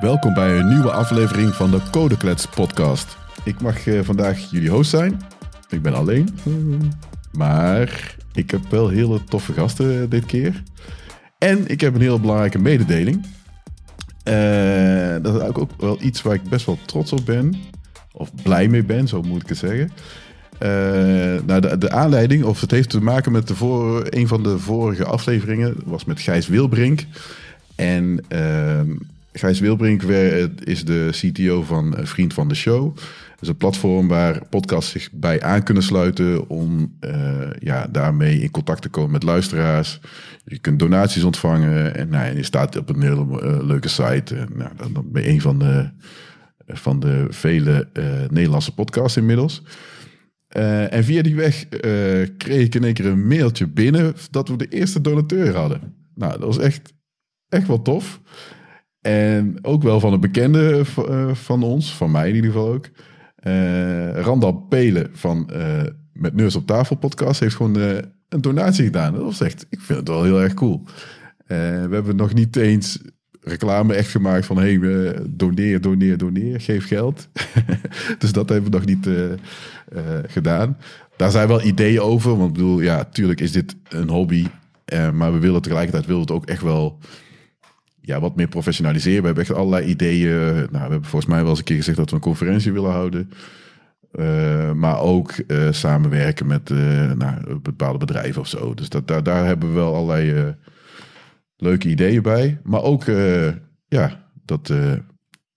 Welkom bij een nieuwe aflevering van de Codeklets podcast. Ik mag eh, vandaag jullie host zijn. Ik ben alleen. Maar ik heb wel hele toffe gasten dit keer. En ik heb een heel belangrijke mededeling. Eh, dat is ook wel iets waar ik best wel trots op ben. Of blij mee ben, zo moet ik het zeggen. Nou, de, de, aanleiding, of het heeft te maken met de voor, een van de vorige afleveringen, was met Gijs Wilbrink. En uh, Gijs Wilbrink is de CTO van Vriend van de Show. Dat is een platform waar podcasts zich bij aan kunnen sluiten om uh, ja, daarmee in contact te komen met luisteraars. Je kunt donaties ontvangen en nou, je staat op een hele leuke site. Uh, nou, dan ben je een van de, van de vele Nederlandse podcasts inmiddels. En via die weg kreeg ik in één keer een mailtje binnen dat we de eerste donateur hadden. Nou, dat was echt, echt wel tof. En ook wel van een bekende uh, van ons, van mij in ieder geval ook. Randal Pelen van Met Neus op Tafel podcast heeft gewoon een donatie gedaan. Dat was echt, ik vind het wel heel erg cool. we hebben nog niet eens reclame echt gemaakt van hey, doneer, doneer, doneer, geef geld. dus dat hebben we nog niet uh, uh, gedaan. Daar zijn wel ideeën over, want ik bedoel, ja, tuurlijk is dit een hobby, uh, maar we willen tegelijkertijd willen het ook echt wel ja, wat meer professionaliseren. We hebben echt allerlei ideeën. Nou, we hebben volgens mij wel eens een keer gezegd dat we een conferentie willen houden. maar ook samenwerken met nou, bepaalde bedrijven of zo. Dus dat, daar, daar hebben we wel allerlei leuke ideeën bij. Maar ook ja, dat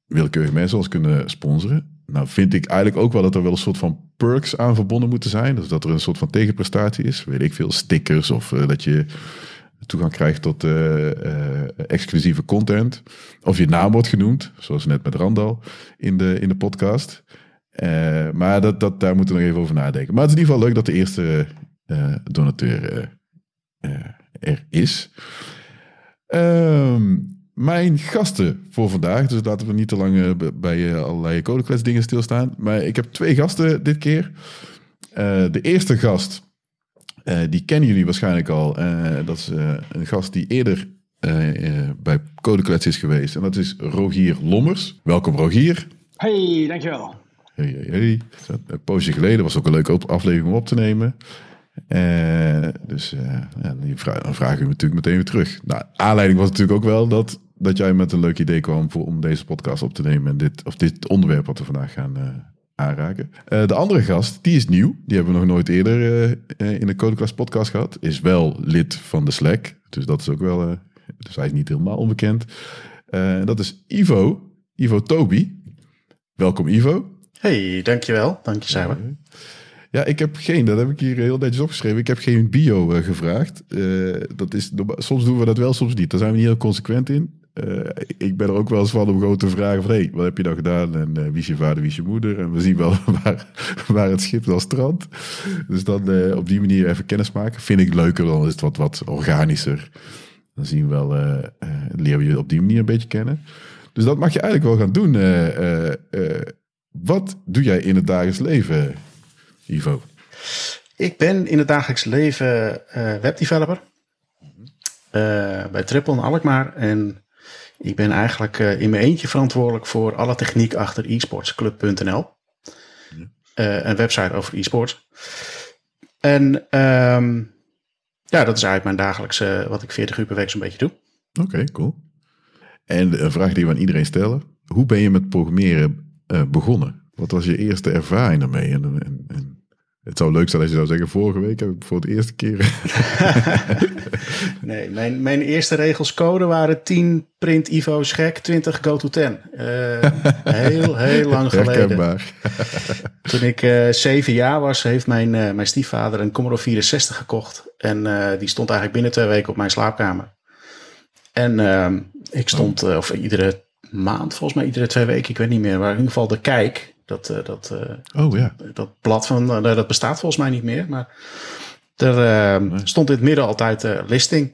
willekeurige mensen ons kunnen sponsoren. Nou vind ik eigenlijk ook wel dat er wel een soort van perks aan verbonden moeten zijn. Dus dat er een soort van tegenprestatie is. Weet ik veel, stickers of dat je toegang krijgt tot exclusieve content. Of je naam wordt genoemd, zoals net met Randal in de, in de podcast. maar dat, dat, daar moeten we nog even over nadenken. Maar het is in ieder geval leuk dat de eerste donateur er is. Um, mijn gasten voor vandaag, dus laten we niet te lang bij allerlei codeklets dingen stilstaan. Maar ik heb twee gasten dit keer. De eerste gast, die kennen jullie waarschijnlijk al. dat is een gast die eerder bij Codeklets is geweest. En dat is Rogier Lommers. Welkom Rogier. Hey, dankjewel. Hey, hey, hey. Een poosje geleden was ook een leuke aflevering om op te nemen. Dus ja, dan vraag ik natuurlijk meteen weer terug. Nou, aanleiding was natuurlijk ook wel dat, dat jij met een leuk idee kwam voor, om deze podcast op te nemen. En dit, of dit onderwerp wat we vandaag gaan uh, aanraken. de andere gast, die is nieuw. Die hebben we nog nooit eerder in de Codeclass podcast gehad. Is wel lid van de Slack. Dus dat is ook wel... dus hij is niet helemaal onbekend. dat is Ivo. Ivo Toby. Welkom Ivo. Hey, dankjewel. Dank je, Simon. Ja, ik heb geen, dat heb ik hier heel netjes opgeschreven. Ik heb geen bio uh, gevraagd. Uh, dat is, soms doen we dat wel, soms niet. Daar zijn we niet heel consequent in. Uh, ik ben er ook wel eens van om gewoon te vragen van... hé, wat heb je dan gedaan en wie is je vader, wie is je moeder? En we zien wel waar, waar het schip dan strandt. Dus dan op die manier even kennis maken. Vind ik leuker, dan is het wat, wat organischer. Dan zien we wel, leren we je op die manier een beetje kennen. Dus dat mag je eigenlijk wel gaan doen. wat doe jij in het dagelijks leven, Ivo? Ik ben in het dagelijks leven webdeveloper uh, bij Triple in Alkmaar. En ik ben eigenlijk uh, in mijn eentje verantwoordelijk voor alle techniek achter esportsclub.nl. een website over e-sports. En um, ja, dat is eigenlijk mijn dagelijkse, wat ik 40 uur per week zo'n beetje doe. Oké, okay, cool. En een vraag die we aan iedereen stellen. Hoe ben je met programmeren begonnen? Wat was je eerste ervaring daarmee? En, en, en, het zou leuk zijn als je zou zeggen, vorige week heb ik voor het eerste keer. nee, mijn, mijn eerste regels code waren 10 print Ivo gek, 20 go to 10. Uh, heel, heel lang geleden. Toen ik uh, zeven jaar was, heeft mijn, uh, mijn stiefvader een Commodore 64 gekocht. En die stond eigenlijk binnen twee weken op mijn slaapkamer. En ehm, ik stond, of iedere maand, volgens mij iedere twee weken, ik weet niet meer, maar in ieder geval de kijk dat, uh, dat, uh, oh, ja. dat blad van, uh, dat bestaat volgens mij niet meer. Maar er nee. stond in het midden altijd listing.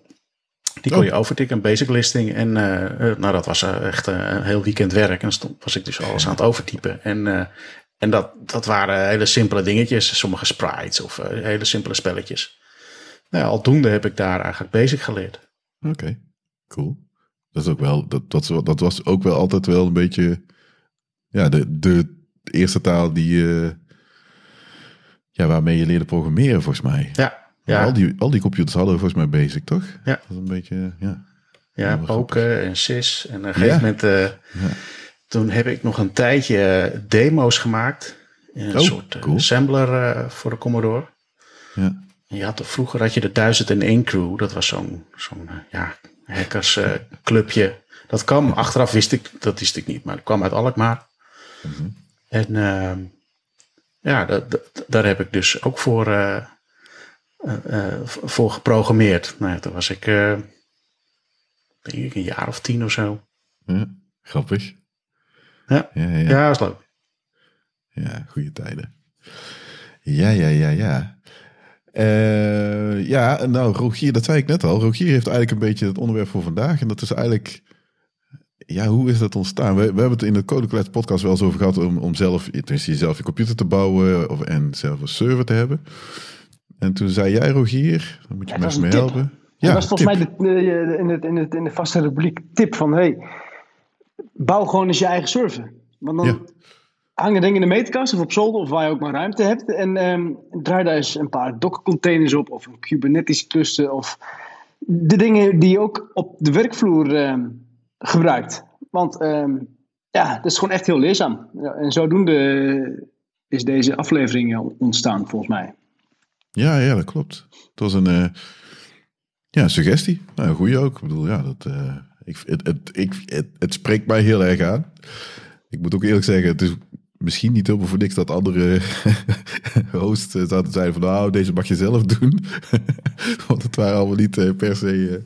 Die kon oh. je overtikken, een basic listing. En nou, dat was echt een heel weekend werk. En stond, was ik dus alles aan het overtypen. En, en dat, dat waren hele simpele dingetjes. Sommige sprites of hele simpele spelletjes. Nou, aldoende heb ik daar eigenlijk basic geleerd. Oké, okay. cool. dat is ook wel, dat, dat, dat was ook wel altijd wel een beetje, ja, de, de eerste taal die je, ja, waarmee je leerde programmeren volgens mij. Ja. ja. Al, die, al die computers hadden volgens mij basic, toch? Ja. Dat is een beetje, ja. Ja, poken en sys. En op een gegeven moment, uh, ja. toen heb ik nog een tijdje demo's gemaakt. Een oh, soort cool. assembler uh, voor de Commodore. Ja. En je had, vroeger had je de 1001 crew. Dat was zo'n zo'n ja, hackersclubje. dat kwam, achteraf wist ik, dat wist ik niet, maar het kwam uit Alkmaar. Mm -hmm. En uh, ja, dat, dat, daar heb ik dus ook voor, uh, uh, voor geprogrammeerd. Nou ja, toen was ik, denk ik, een jaar of tien of zo. Ja, grappig. Ja, ja, ja. ja was leuk. Ja, goede tijden. Ja, ja, ja, ja. Uh, ja, nou, Rogier, dat zei ik net al. Rogier heeft eigenlijk een beetje het onderwerp voor vandaag. En dat is eigenlijk, ja, hoe is dat ontstaan? We, we hebben het in de Codeclass podcast wel eens over gehad om, om zelf, zelf je computer te bouwen of, en zelf een server te hebben. En toen zei jij, Rogier, dan moet je ja, me mee helpen. Ja, dat was volgens tip. mij de, in, het, in, het, in de vaste rubriek tip van, hey, bouw gewoon eens je eigen server. Want dan, ja hangen dingen in de meterkast of op zolder of waar je ook maar ruimte hebt. En um, draai daar eens een paar Docker containers op of een Kubernetes cluster of de dingen die je ook op de werkvloer um, gebruikt. Want um, ja, dat is gewoon echt heel leerzaam. En zodoende is deze aflevering ontstaan volgens mij. Ja, ja, dat klopt. Het was een uh, ja, suggestie. Nou, goede ook. Ik bedoel, ja, dat, uh, ik, het, het, ik, het, spreekt mij heel erg aan. Ik moet ook eerlijk zeggen, het is misschien niet helemaal voor niks dat andere hosts zaten zeiden van nou, deze mag je zelf doen. Want het waren allemaal niet per se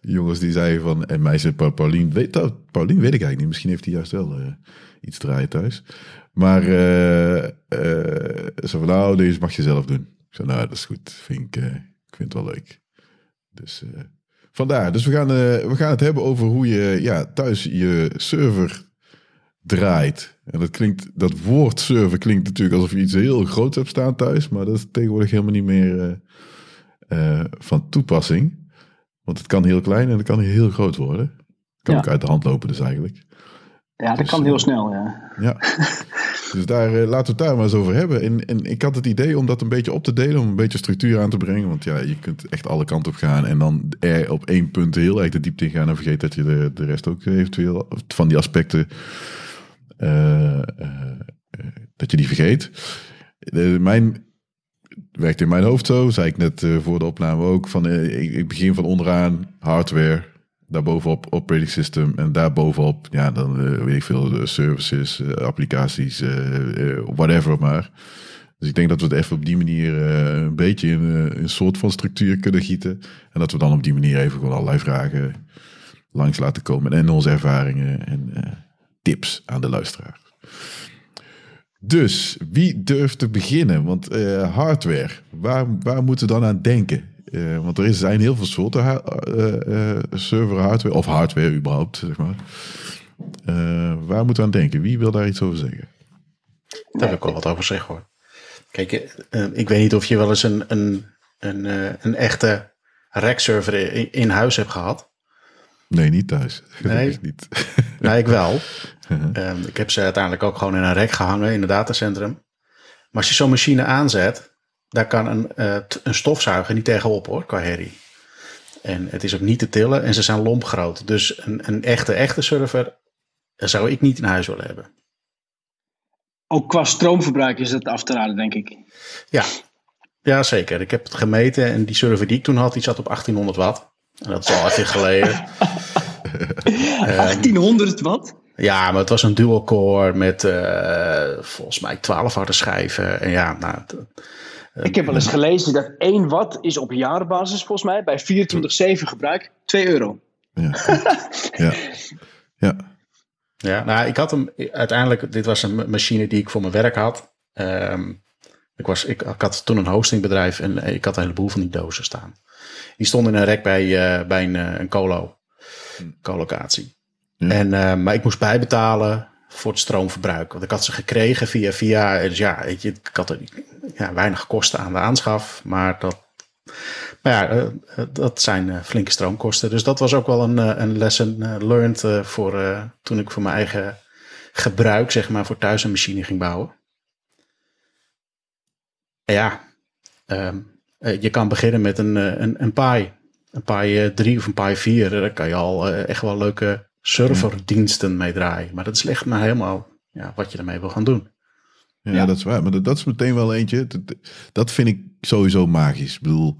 jongens die zeiden van, en meisje Paulien, weet, dat, Paulien weet ik eigenlijk niet. Misschien heeft hij juist wel uh, iets draaien thuis. Maar ze van nou, deze mag je zelf doen. Ik zei nou, dat is goed. Vind ik, ik vind het wel leuk. Dus vandaar. Dus we gaan, we gaan het hebben over hoe je ja, thuis je server draait. En dat klinkt, dat woord server klinkt natuurlijk alsof je iets heel groots hebt staan thuis, maar dat is tegenwoordig helemaal niet meer van toepassing. Want het kan heel klein en het kan heel groot worden. Kan ja. ook uit de hand lopen dus eigenlijk. Ja, dat dus, kan heel uh, snel, ja. Ja, dus daar, laten we het daar maar eens over hebben. En, en ik had het idee om dat een beetje op te delen, om een beetje structuur aan te brengen. Want ja, je kunt echt alle kanten op gaan en dan er op één punt heel erg de diepte in gaan en vergeet dat je de, de rest ook eventueel van die aspecten uh, uh, dat je die vergeet. mijn werkt in mijn hoofd zo, zei ik net voor de opname ook. Van, ik, ik, begin van onderaan hardware, daarbovenop operating system en daarbovenop, ja, dan weet ik veel, services, applicaties, whatever maar. Dus ik denk dat we het even op die manier een beetje in een soort van structuur kunnen gieten. En dat we dan op die manier even gewoon allerlei vragen langs laten komen en onze ervaringen en tips aan de luisteraar. Dus wie durft te beginnen? Want uh, hardware, waar, waar moeten we dan aan denken? Uh, want er zijn heel veel soorten uh, server hardware, of hardware überhaupt, zeg maar. waar moeten we aan denken? Wie wil daar iets over zeggen? Daar heb ik wel wat over zeggen hoor. Kijk, ik weet niet of je wel eens een, een, een, een echte rack-server in, in huis hebt gehad. Nee, niet thuis. Nee, niet. nee ik wel. um, ik heb ze uiteindelijk ook gewoon in een rek gehangen in het datacentrum. Maar als je zo'n machine aanzet, daar kan een, uh, een stofzuiger niet tegenop hoor, qua herrie. En het is ook niet te tillen en ze zijn lompgroot. Dus een, een echte, echte server zou ik niet in huis willen hebben. Ook qua stroomverbruik is het af te raden, denk ik. Ja, ja zeker. Ik heb het gemeten en die server die ik toen had, die zat op 1800 watt. En dat is al even geleden. 1800 wat? Ja, maar het was een dual core met uh, volgens mij 12 harde schijven. En ja, nou, uh, ik heb wel eens gelezen dat 1 watt is op jaarbasis volgens mij bij 24-7 gebruik 2 euro. Ja. ja. ja. Ja, nou, ik had hem uiteindelijk. Dit was een machine die ik voor mijn werk had. Um, ik, was, ik, ik, had toen een hostingbedrijf en ik had een heleboel van die dozen staan. Die stonden in een rek bij, uh, bij een, een colo, colocatie. Ja. En, uh, maar ik moest bijbetalen voor het stroomverbruik. Want ik had ze gekregen via via. Dus ja, weet je, ik had er ja, weinig kosten aan de aanschaf. Maar dat Maar ja, dat zijn flinke stroomkosten. Dus dat was ook wel een, een lesson learned voor toen ik voor mijn eigen gebruik, zeg maar, voor thuis een machine ging bouwen. ja, ehm, je kan beginnen met een, een, een Pi. Een Pi 3 of een Pi 4. Daar kan je al echt wel leuke serverdiensten mee draaien. Maar dat is echt maar helemaal ja, wat je ermee wil gaan doen. Ja, dat is waar. Maar dat, is meteen wel eentje. Dat, vind ik sowieso magisch. Ik bedoel,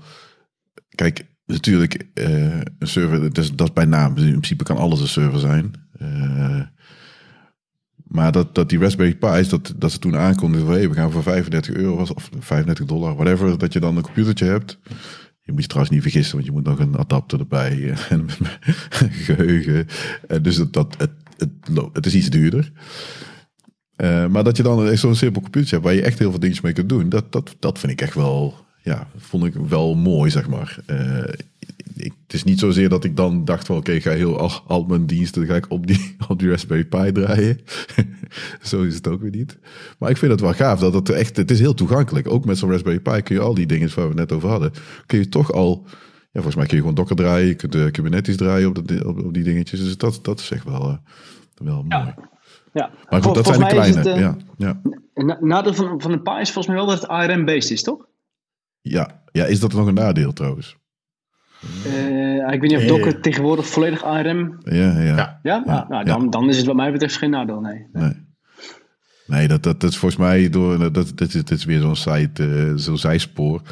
kijk, natuurlijk, uh, een server, dat is, dat is bij naam. In principe kan alles een server zijn. Uh, maar dat, dat die Raspberry Pi's, dat, dat ze toen aankondigden van... Hey, we gaan voor 35 euro of 35 dollar, whatever, dat je dan een computertje hebt. Je moet je trouwens niet vergissen, want je moet nog een adapter erbij en geheugen. Dus dat, dat, het, het, het is iets duurder. Uh, maar dat je dan zo'n simpel computer hebt waar je echt heel veel dingen mee kunt doen, dat, dat, dat vind ik echt wel, ja, vond ik wel mooi, zeg maar. Ik, het is niet zozeer dat ik dan dacht van, oké, okay, ik ga heel al, al, mijn diensten ga ik op die, op die Raspberry Pi draaien. Zo is het ook weer niet. Maar ik vind het wel gaaf dat het echt, het is heel toegankelijk. Ook met zo'n Raspberry Pi kun je al die dingen waar we net over hadden, kun je toch al, ja, volgens mij kun je gewoon Docker draaien, je kunt de Kubernetes draaien op, op, op die dingetjes. Dus dat, dat is echt wel, uh, wel ja. mooi. Ja. Maar goed, dat zijn de kleine. Het, uh, ja, ja. Nadeel van, van de Pi is volgens mij wel dat het ARM-based is, toch? Ja. ja, is dat nog een nadeel trouwens? Uh, ik weet niet of Docker tegenwoordig volledig ARM... Ja, ja. Ja? ja? Nou, nou, dan, dan is het wat mij betreft geen nadeel, nee. Nee, nee dat, dat, dat is volgens mij door... Dat, dat, is, dat is weer zo'n site, uh, zo'n zijspoor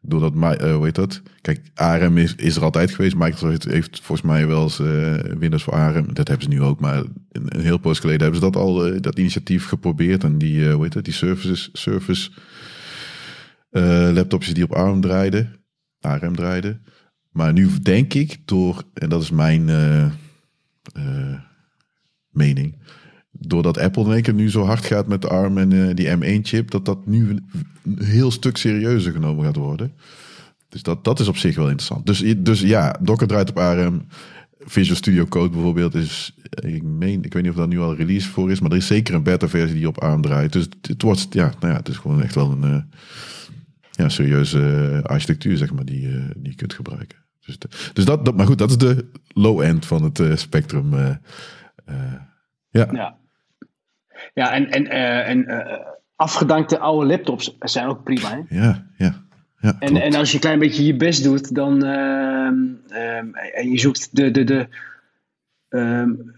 doordat, uh, hoe heet dat? Kijk, ARM is, is er altijd geweest. Microsoft heeft, volgens mij wel eens uh, Windows voor ARM. Dat hebben ze nu ook, maar een, een heel poos geleden hebben ze dat al, uh, dat initiatief geprobeerd. En die, hoe heet dat? Die services, service laptops die op ARM draaiden, ARM draaiden. Maar nu denk ik door, en dat is mijn mening, doordat Apple in één keer nu zo hard gaat met de ARM en uh, die M1-chip, dat dat nu een heel stuk serieuzer genomen gaat worden. Dus dat, dat is op zich wel interessant. Dus, dus ja, Docker draait op ARM. Visual Studio Code bijvoorbeeld is, ik meen, ik weet niet of dat nu al release voor is, maar er is zeker een beta-versie die op ARM draait. Dus het wordt, ja, nou ja, het is gewoon echt wel een ja, serieuze architectuur, zeg maar, die, die je kunt gebruiken. Dus, dus dat, dat, maar goed, dat is de low end van het spectrum. ja. ja. Ja, en, en, en afgedankte oude laptops zijn ook prima. Hè? Ja, ja. ja en, en als je een klein beetje je best doet, dan uh, en je zoekt de, de, de um,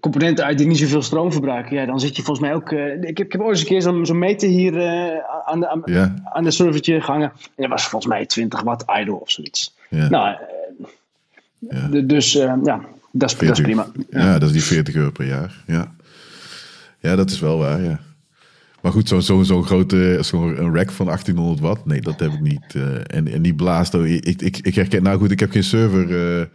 componenten uit die niet zoveel stroom verbruiken, ja, dan zit je volgens mij ook. ik, heb, ik heb ooit eens een keer zo'n zo meter hier aan, de, aan, de servertje gehangen. En dat was volgens mij 20 watt idle of zoiets. Ja. Nou, ja. dus ja, dat is, dat is prima. Ja. dat is die 40 euro per jaar. Ja. Ja, dat is wel waar, ja. Maar goed, zo'n zo, zo grote zo'n een rack van 1800 watt, nee, dat heb ik niet. Uh, en, en die blaast, ik, ik, ik herken, nou goed, ik heb geen server uh,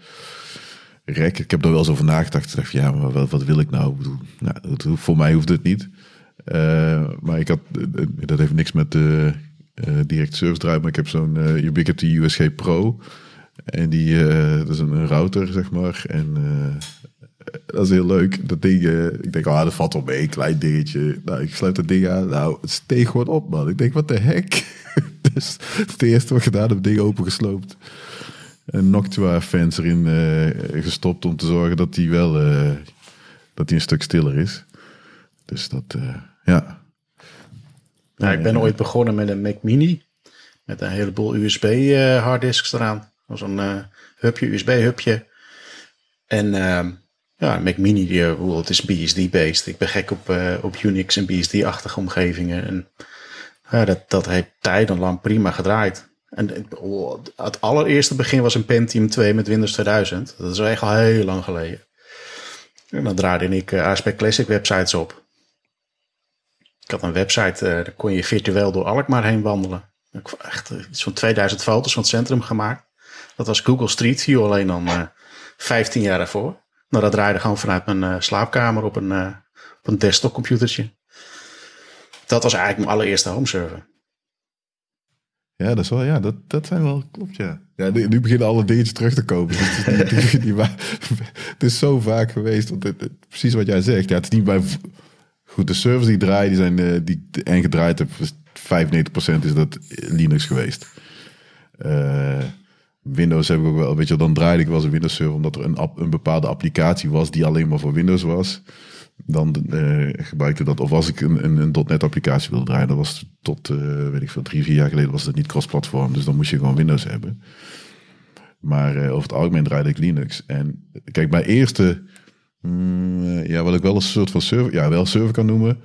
rack. Ik heb er wel eens over nagedacht. Ik dacht, ja, maar wat, wil ik nou? Bedoel, nou voor mij hoeft het niet. Uh, maar ik had, dat heeft niks met de direct service drive, maar ik heb zo'n Ubiquiti USG Pro. En die, dat is een, router, zeg maar. En dat is heel leuk. Dat ding, uh, ik denk, ah, dat valt wel mee, klein dingetje. Nou, ik sluit dat ding aan. Nou, het steeg gewoon op, man. Ik denk, wat de heck? dus het eerste wat gedaan heb, ding opengesloopt. Een Noctua-fans erin uh, gestopt om te zorgen dat die wel uh, dat die een stuk stiller is. Dus dat, ja. Nou, ik ben ooit begonnen met een Mac Mini. Met een heleboel USB-harddisks eraan. Zo'n hubje, USB-hubje. En ehm, ja, Mac Mini, die, uh, het is BSD-based. Ik ben gek op, uh, op Unix en BSD-achtige omgevingen. En ja, dat, dat heeft tijdenlang prima gedraaid. En het allereerste begin was een Pentium 2 met Windows 2000. Dat is echt al heel lang geleden. En dan draaide ik uh, ASP Classic websites op. Ik had een website, uh, daar kon je virtueel door Alkmaar heen wandelen. Ik heb echt iets van 2000 foto's van het centrum gemaakt. Dat was Google Street View alleen dan uh, 15 jaar daarvoor. Nou, dat draaide gewoon vanuit mijn slaapkamer op een, uh, op een desktopcomputertje. Dat was eigenlijk mijn allereerste homeserver. Ja, dat is wel, ja, dat, dat zijn wel, klopt, ja. Ja, nu, beginnen alle dingetjes terug te komen. het, is die, die, het is zo vaak geweest, want het, precies wat jij zegt. Ja, het is niet bij, goed, de servers die draaien, die zijn, uh, die en gedraaid heb, 95% is dat Linux geweest. Windows heb ik ook wel, weet je, dan draaide ik wel eens een Windows server omdat er een, een bepaalde applicatie was die alleen maar voor Windows was. Dan uh, gebruikte dat, of als ik een, een, een .NET applicatie wilde draaien, dat was tot, uh, weet ik veel, drie, vier jaar geleden was dat niet cross-platform. Dus dan moest je gewoon Windows hebben. Maar uh, over het algemeen draaide ik Linux. En kijk, mijn eerste, mm, ja, wat ik wel een soort van server, ja, wel server kan noemen,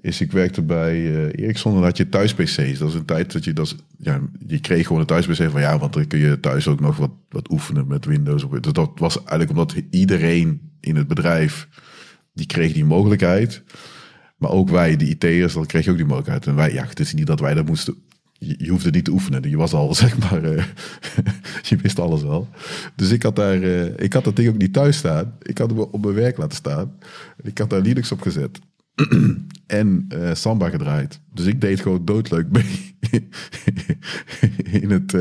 is ik werkte bij Ericsson en had je thuis PC's. Dat is een tijd dat je dat, ja, je kreeg gewoon een thuis PC van ja, want dan kun je thuis ook nog wat, wat oefenen met Windows. Dus dat was eigenlijk omdat iedereen in het bedrijf die kreeg die mogelijkheid. Maar ook wij, de IT'ers, dan kreeg je ook die mogelijkheid. En wij, ja, het is niet dat wij dat moesten. Je, hoefde niet te oefenen. Je was al, zeg maar, uh, je wist alles wel. Dus ik had daar, uh, ik had dat ding ook niet thuis staan. Ik had hem op mijn werk laten staan. Ik had daar Linux op gezet. en uh, Samba gedraaid. Dus ik deed gewoon doodleuk mee in het,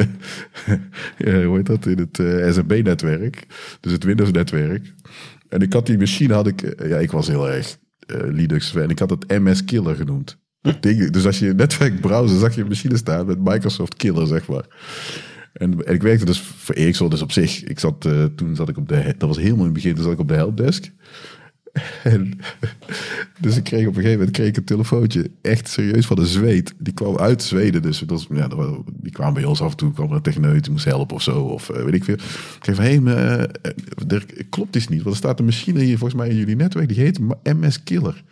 hoe heet dat, in het SMB-netwerk. Dus het Windows-netwerk. En ik had die machine, had ik, ja, ik was heel erg Linux en ik had het MS Killer genoemd. Ding, dus als je netwerk browser zag je een machine staan met Microsoft Killer, zeg maar. En, en ik werkte dus voor Ericsson, dus op zich, ik zat, toen zat ik op de, dat was helemaal in het begin, toen zat ik op de helpdesk. En, dus ik kreeg op een gegeven moment kreeg ik een telefoontje, echt serieus van de zweet. Die kwam uit Zweden, dus dat was, ja, die kwam bij ons af en toe, kwam er een techneut, die moest helpen of zo, of uh, weet ik veel. Ik zei van, hé, hey, uh, klopt iets niet, want er staat een machine hier volgens mij in jullie netwerk, die heet MS Killer.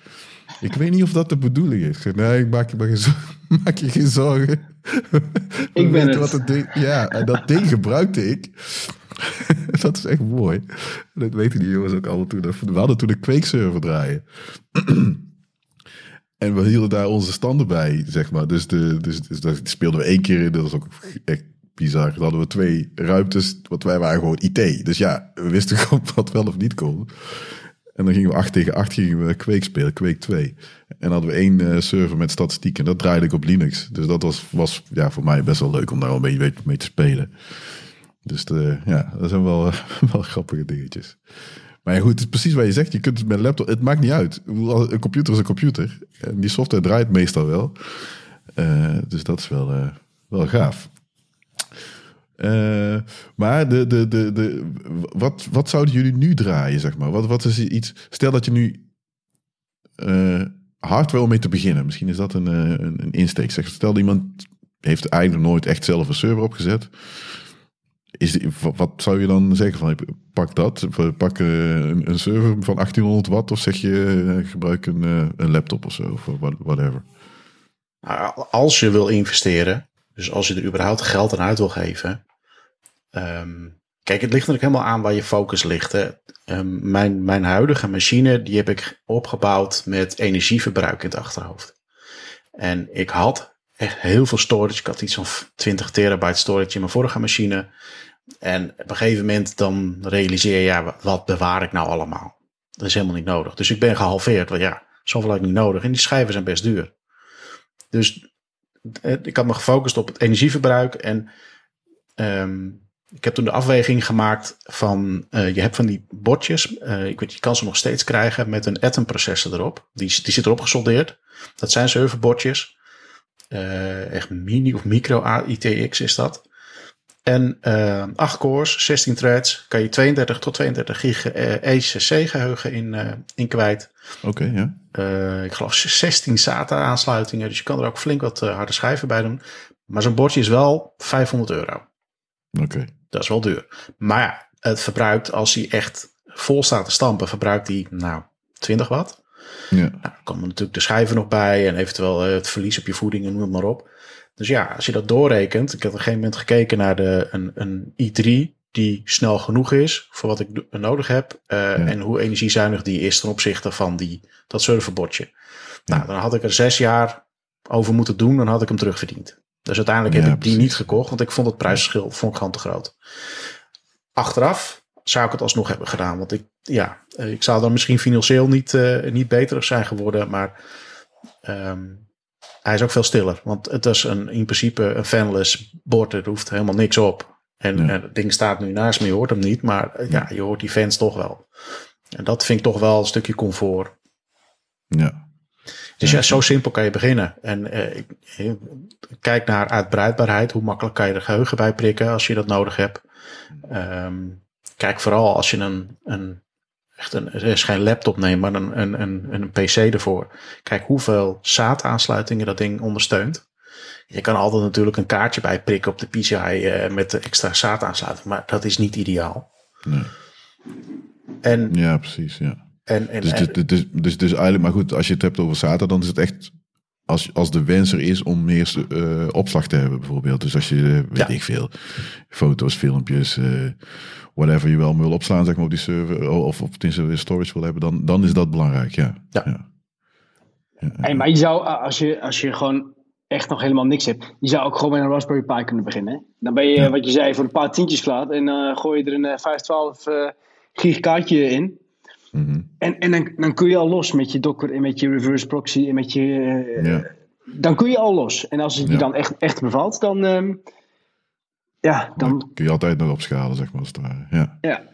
Ik weet niet of dat de bedoeling is. nee, ik maak je maar geen, maak je geen zorgen. Ik ben het. Wat het ding, ja, en dat ding gebruikte ik dat is echt mooi. Dat weten die jongens ook allemaal toen. We hadden toen een kweekserver draaien. en we hielden daar onze standen bij, zeg maar. Dus, de, dus, dus dat speelden we één keer in. Dat was ook echt bizar. Dan hadden we twee ruimtes, want wij waren gewoon IT. Dus ja, we wisten gewoon wat wel of niet kon. En dan gingen we 8 tegen 8 gingen we Kweek spelen, Kweek 2. En hadden we één uh, server met statistiek en dat draaide ik op Linux. Dus dat was, was ja, voor mij best wel leuk om daar een beetje mee te spelen. Dus ja, dat zijn wel, wel grappige dingetjes. Maar goed, het is precies wat je zegt. Je kunt het met een laptop, het maakt niet uit. Een computer is een computer. En die software draait meestal wel. Uh, dus dat is wel, uh, wel gaaf. Uh, maar de, de, de, de, wat, wat zouden jullie nu draaien, zeg maar? Wat, wat is iets... Stel dat je nu hardware om mee te beginnen. Misschien is dat een, een, een insteek. Zeg, stel dat iemand heeft eigenlijk nooit echt zelf een server opgezet. Is, wat zou je dan zeggen van pak dat, pak een, een server van 1800 watt of zeg je eh, gebruik een, eh, een laptop of zo of whatever? Nou, als je wil investeren, dus als je er überhaupt geld aan uit wil geven. Ehm, kijk, het ligt natuurlijk helemaal aan waar je focus ligt. Hè. Um, mijn, mijn huidige machine, die heb ik opgebouwd met energieverbruik in het achterhoofd. En ik had echt heel veel storage. Ik had iets van 20 terabyte storage in mijn vorige machine. En op een gegeven moment dan realiseer je, ja, wat bewaar ik nou allemaal? Dat is helemaal niet nodig. Dus ik ben gehalveerd. Want ja, zoveel had ik niet nodig. En die schijven zijn best duur. Dus eh, ik had me gefocust op het energieverbruik. En um, ik heb toen de afweging gemaakt van, uh, je hebt van die bordjes, uh, ik weet, je kan ze nog steeds krijgen met een Atom processor erop. Die, die zit erop gesoldeerd. Dat zijn serverbordjes. Uh, echt mini of micro AITX is dat. En uh, 8 cores, 16 threads, kan je 32 tot 32 gig ECC geheugen in, uh, in kwijt. Oké, ja. Uh, ik geloof 16 SATA aansluitingen, dus je kan er ook flink wat harde schijven bij doen. Maar zo'n bordje is wel 500 euro. Oké. Dat is wel duur. Maar ja, het verbruikt, als hij echt vol staat te stampen, verbruikt hij nou 20 watt. Ja. Nou, dan komen natuurlijk de schijven nog bij en eventueel het verlies op je voeding en noem het maar op. Dus ja, als je dat doorrekent. Ik heb op een gegeven moment gekeken naar de, een, een i3 die snel genoeg is voor wat ik nodig heb. Uh, En hoe energiezuinig die is ten opzichte van die, dat serverbordje. Ja. Nou, dan had ik er zes jaar over moeten doen. Dan had ik hem terugverdiend. Dus uiteindelijk heb ik die niet gekocht. Want ik vond het prijsverschil vond ik gewoon te groot. Achteraf zou ik het alsnog hebben gedaan. Want ik, ja, ik zou dan misschien financieel niet, uh, niet beter zijn geworden. Maar um, hij is ook veel stiller. Want het is een, in principe een fanless bord. Er hoeft helemaal niks op. En, het ding staat nu naast me. Je hoort hem niet. Maar eh, ja, je hoort die fans toch wel. En dat vind ik toch wel een stukje comfort. Ja. Dus ja, zo simpel kan je beginnen. En uh, kijk naar uitbreidbaarheid. Hoe makkelijk kan je er geheugen bij prikken als je dat nodig hebt. Um, kijk vooral als je een, een echt een, er is geen laptop neemt, maar een, een, een, een PC ervoor. Kijk hoeveel SATA-aansluitingen dat ding ondersteunt. Je kan altijd natuurlijk een kaartje bij prikken op de PCI uh, met de extra SATA-aansluiting, maar dat is niet ideaal. Nee. En, ja, precies. Ja. En, en, dus, dus, dus, dus, dus eigenlijk, maar goed, als je het hebt over SATA, dan is het echt als, als de wens er is om meer uh, opslag te hebben, bijvoorbeeld. Dus als je, weet ja. ik veel, foto's, filmpjes, uh, whatever je wel wil opslaan, zeg maar, op die server, of, of tenminste storage wil hebben, dan, dan is dat belangrijk, ja. ja. ja. Hey, maar je zou, als je, als je gewoon echt nog helemaal niks hebt, je zou ook gewoon met een Raspberry Pi kunnen beginnen. Dan ben je, wat je zei, voor een paar tientjes klaar en dan gooi je er een 512 gig kaartje in. Mhm. En, en dan, dan kun je al los met je Docker en met je reverse proxy en met je. Uh, Dan kun je al los. En als het je dan echt, echt bevalt, dan. Um, ja, dan... kun je altijd nog opschalen, zeg maar. Als het ware. Ja. ja.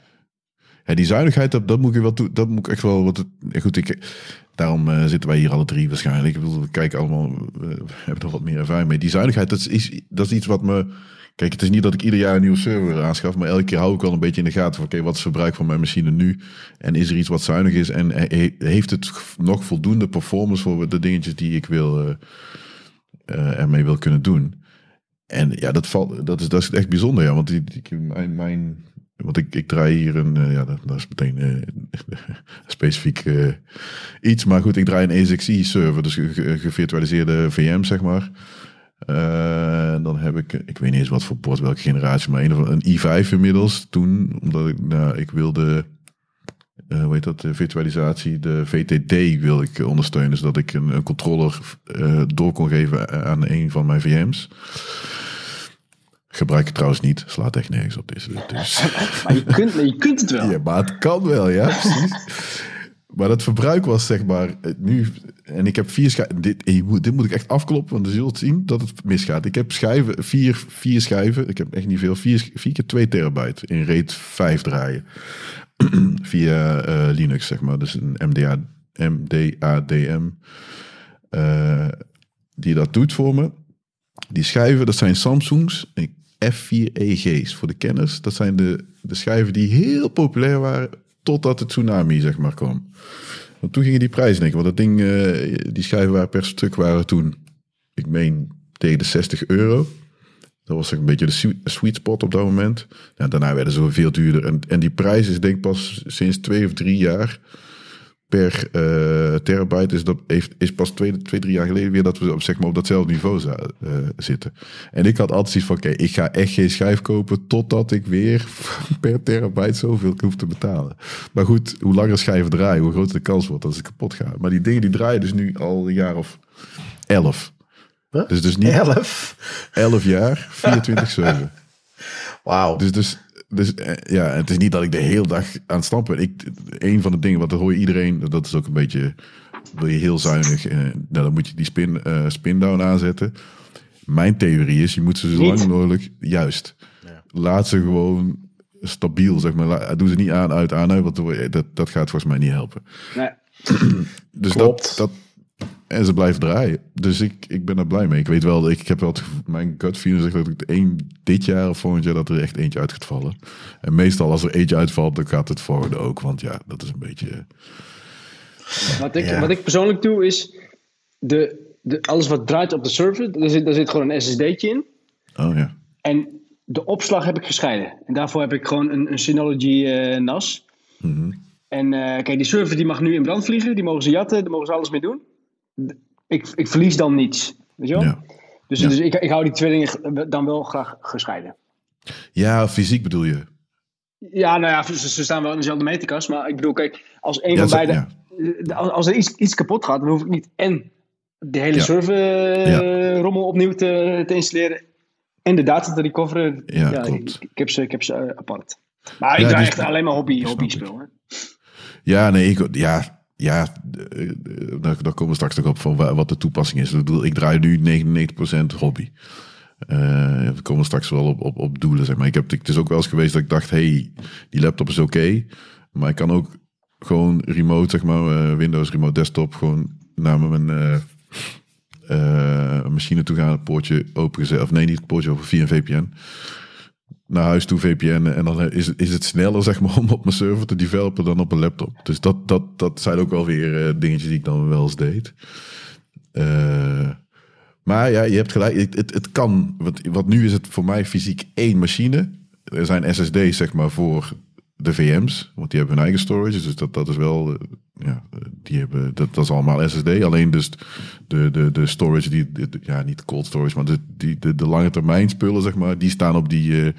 Ja, die zuinigheid, dat, dat moet ik wel toe, dat moet ik echt wel wat. Goed, ik, daarom uh, zitten wij hier alle drie waarschijnlijk. Ik bedoel, we kijken allemaal, we hebben er wat meer ervaring mee. Die zuinigheid, dat is, dat is iets wat me Kijk, het is niet dat ik ieder jaar een nieuwe server aanschaf, maar elke keer hou ik wel een beetje in de gaten van oké, wat is het verbruik van mijn machine nu? En is er iets wat zuinig is? En heeft het nog voldoende performance voor de dingetjes die ik wil, uh, uh, ermee wil kunnen doen? En ja, dat, valt, dat, is, dat is echt bijzonder, ja. Want die, mijn, mijn, want ik, ik draai hier een, uh, ja, dat, dat, is meteen uh, specifiek iets. Maar goed, ik draai een ESXi server, dus gevirtualiseerde VM, zeg maar. Uh, dan heb ik, ik weet niet eens wat voor port, welke generatie, maar een, een i5 inmiddels. Toen, omdat ik, nou, ik wilde, uh, hoe heet dat, de virtualisatie, de VTD wil ik ondersteunen, zodat ik een, een controller uh, door kon geven aan een van mijn VM's. Gebruik ik trouwens niet, slaat echt nergens op deze. Dus. maar je kunt, je kunt het wel. Ja, maar het kan wel, ja, precies. Maar dat verbruik was zeg maar nu. En ik heb vier schijven. Dit, dit moet ik echt afkloppen, want je zult zien dat het misgaat. Ik heb schijven, vier, vier schijven. Ik heb echt niet veel. Vier, vier keer 2 terabyte in RAID 5 draaien. Via uh, Linux, zeg maar. Dus een MDA, MDADM. Uh, die dat doet voor me. Die schijven, dat zijn Samsungs F4EG's voor de kenners. Dat zijn de, de schijven die heel populair waren totdat de tsunami zeg maar kwam. Want toen gingen die prijzen denken. Want dat ding, uh, die schijven waren per stuk waren toen, ik meen, tegen de 60 euro. Dat was een beetje de sweet spot op dat moment. Ja, daarna werden ze veel duurder. En, en die prijs is denk ik pas sinds twee of drie jaar per uh, terabyte is, dat, heeft, is pas twee, twee, drie jaar geleden weer dat we op, zeg maar, op datzelfde niveau uh, zitten. En ik had altijd zoiets van, oké, ik ga echt geen schijf kopen totdat ik weer per terabyte zoveel hoef te betalen. Maar goed, hoe langer schijven draaien, hoe groter de kans wordt dat ze kapot gaan. Maar die dingen die draaien dus nu al een jaar of elf. Dus, dus niet elf? Elf jaar, 24-7. Wauw. Dus, dus dus eh, ja, het is niet dat ik de hele dag aan het stampen ben. Ik, een van de dingen, wat hoor je iedereen, dat is ook een beetje, wil je heel zuinig, eh, nou, dan moet je die spin, uh, spin down aanzetten. Mijn theorie is, je moet ze zo lang mogelijk, juist, ja. laat ze gewoon stabiel, zeg maar. Doe ze niet aan, uit, aan, want dat, dat gaat volgens mij niet helpen. Nee. dus dat, dat, en ze blijven draaien. Dus ik, ik ben er blij mee. Ik weet wel, ik, ik heb wel mijn gut feeling zegt dat ik één dit jaar of volgend jaar dat er echt eentje uit gaat vallen. En meestal als er eentje uitvalt, dan gaat het volgende ook. Want ja, dat is een beetje. Wat ik, wat ik persoonlijk doe is de, de, alles wat draait op de server, daar zit, daar zit gewoon een SSD'tje in. Oh ja. En de opslag heb ik gescheiden. En daarvoor heb ik gewoon een, een Synology uh, NAS. Mm En uh, kijk, die server die mag nu in brand vliegen. Die mogen ze jatten, daar mogen ze alles mee doen ik, ik verlies dan niets. Weet je wel? Ja. Dus, dus ik, ik hou die twee dingen dan wel graag gescheiden. Ja, fysiek bedoel je? Ja, nou ja, ze, staan wel in dezelfde meterkast. Maar ik bedoel, kijk, als een van beide... Ja. Als er iets, iets kapot gaat, dan hoef ik niet en de hele server rommel opnieuw te, te installeren en de data te recoveren. Ja, klopt. Ik, ik, heb ze, ik heb ze uh, apart. Maar ik draai echt alleen maar hobby, hobby spul. Ja, nee, ik, ja, ja, eh, daar, daar komen we straks nog op van wat de toepassing is. Ik, bedoel, ik draai nu 99% hobby. Uh, we komen straks wel op, op, op doelen, zeg maar. Ik heb, het is ook wel eens geweest dat ik dacht, hey, die laptop is oké. maar ik kan ook gewoon remote, zeg maar, uh, Windows remote desktop, gewoon naar mijn machine toe gaan, het poortje opengezet. Of nee, niet het poortje over via een VPN naar huis toe VPN en dan is, is het sneller zeg maar om op mijn server te developen dan op een laptop. Dus dat, dat, dat zijn ook wel weer uh, dingetjes die ik dan wel eens deed. Uh, maar ja, je hebt gelijk. Het, het, het, kan. Wat, wat nu is het voor mij fysiek één machine. Er zijn SSD's zeg maar voor de VM's, want die hebben hun eigen storage. Dus dat, dat is wel, uh, ja, die hebben, dat, dat is allemaal SSD. Alleen dus de, de, de storage, die, de, ja, niet cold storage, maar de, die, de, de lange termijn spullen, zeg maar, die staan op die, uh,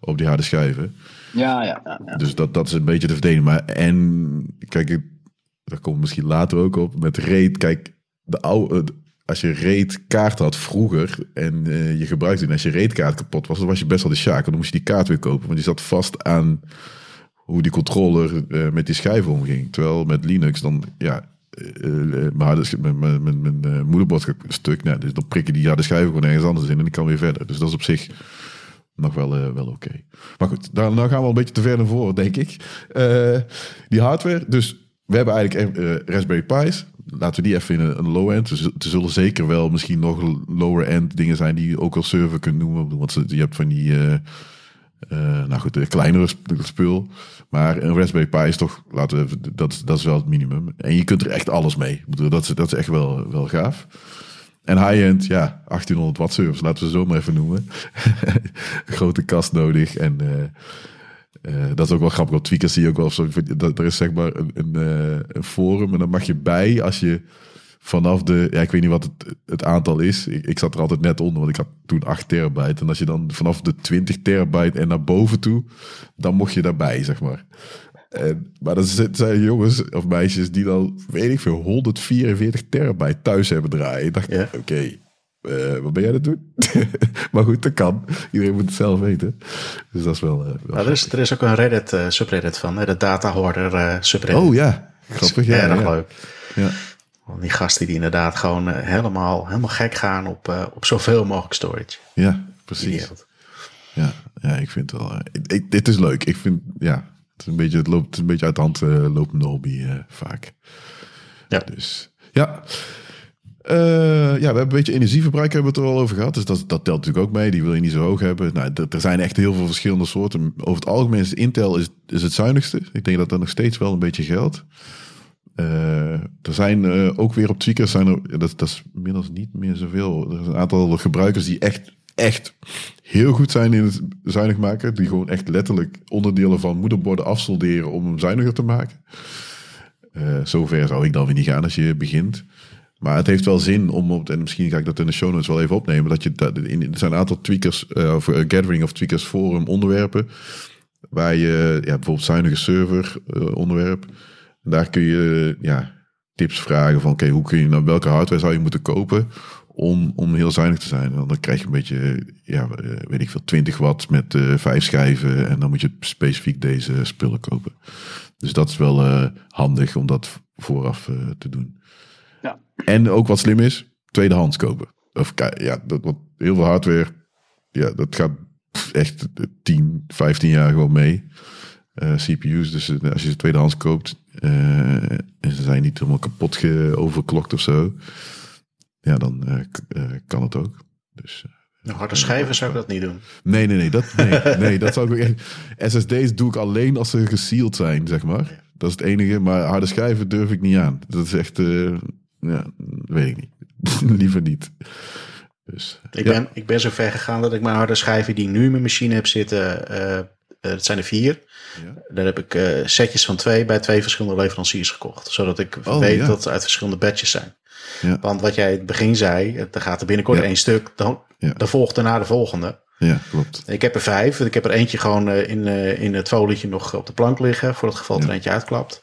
op die harde schijven. Ja, ja, ja, ja. Dus dat, dat is een beetje de verdeling. Maar en kijk, daar komt misschien later ook op met RAID. Kijk, de oude, als je RAID kaart had vroeger en uh, je gebruikte die, als je RAID kaart kapot was, dan was je best wel de sjaak. Dan moest je die kaart weer kopen, want die zat vast aan hoe die controller uh, met die schijven omging. Terwijl met Linux dan, ja, uh, mijn, mijn, mijn, mijn moederbord stuk, nou, dus dan prikken die ja, de schijven gewoon ergens anders in en ik kan weer verder. Dus dat is op zich nog wel, wel oké. Maar goed, daar, nou gaan we een beetje te ver naar voren, denk ik. Die hardware, dus we hebben eigenlijk Raspberry Pi's. Laten we die even in een, een low-end. Dus er zullen zeker wel misschien nog lower-end dingen zijn die je ook als server kunt noemen. Want je hebt van die, nou goed, de kleinere spul. Maar een Raspberry Pi is toch, laten we dat, dat is wel het minimum. En je kunt er echt alles mee. Dat is, dat is echt wel, wel gaaf. En high-end, ja, 1800 watt servers, laten we zo maar even noemen. Grote kast nodig. En uh, uh, dat is ook wel grappig. Op Tweakers zie je ook wel, dat, er is zeg maar een, een, uh, een, forum en dan mag je bij als je vanaf de, ja, ik weet niet wat het, het aantal is. Ik, ik, zat er altijd net onder, want ik had toen 8 terabyte. En als je dan vanaf de 20 terabyte en naar boven toe, dan mocht je daarbij, zeg maar. En, maar dat zijn jongens of meisjes die dan, weet ik veel, 144 terabyte thuis hebben draaien. Ik dacht, ja. oké, okay, uh, wat ben jij het doen? maar goed, dat kan. Iedereen moet het zelf weten. Dus dat is wel... Uh, wel nou, er, is, er is ook een Reddit uh, subreddit van, de Data Hoarder subreddit. Oh ja, grappig. Ja, erg ja. leuk. Ja. Die gasten die inderdaad gewoon helemaal, helemaal gek gaan op, op zoveel mogelijk storage. Ja, precies. Ja, ja, ik vind het wel... Ik, dit is leuk. Ik vind, ja, het, is een beetje, het loopt een beetje uit de hand uh, lopende hobby uh, vaak. Ja. Dus ja. Uh, ja, we hebben een beetje energieverbruik hebben we het er al over gehad. Dus dat, dat telt natuurlijk ook mee. Die wil je niet zo hoog hebben. Nou, er zijn echt heel veel verschillende soorten. Over het algemeen is Intel is, is het zuinigste. Ik denk dat dat nog steeds wel een beetje geldt. Uh, er zijn uh, ook weer op tweakers, zijn er, dat, dat is inmiddels niet meer zoveel. Er zijn een aantal gebruikers die echt echt heel goed zijn in het zuinig maken. Die gewoon echt letterlijk onderdelen van moederborden afsolderen om hem zuiniger te maken. Uh, zover zou ik dan weer niet gaan als je begint. Maar het heeft wel zin om, op, en misschien ga ik dat in de show notes wel even opnemen, dat je, dat, er zijn een aantal tweakers, of gathering of tweakers forum onderwerpen, waar je, ja, bijvoorbeeld zuinige server onderwerp, daar kun je, ja, tips vragen van, oké, hoe kun je nou, welke hardware zou je moeten kopen om, om heel zuinig te zijn. dan krijg je een beetje, ja, weet ik veel, 20 watt met uh, vijf schijven. En dan moet je specifiek deze spullen kopen. Dus dat is wel uh, handig om dat vooraf uh, te doen. Ja. En ook wat slim is, tweedehands kopen. Of ja, dat, wat, heel veel hardware, ja, dat gaat echt 10, 15 jaar gewoon mee. CPU's, dus als je ze tweedehands koopt en ze zijn niet helemaal kapot overklokt of zo ja, dan uh, uh, kan het ook. Dus, nou, harde schijven zou ik dat niet doen. Nee, nee, nee. Dat, nee, nee, dat zou ik. SSD's doe ik alleen als ze gesealed zijn, zeg maar. Dat is het enige. Maar harde schijven durf ik niet aan. Dat is echt... ja, weet ik niet. Liever niet. Dus, ik, ja. ben, ik ben zo ver gegaan dat ik mijn harde schijven die ik nu in mijn machine heb zitten... dat zijn er vier. Ja. Daar heb ik setjes van twee bij twee verschillende leveranciers gekocht. Zodat ik oh, weet ja. dat het uit verschillende batches zijn. Ja. Want wat jij in het begin zei, er gaat er binnenkort één stuk, dan, dan volgt daarna de volgende. Ja, klopt. Ik heb er vijf. Ik heb er eentje gewoon in, in het folietje nog op de plank liggen, voor het geval er eentje uitklapt.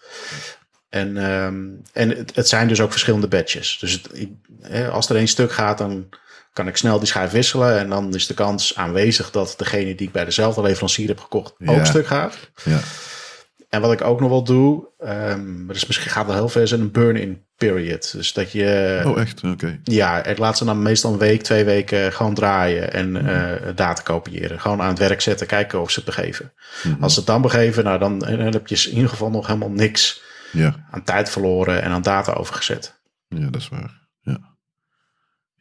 En, um, en het, het, zijn dus ook verschillende batches. Dus het, als er één stuk gaat, dan kan ik snel die schijf wisselen. En dan is de kans aanwezig dat degene die ik bij dezelfde leverancier heb gekocht ook stuk gaat. Ja. En wat ik ook nog wel doe, um, dus misschien gaat wel heel ver, is een burn-in period. Dus dat je. Oh, echt? Oké. Okay. Ja, het laat ze dan meestal een week, twee weken gewoon draaien en mm -hmm. uh, data kopiëren. Gewoon aan het werk zetten, kijken of ze het begeven. Mm -hmm. Als ze het dan begeven, nou dan, dan heb je in ieder geval nog helemaal niks ja. aan tijd verloren en aan data overgezet. Ja, dat is waar.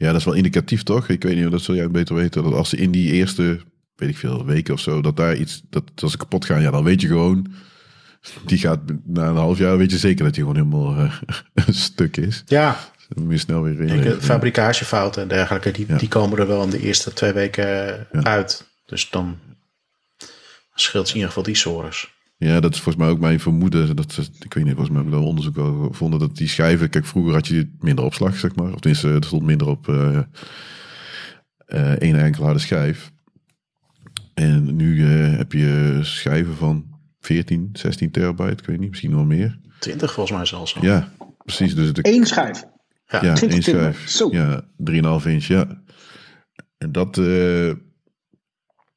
Ja. dat is wel indicatief toch? Ik weet niet, dat zul jij beter weten. Dat als ze in die eerste, weet ik veel, weken of zo, dat daar iets, dat als ze kapot gaan, ja, dan weet je gewoon, die gaat na een half jaar, weet je zeker dat die gewoon helemaal uh, een stuk is. Ja. Dan moet je snel weer in. Fabrikagefouten en dergelijke, die, die komen er wel in de eerste twee weken uit. Dus dan scheelt in ieder geval die sores. Ja, dat is volgens mij ook mijn vermoeden. Dat, ik weet niet, volgens mij heb ik daar onderzoek al gevonden dat die schijven. Kijk, vroeger had je minder opslag, zeg maar. Of tenminste, er stond minder op uh, uh, één enkele harde schijf. En nu uh, heb je schijven van 14, 16 terabyte, ik weet niet, misschien wel meer. 20 volgens mij zelfs al. Ja, precies. Dus de, Eén schijf? Ja, ja één schijf. Zo. Ja, 3,5 inch, ja. En dat,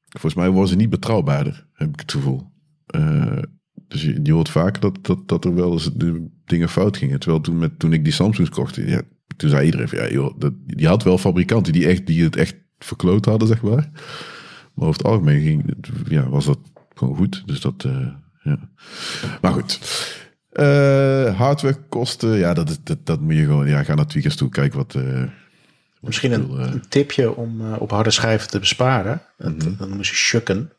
volgens mij was ze niet betrouwbaarder, heb ik het gevoel. Uh, dus je, je, hoort vaker dat, dat, dat er wel eens de dingen fout gingen. Terwijl toen, met, toen ik die Samsung kocht, ja, toen zei iedereen van ja, joh, dat, die had wel fabrikanten die, echt, die het echt verkloot hadden, zeg maar. Maar over het algemeen ging, ja, was dat gewoon goed. Dus dat, uh, ja. Maar goed. Uh, hardwarekosten, ja, dat, dat, dat moet je gewoon, ja, ga naar Tweakers toe, kijk wat... Misschien een, tipje om op harde schijven te besparen. Mm -hmm. Dan noemen ze shukken.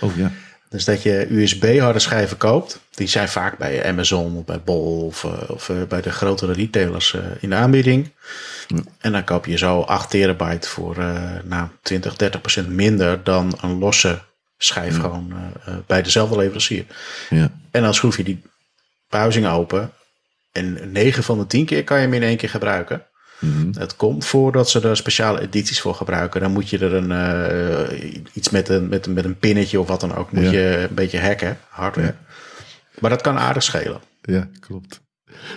Oh ja. Dus dat je USB-harde schijven koopt. Die zijn vaak bij Amazon of bij Bol of, eh, of eh, bij de grotere retailers eh, in de aanbieding. En dan koop je zo 8 terabyte voor nou, 20, 30 procent minder dan een losse schijf gewoon bij dezelfde leverancier. Ja. En dan schroef je die buizing open. En 9 van de 10 keer kan je hem in één keer gebruiken. Mhm. Het komt voordat ze er speciale edities voor gebruiken. Dan moet je er een, uh, iets met een, met, een, met een pinnetje of wat dan ook, moet je een beetje hacken, hardware. Maar dat kan aardig schelen. Ja, klopt.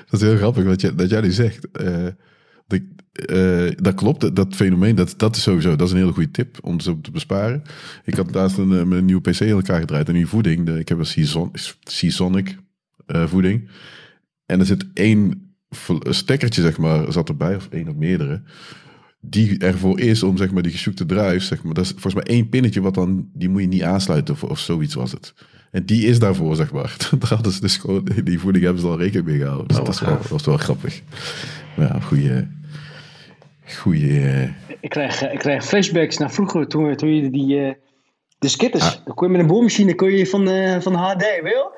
Dat is heel grappig wat je, dat jij nu zegt. Uh, uh, dat klopt, dat fenomeen, dat, dat is sowieso, dat is een hele goede tip om ze te besparen. Ik had laatst een, een nieuwe PC in elkaar gedraaid, een nieuwe voeding. De, ik heb een Seasonic voeding. En er zit één stekkertje, zeg maar, zat erbij, of één of meerdere. Die ervoor is om zeg maar die gesjoekte drive, zeg maar, dat is volgens mij één pinnetje wat dan, die moet je niet aansluiten of, of zoiets was het. En die is daarvoor, zeg maar. Daar hadden ze dus gewoon, die voeding hebben ze al rekening mee gehouden. Dus oh, dat was wel, was wel grappig. Maar ja, goede, goede. Ik krijg, ik krijg flashbacks naar vroeger toen, toen je die, de skitters, dan kon je met een boormachine kon je van, uh, van HD, wil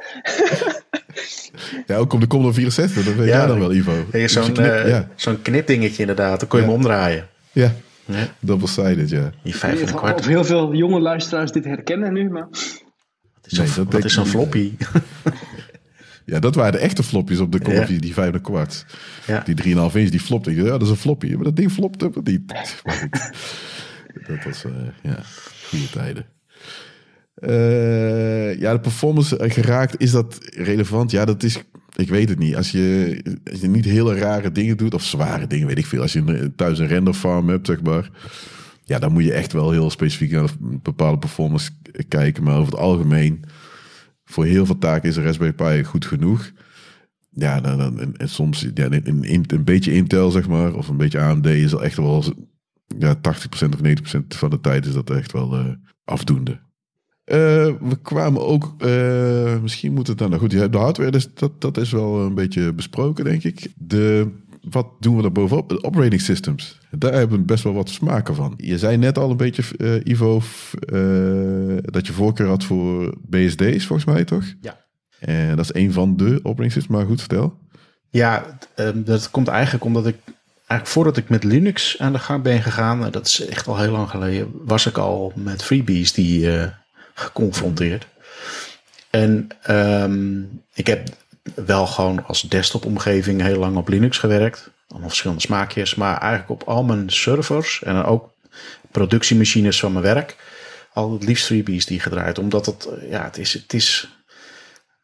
Ja, ook op de Commodore 64, dat weet ja, jij dan wel, Ivo. Zo'n knip, uh, zo'n knipdingetje inderdaad, dan kon je hem omdraaien. Ja, ja. double-sided, ja. Die vijf en een kwart. Of heel veel jonge luisteraars dit herkennen nu, maar... Wat is zo'n nee, is zo'n floppy? ja, dat waren de echte floppies op de Commodore, ja. die vijf en kwart. Ja. Die 3,5 inch, die flopte. Ja, dat is een floppy. Maar dat ding flopte niet. dat was, uh, ja, goede tijden. Uh, ja, de performance geraakt, is dat relevant? Ja, dat is, ik weet het niet. Als je, als je niet hele rare dingen doet, of zware dingen, weet ik veel. Als je thuis een renderfarm hebt, zeg maar. Ja, dan moet je echt wel heel specifiek naar een bepaalde performance kijken. Maar over het algemeen, voor heel veel taken is een Raspberry Pi goed genoeg. Ja, dan, dan, en, soms een, een, beetje Intel, zeg maar, of een beetje AMD is al echt wel ja, 80% of 90% van de tijd is dat echt wel uh, afdoende. Uh, we kwamen ook, uh, misschien moet het dan, nou goed, de hardware, dus dat, dat is wel een beetje besproken, denk ik. De, wat doen we er bovenop? De operating systems. Daar hebben we best wel wat smaken van. Je zei net al een beetje, uh, Ivo, dat je voorkeur had voor BSD's, volgens mij, toch? Ja. En dat is een van de operating systems, maar goed, vertel. Ja, ehm, dat komt eigenlijk omdat ik eigenlijk voordat ik met Linux aan de gang ben gegaan, dat is echt al heel lang geleden, was ik al met freebies die geconfronteerd. En um, ik heb wel gewoon als desktop-omgeving heel lang op Linux gewerkt. Allemaal verschillende smaakjes. Maar eigenlijk op al mijn servers en ook productiemachines van mijn werk. Al het liefst freebies die gedraaid. Omdat het, ja, het is, het is,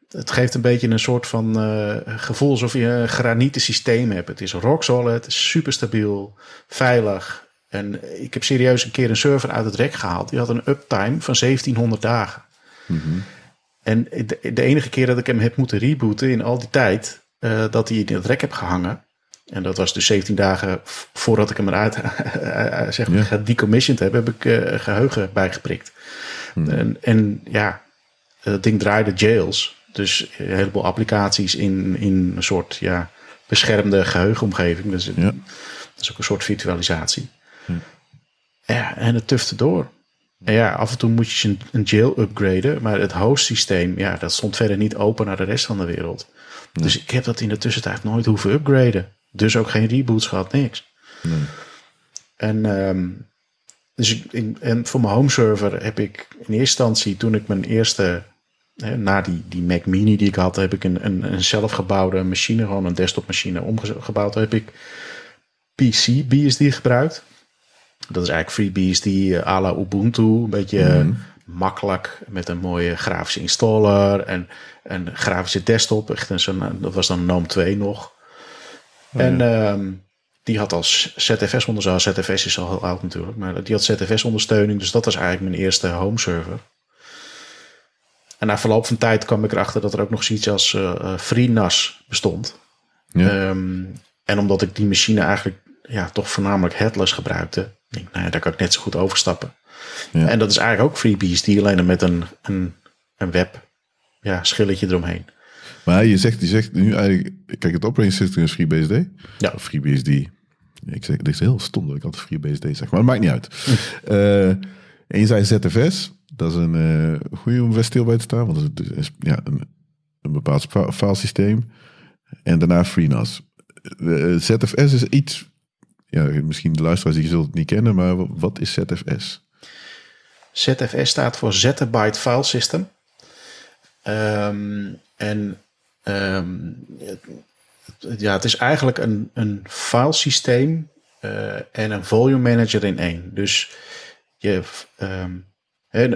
het geeft een beetje een soort van uh, gevoel alsof je een granieten systeem hebt. Het is rock solid, super stabiel, veilig. En ik heb serieus een keer een server uit het rek gehaald. Die had een uptime van 1700 dagen. Mhm. En de, enige keer dat ik hem heb moeten rebooten in al die tijd uh, dat hij in het rek heb gehangen. En dat was dus 17 dagen voordat ik hem eruit uh, zeg maar, gedecommissioned heb, heb ik uh, geheugen bijgeprikt. Mhm. En, en, ja, dat ding draaide jails. Dus een heleboel applicaties in, in een soort ja, beschermde geheugenomgeving. Dus ja. dat is ook een soort virtualisatie. Ja, en het tufte door. En ja, af en toe moet je een, een jail upgraden. Maar het host systeem, ja, dat stond verder niet open naar de rest van de wereld. Dus ik heb dat in de tussentijd nooit hoeven upgraden. Dus ook geen reboots gehad, niks. Nee. En, um, dus ik, en voor mijn home server heb ik in eerste instantie, toen ik mijn eerste, hè, na die, die Mac Mini die ik had, heb ik een, een, een zelfgebouwde machine, gewoon een desktopmachine omgebouwd. heb ik PC BSD gebruikt. Dat is eigenlijk FreeBSD uh, à la Ubuntu. Een beetje mhm. makkelijk met een mooie grafische installer en een grafische desktop. Echt een, zo'n, dat was dan GNOME 2 nog. Oh, en ehm, die had als ZFS ondersteuning. ZFS is al heel oud natuurlijk, maar die had ZFS ondersteuning. Dus dat was eigenlijk mijn eerste home server. En na verloop van tijd kwam ik erachter dat er ook nog zoiets als uh, FreeNAS bestond. Ja. Ehm, en omdat ik die machine eigenlijk ja, toch voornamelijk headless gebruikte, denk nou ja, daar kan ik net zo goed overstappen. Ja. En dat is eigenlijk ook FreeBSD, alleen dan met een, een, een web ja, schilletje eromheen. Maar je zegt, je zegt nu eigenlijk, kijk, het operating system is FreeBSD. Ja. Of FreeBSD. Ik zeg, dit is heel stom dat ik altijd FreeBSD zeg, maar het maakt niet uit. uh, en je zei ZFS, dat is een uh, goede om stil bij te staan, want het is ja, een, een bepaald filesysteem. En daarna FreeNAS. Uh, ZFS is iets ja, misschien de luisteraars die zullen het niet kennen, maar wat is ZFS? ZFS staat voor Zettabyte File System. Um, en um, ja, het is eigenlijk een, een filesysteem uh, en een volume manager in één. Dus je, um,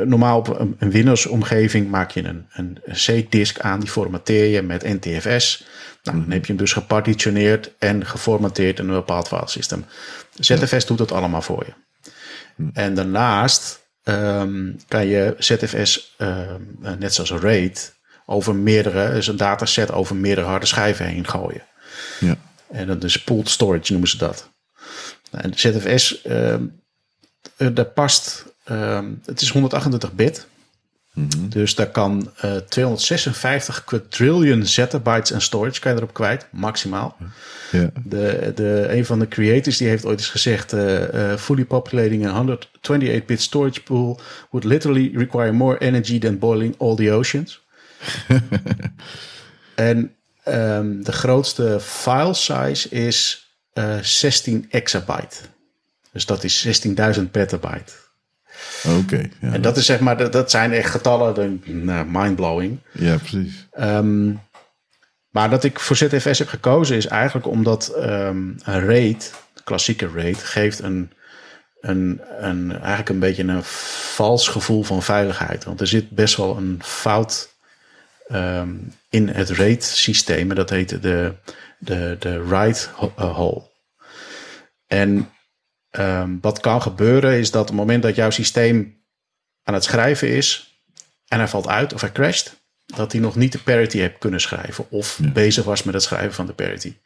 normaal op een, een Windows-omgeving maak je een, een, C-disk aan, die formateer je met NTFS. Nou, dan heb je hem dus gepartitioneerd en geformateerd in een bepaald filesysteem. ZFS doet dat allemaal voor je. En daarnaast um, kan je ZFS, um, net zoals RAID, over meerdere, dus een dataset over meerdere harde schijven heen gooien. Ja. En dat is pooled storage noemen ze dat. En ZFS, um, daar past, het is 128 bit. Mhm. Dus daar kan uh, eh, 256 quadrillion zettabytes en storage kan je erop kwijt, maximaal. De, de, een van de creators die heeft ooit eens gezegd: uh, uh, fully populating a 128-bit storage pool would literally require more energy than boiling all the oceans. en um, de grootste file size is 16 exabyte. Dus dat is 16.000 petabyte. Oké. ja. En dat is zeg maar, dat, dat zijn echt getallen, nou, mindblowing. Ja, precies. Um, maar dat ik voor ZFS heb gekozen is eigenlijk omdat um, een RAID, klassieke RAID, geeft een, een, een, eigenlijk een beetje een vals gevoel van veiligheid. Want er zit best wel een fout um, in het RAID systeem. En dat heet de, de, de write hole. En Um, wat kan gebeuren is dat op het moment dat jouw systeem aan het schrijven is en hij valt uit of hij crasht, dat hij nog niet de parity heeft kunnen schrijven of bezig was met het schrijven van de parity.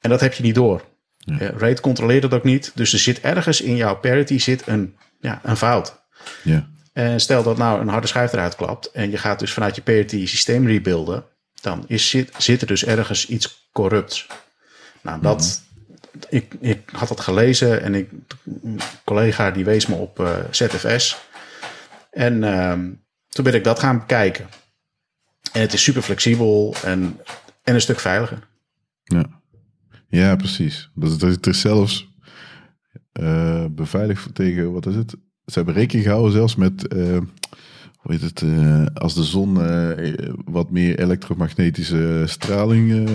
En dat heb je niet door. Ja. RAID controleert dat ook niet. Dus er zit ergens in jouw parity zit een, ja, een fout. Ja. En stel dat nou een harde schijf eruit klapt en je gaat dus vanuit je parity systeem rebuilden, dan is, zit, zit er dus ergens iets corrupts. Nou, dat, mhm ik, ik had dat gelezen en ik, een collega die wees me op eh, ZFS. En uh, toen ben ik dat gaan bekijken. En het is super flexibel en, en een stuk veiliger. Ja, ja precies. Dat het er zelfs uh, beveiligd tegen, wat is het? Ze hebben rekening gehouden zelfs met, uh, hoe heet het, als de zon wat meer elektromagnetische straling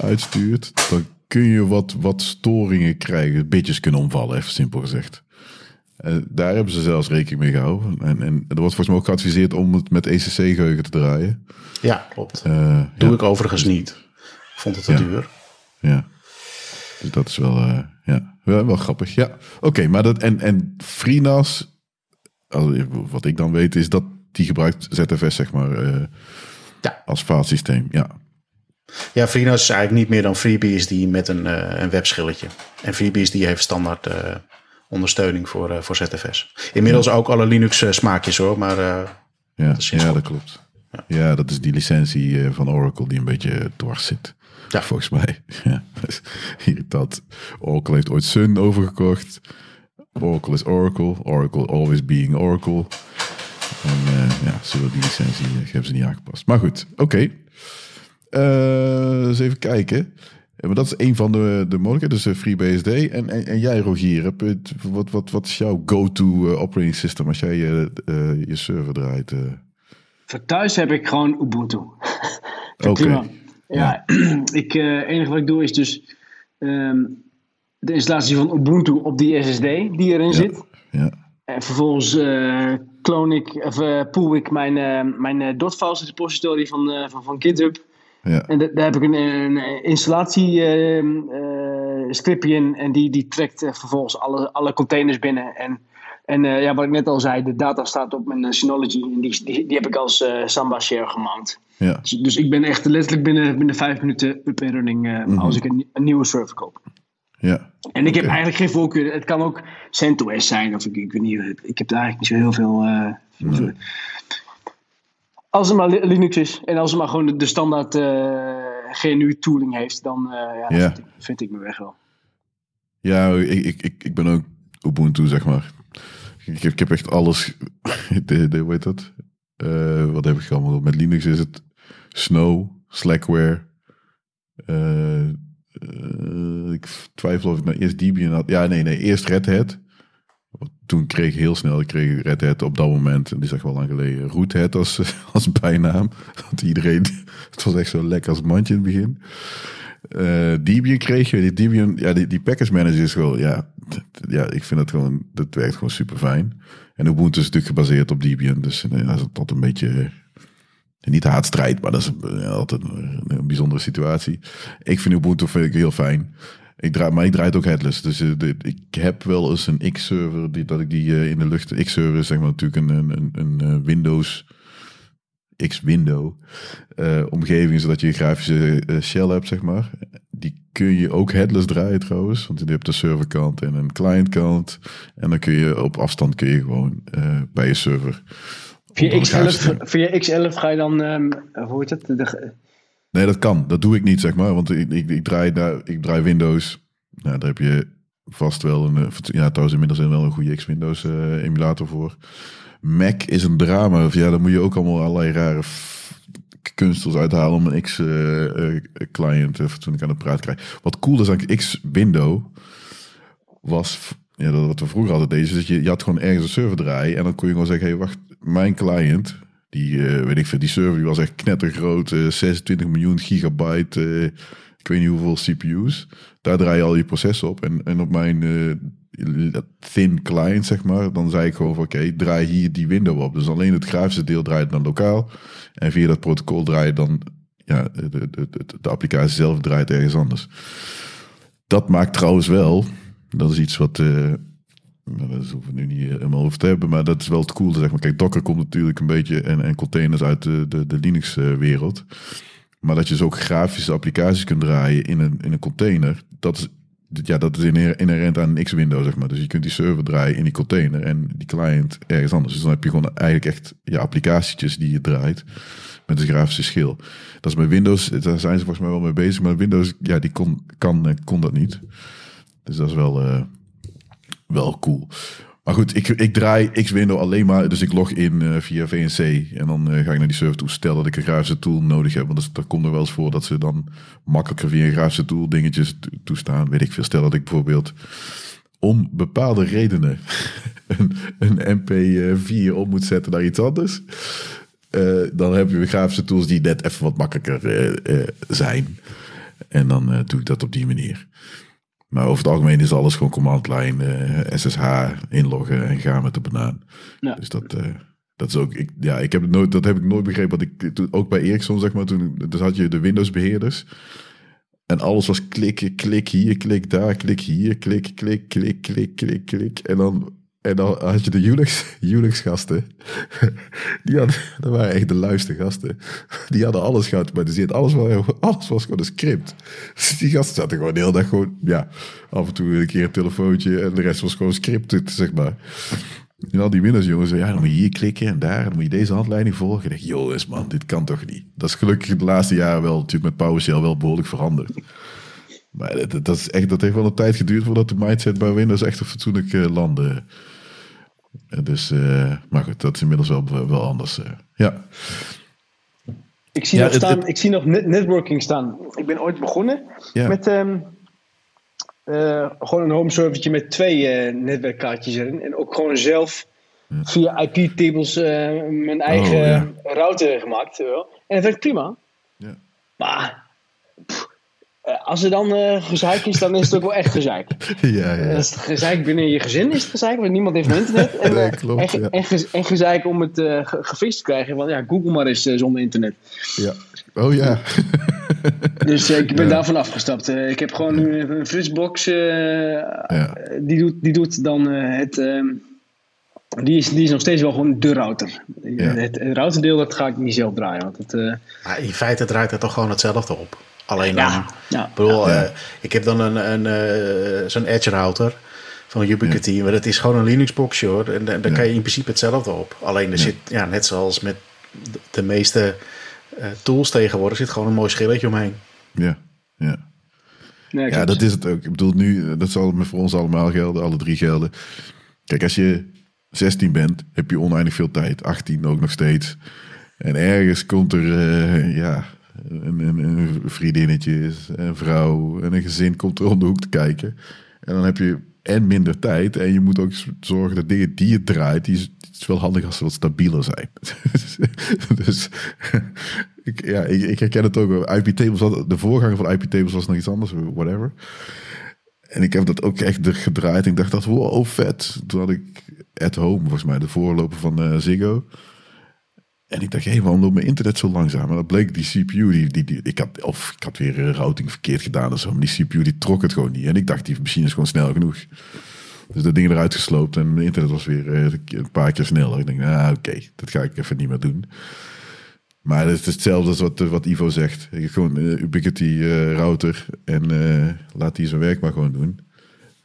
uitstuurt, dan kun je wat, wat storingen krijgen, bitjes kunnen omvallen, even simpel gezegd. Uh, daar hebben ze zelfs rekening mee gehouden. En, en er wordt volgens mij ook geadviseerd om het met ECC-geheugen te draaien. Ja, klopt. Uh, Doe ik overigens niet. Ik vond het te duur. Ja. Dus dat is wel, uh, ja, wel, wel, grappig. Ja, oké. maar dat en, en FreeNAS, wat ik dan weet, is dat die gebruikt ZFS, zeg maar, ja. als systeem. Ja, ja, FreeNAS is eigenlijk niet meer dan FreeBSD met een, uh, een webschilletje. En FreeBSD heeft standaard uh, ondersteuning voor, uh, voor ZFS. Inmiddels ook alle Linux smaakjes hoor, maar... ja, dat ja, dat klopt. Ja. ja. dat is die licentie van Oracle die een beetje dwars zit. Ja. Volgens mij. Ja, irritant. Oracle heeft ooit Sun overgekocht. Oracle is Oracle. Oracle always being Oracle. En ja, zullen die licentie hebben ze niet aangepast. Maar goed, oké. Okay. Uh, eens even kijken. Maar dat is een van de, de mogelijkheden, dus FreeBSD. En, en, en jij, Rogier, wat, wat, wat is jouw go-to operating system als jij je, je server draait? Voor thuis heb ik gewoon Ubuntu. Oké. Okay. Ja, ik, uh, enige wat ik doe is dus um, de installatie van Ubuntu op die SSD die erin zit. Ja. En vervolgens uh, kloon ik, of uh, pool ik mijn, mijn .files repository van, van, van GitHub. Ja. En daar heb ik een, een installatie ehm, scriptje in en die, die trekt vervolgens alle, alle containers binnen. En en uh, ja, wat ik net al zei, de data staat op mijn Synology. En die, die, die heb ik als uh, Samba share gemount. Ja. Dus, dus, ik ben echt letterlijk binnen, binnen vijf minuten up and running uh, mm -hmm. als ik een, een, nieuwe server koop. Ja. En ik heb eigenlijk geen voorkeur. Het kan ook CentOS zijn. Of ik, ik weet niet. Ik heb daar eigenlijk niet zo heel veel... Nee. Als het maar Linux is. En als het maar gewoon de, de standaard GNU tooling heeft. Dan ja. Vind, ik, vind, ik, me weg wel. Ja, ik, ik, ik ben ook Ubuntu zeg maar. Ik heb, ik heb echt alles. De, de, hoe heet dat? Uh, wat heb ik allemaal? Met Linux is het Snow, Slackware. Uh, uh, ik twijfel of ik nou eerst Debian had. Ja, nee, nee. Eerst Red Hat. Toen kreeg ik heel snel, kreeg Red op dat moment, en die zeg wel lang geleden, Root Hat als, als bijnaam. Want iedereen, het was echt zo lekker als mandje in het begin. Uh, Debian kreeg je. Die Debian, ja, die, die package manager is gewoon, ja, ja, ik vind dat gewoon, dat werkt gewoon super fijn. En Ubuntu is natuurlijk gebaseerd op Debian, dus uh, dat is altijd een beetje, uh, niet haatstrijd, maar dat is altijd een, bijzondere situatie. Ik vind Ubuntu vind ik heel fijn. Ik draai, maar ik draai het ook headless. Dus de, ik heb wel eens een X-server, die, dat ik die in de lucht... X-server is zeg maar natuurlijk een, een, een Windows X-window omgeving, zodat je een grafische shell hebt, zeg maar. Die kun je ook headless draaien trouwens, want je hebt de serverkant en een clientkant. En dan kun je op afstand kun je gewoon bij je server. Via X11, via X11 ga je dan, um, hoe heet het? De... Nee, dat kan. Dat doe ik niet, zeg maar. Want ik, ik, ik draai, daar, ik draai Windows. Nou, daar heb je vast wel een, ja, trouwens inmiddels wel een goede X-Windows emulator voor. Mac is een drama. Ja, dan moet je ook allemaal allerlei rare kunstels uithalen om een X-client uh, uh, toen ik aan het praten krijg. Wat cool is aan X-window was, ja, dat wat we vroeger altijd deden, is dat je, je had gewoon ergens een server draaien en dan kon je gewoon zeggen, hey, wacht, mijn client, die, uh, weet ik veel, die server die was echt knettergroot, 26 miljoen gigabyte, ik weet niet hoeveel CPU's. Daar draai je al je processen op en, en op mijn thin client, zeg maar, dan zei ik gewoon van oké, draai hier die window op. Dus alleen het grafische deel draait dan lokaal. En via dat protocol draai je dan, ja, de, de, de, de applicatie zelf draait ergens anders. Dat maakt trouwens wel, dat is iets wat, dat hoeven we nu niet helemaal over te hebben, maar dat is wel het coole. Zeg maar. Kijk, Docker komt natuurlijk een beetje en, en containers uit de, de, de Linux-wereld. Maar dat je dus ook grafische applicaties kunt draaien in een, in een container, dat is ja, dat is inherent aan een X-window, zeg maar. Dus je kunt die server draaien in die container en die client ergens anders. Dus dan heb je gewoon eigenlijk echt ja, applicatietjes die je draait met een grafische schil. Dat is met Windows, daar zijn ze volgens mij wel mee bezig. Maar Windows, ja, die kon, kan, kon dat niet. Dus dat is wel, wel cool. Maar goed, ik, ik draai X-Window alleen maar, dus ik log in uh, via VNC. En dan uh, ga ik naar die server toe. Stel dat ik een grafische tool nodig heb. Want dat komt er wel eens voor dat ze dan makkelijker via een grafische tool dingetjes toestaan. Weet ik veel. Stel dat ik bijvoorbeeld om bepaalde redenen een, een MP4 op moet zetten naar iets anders. Uh, dan heb je grafische tools die net even wat makkelijker zijn. En dan doe ik dat op die manier. Maar over het algemeen is alles gewoon command line, uh, eh, SSH, inloggen en gaan met de banaan. Ja. Dus dat, uh, dat is ook, ik, ja, ik heb het nooit, dat heb ik nooit begrepen. Want ik, toen, ook bij Ericsson, zeg maar, toen dus had je de Windows beheerders. En alles was klikken, klik hier, klik daar, klik hier, klik, klik, klik, klik, klik, klik. En dan en dan had je de Unix, Unix gasten. Die dat waren echt de luiste gasten. Die hadden alles geautomatiseerd. Alles was, alles was gewoon een script. Dus die gasten zaten gewoon de hele dag gewoon, ja, af en toe een keer een telefoontje. En de rest was gewoon script, zeg maar. En al die winnaars, jongens, ja, dan moet je hier klikken en daar, dan moet je deze handleiding volgen. Ik denk, jongens, man, dit kan toch niet? Dat is gelukkig de laatste jaren wel, natuurlijk met PowerShell wel behoorlijk veranderd. Maar dat, dat, is echt, dat heeft wel een tijd geduurd voordat de mindset bij Windows echt op fatsoenlijk landde. Dus, uh, maar goed, dat is inmiddels wel, wel anders. Uh, ja. Ik zie, nog, staan, ik zie nog networking staan. Ik ben ooit begonnen met um, uh, gewoon een home servertje met twee netwerkkaartjes erin. En ook gewoon zelf via IP-tables mijn eigen oh, router gemaakt. en dat werkt prima. Ja. Maar eh, als er dan uh, gezeik is, dan is het ook wel echt gezeik. ja, ja. Als het gezeik binnen je gezin is het gezeik, want niemand heeft internet. En, nee, eh, klopt, en, ja. en, gezeik om het uh, gefixt te krijgen. Want ja, Google maar eens zonder internet. Ja. Oh ja. dus ik ben daarvan afgestapt. ik heb gewoon nu een Fritzbox. die, doet, die doet dan het... Ehm, die is, die is nog steeds wel gewoon de router. Het, het routerdeel dat ga ik niet zelf draaien. Want het, in feite draait het toch gewoon hetzelfde op. Alleen dan, ja, bedoel, uh, ik heb dan een, een uh, zo'n Edge router van Ubiquiti, maar dat is gewoon een Linux box hoor. En daar kan je in principe hetzelfde op. Alleen er zit, ja, net zoals met de meeste uh, tools tegenwoordig, zit gewoon een mooi schilletje omheen. Ja, ja. ja, dat is het ook. Ik bedoel, nu, dat zal voor ons allemaal gelden, alle drie gelden. Kijk, als je 16 bent, heb je oneindig veel tijd. 18 ook nog steeds. En ergens komt er, ja, een, een, vriendinnetje, een vrouw en een gezin komt er om de hoek te kijken. En dan heb je en minder tijd. En je moet ook zorgen dat dingen die je draait, die is, het is wel handig als ze wat stabieler zijn. dus ik, ja, ik, ik, herken het ook. IP Tables, de voorganger van IP Tables was nog iets anders, whatever. En ik heb dat ook echt gedraaid. Ik dacht dat, wow, vet. Toen had ik At Home, volgens mij, de voorloper van uh, Ziggo. En ik dacht, hé, hey, waarom loopt mijn internet zo langzaam? En dat bleek die CPU, die, ik had, of ik had weer routing verkeerd gedaan of zo. Maar die CPU die trok het gewoon niet. En ik dacht, die machine is gewoon snel genoeg. Dus dat ding eruit gesloopt en mijn internet was weer uh, een paar keer sneller. Ik denk, ah, oké, dat ga ik even niet meer doen. Maar het is hetzelfde als wat, wat Ivo zegt. Ik gewoon uh, Ubiquiti uh, router en laat die zijn werk maar gewoon doen.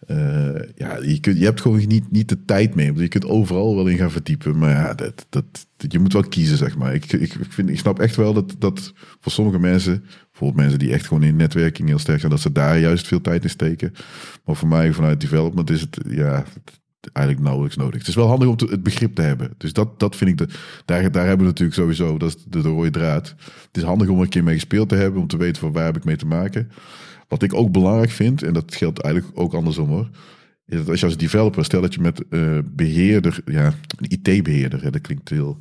Uh, ja, je, kunt, je hebt gewoon niet, niet de tijd mee. Je kunt overal wel in gaan verdiepen. Maar ja, dat, dat, je moet wel kiezen, zeg maar. Ik, ik, vind, ik snap echt wel dat, dat voor sommige mensen, bijvoorbeeld mensen die echt gewoon in netwerking heel sterk zijn, dat ze daar juist veel tijd in steken. Maar voor mij vanuit development is het ja, eigenlijk nauwelijks nodig. Het is wel handig om het begrip te hebben. Dus dat, dat vind ik, de, daar, daar hebben we natuurlijk sowieso, dat is de, de rode draad. Het is handig om een keer mee gespeeld te hebben, om te weten van waar heb ik mee te maken. Wat ik ook belangrijk vind, en dat geldt eigenlijk ook andersom hoor, is dat als je als developer, stel dat je met uh, beheerder, ja, een IT-beheerder, dat klinkt heel.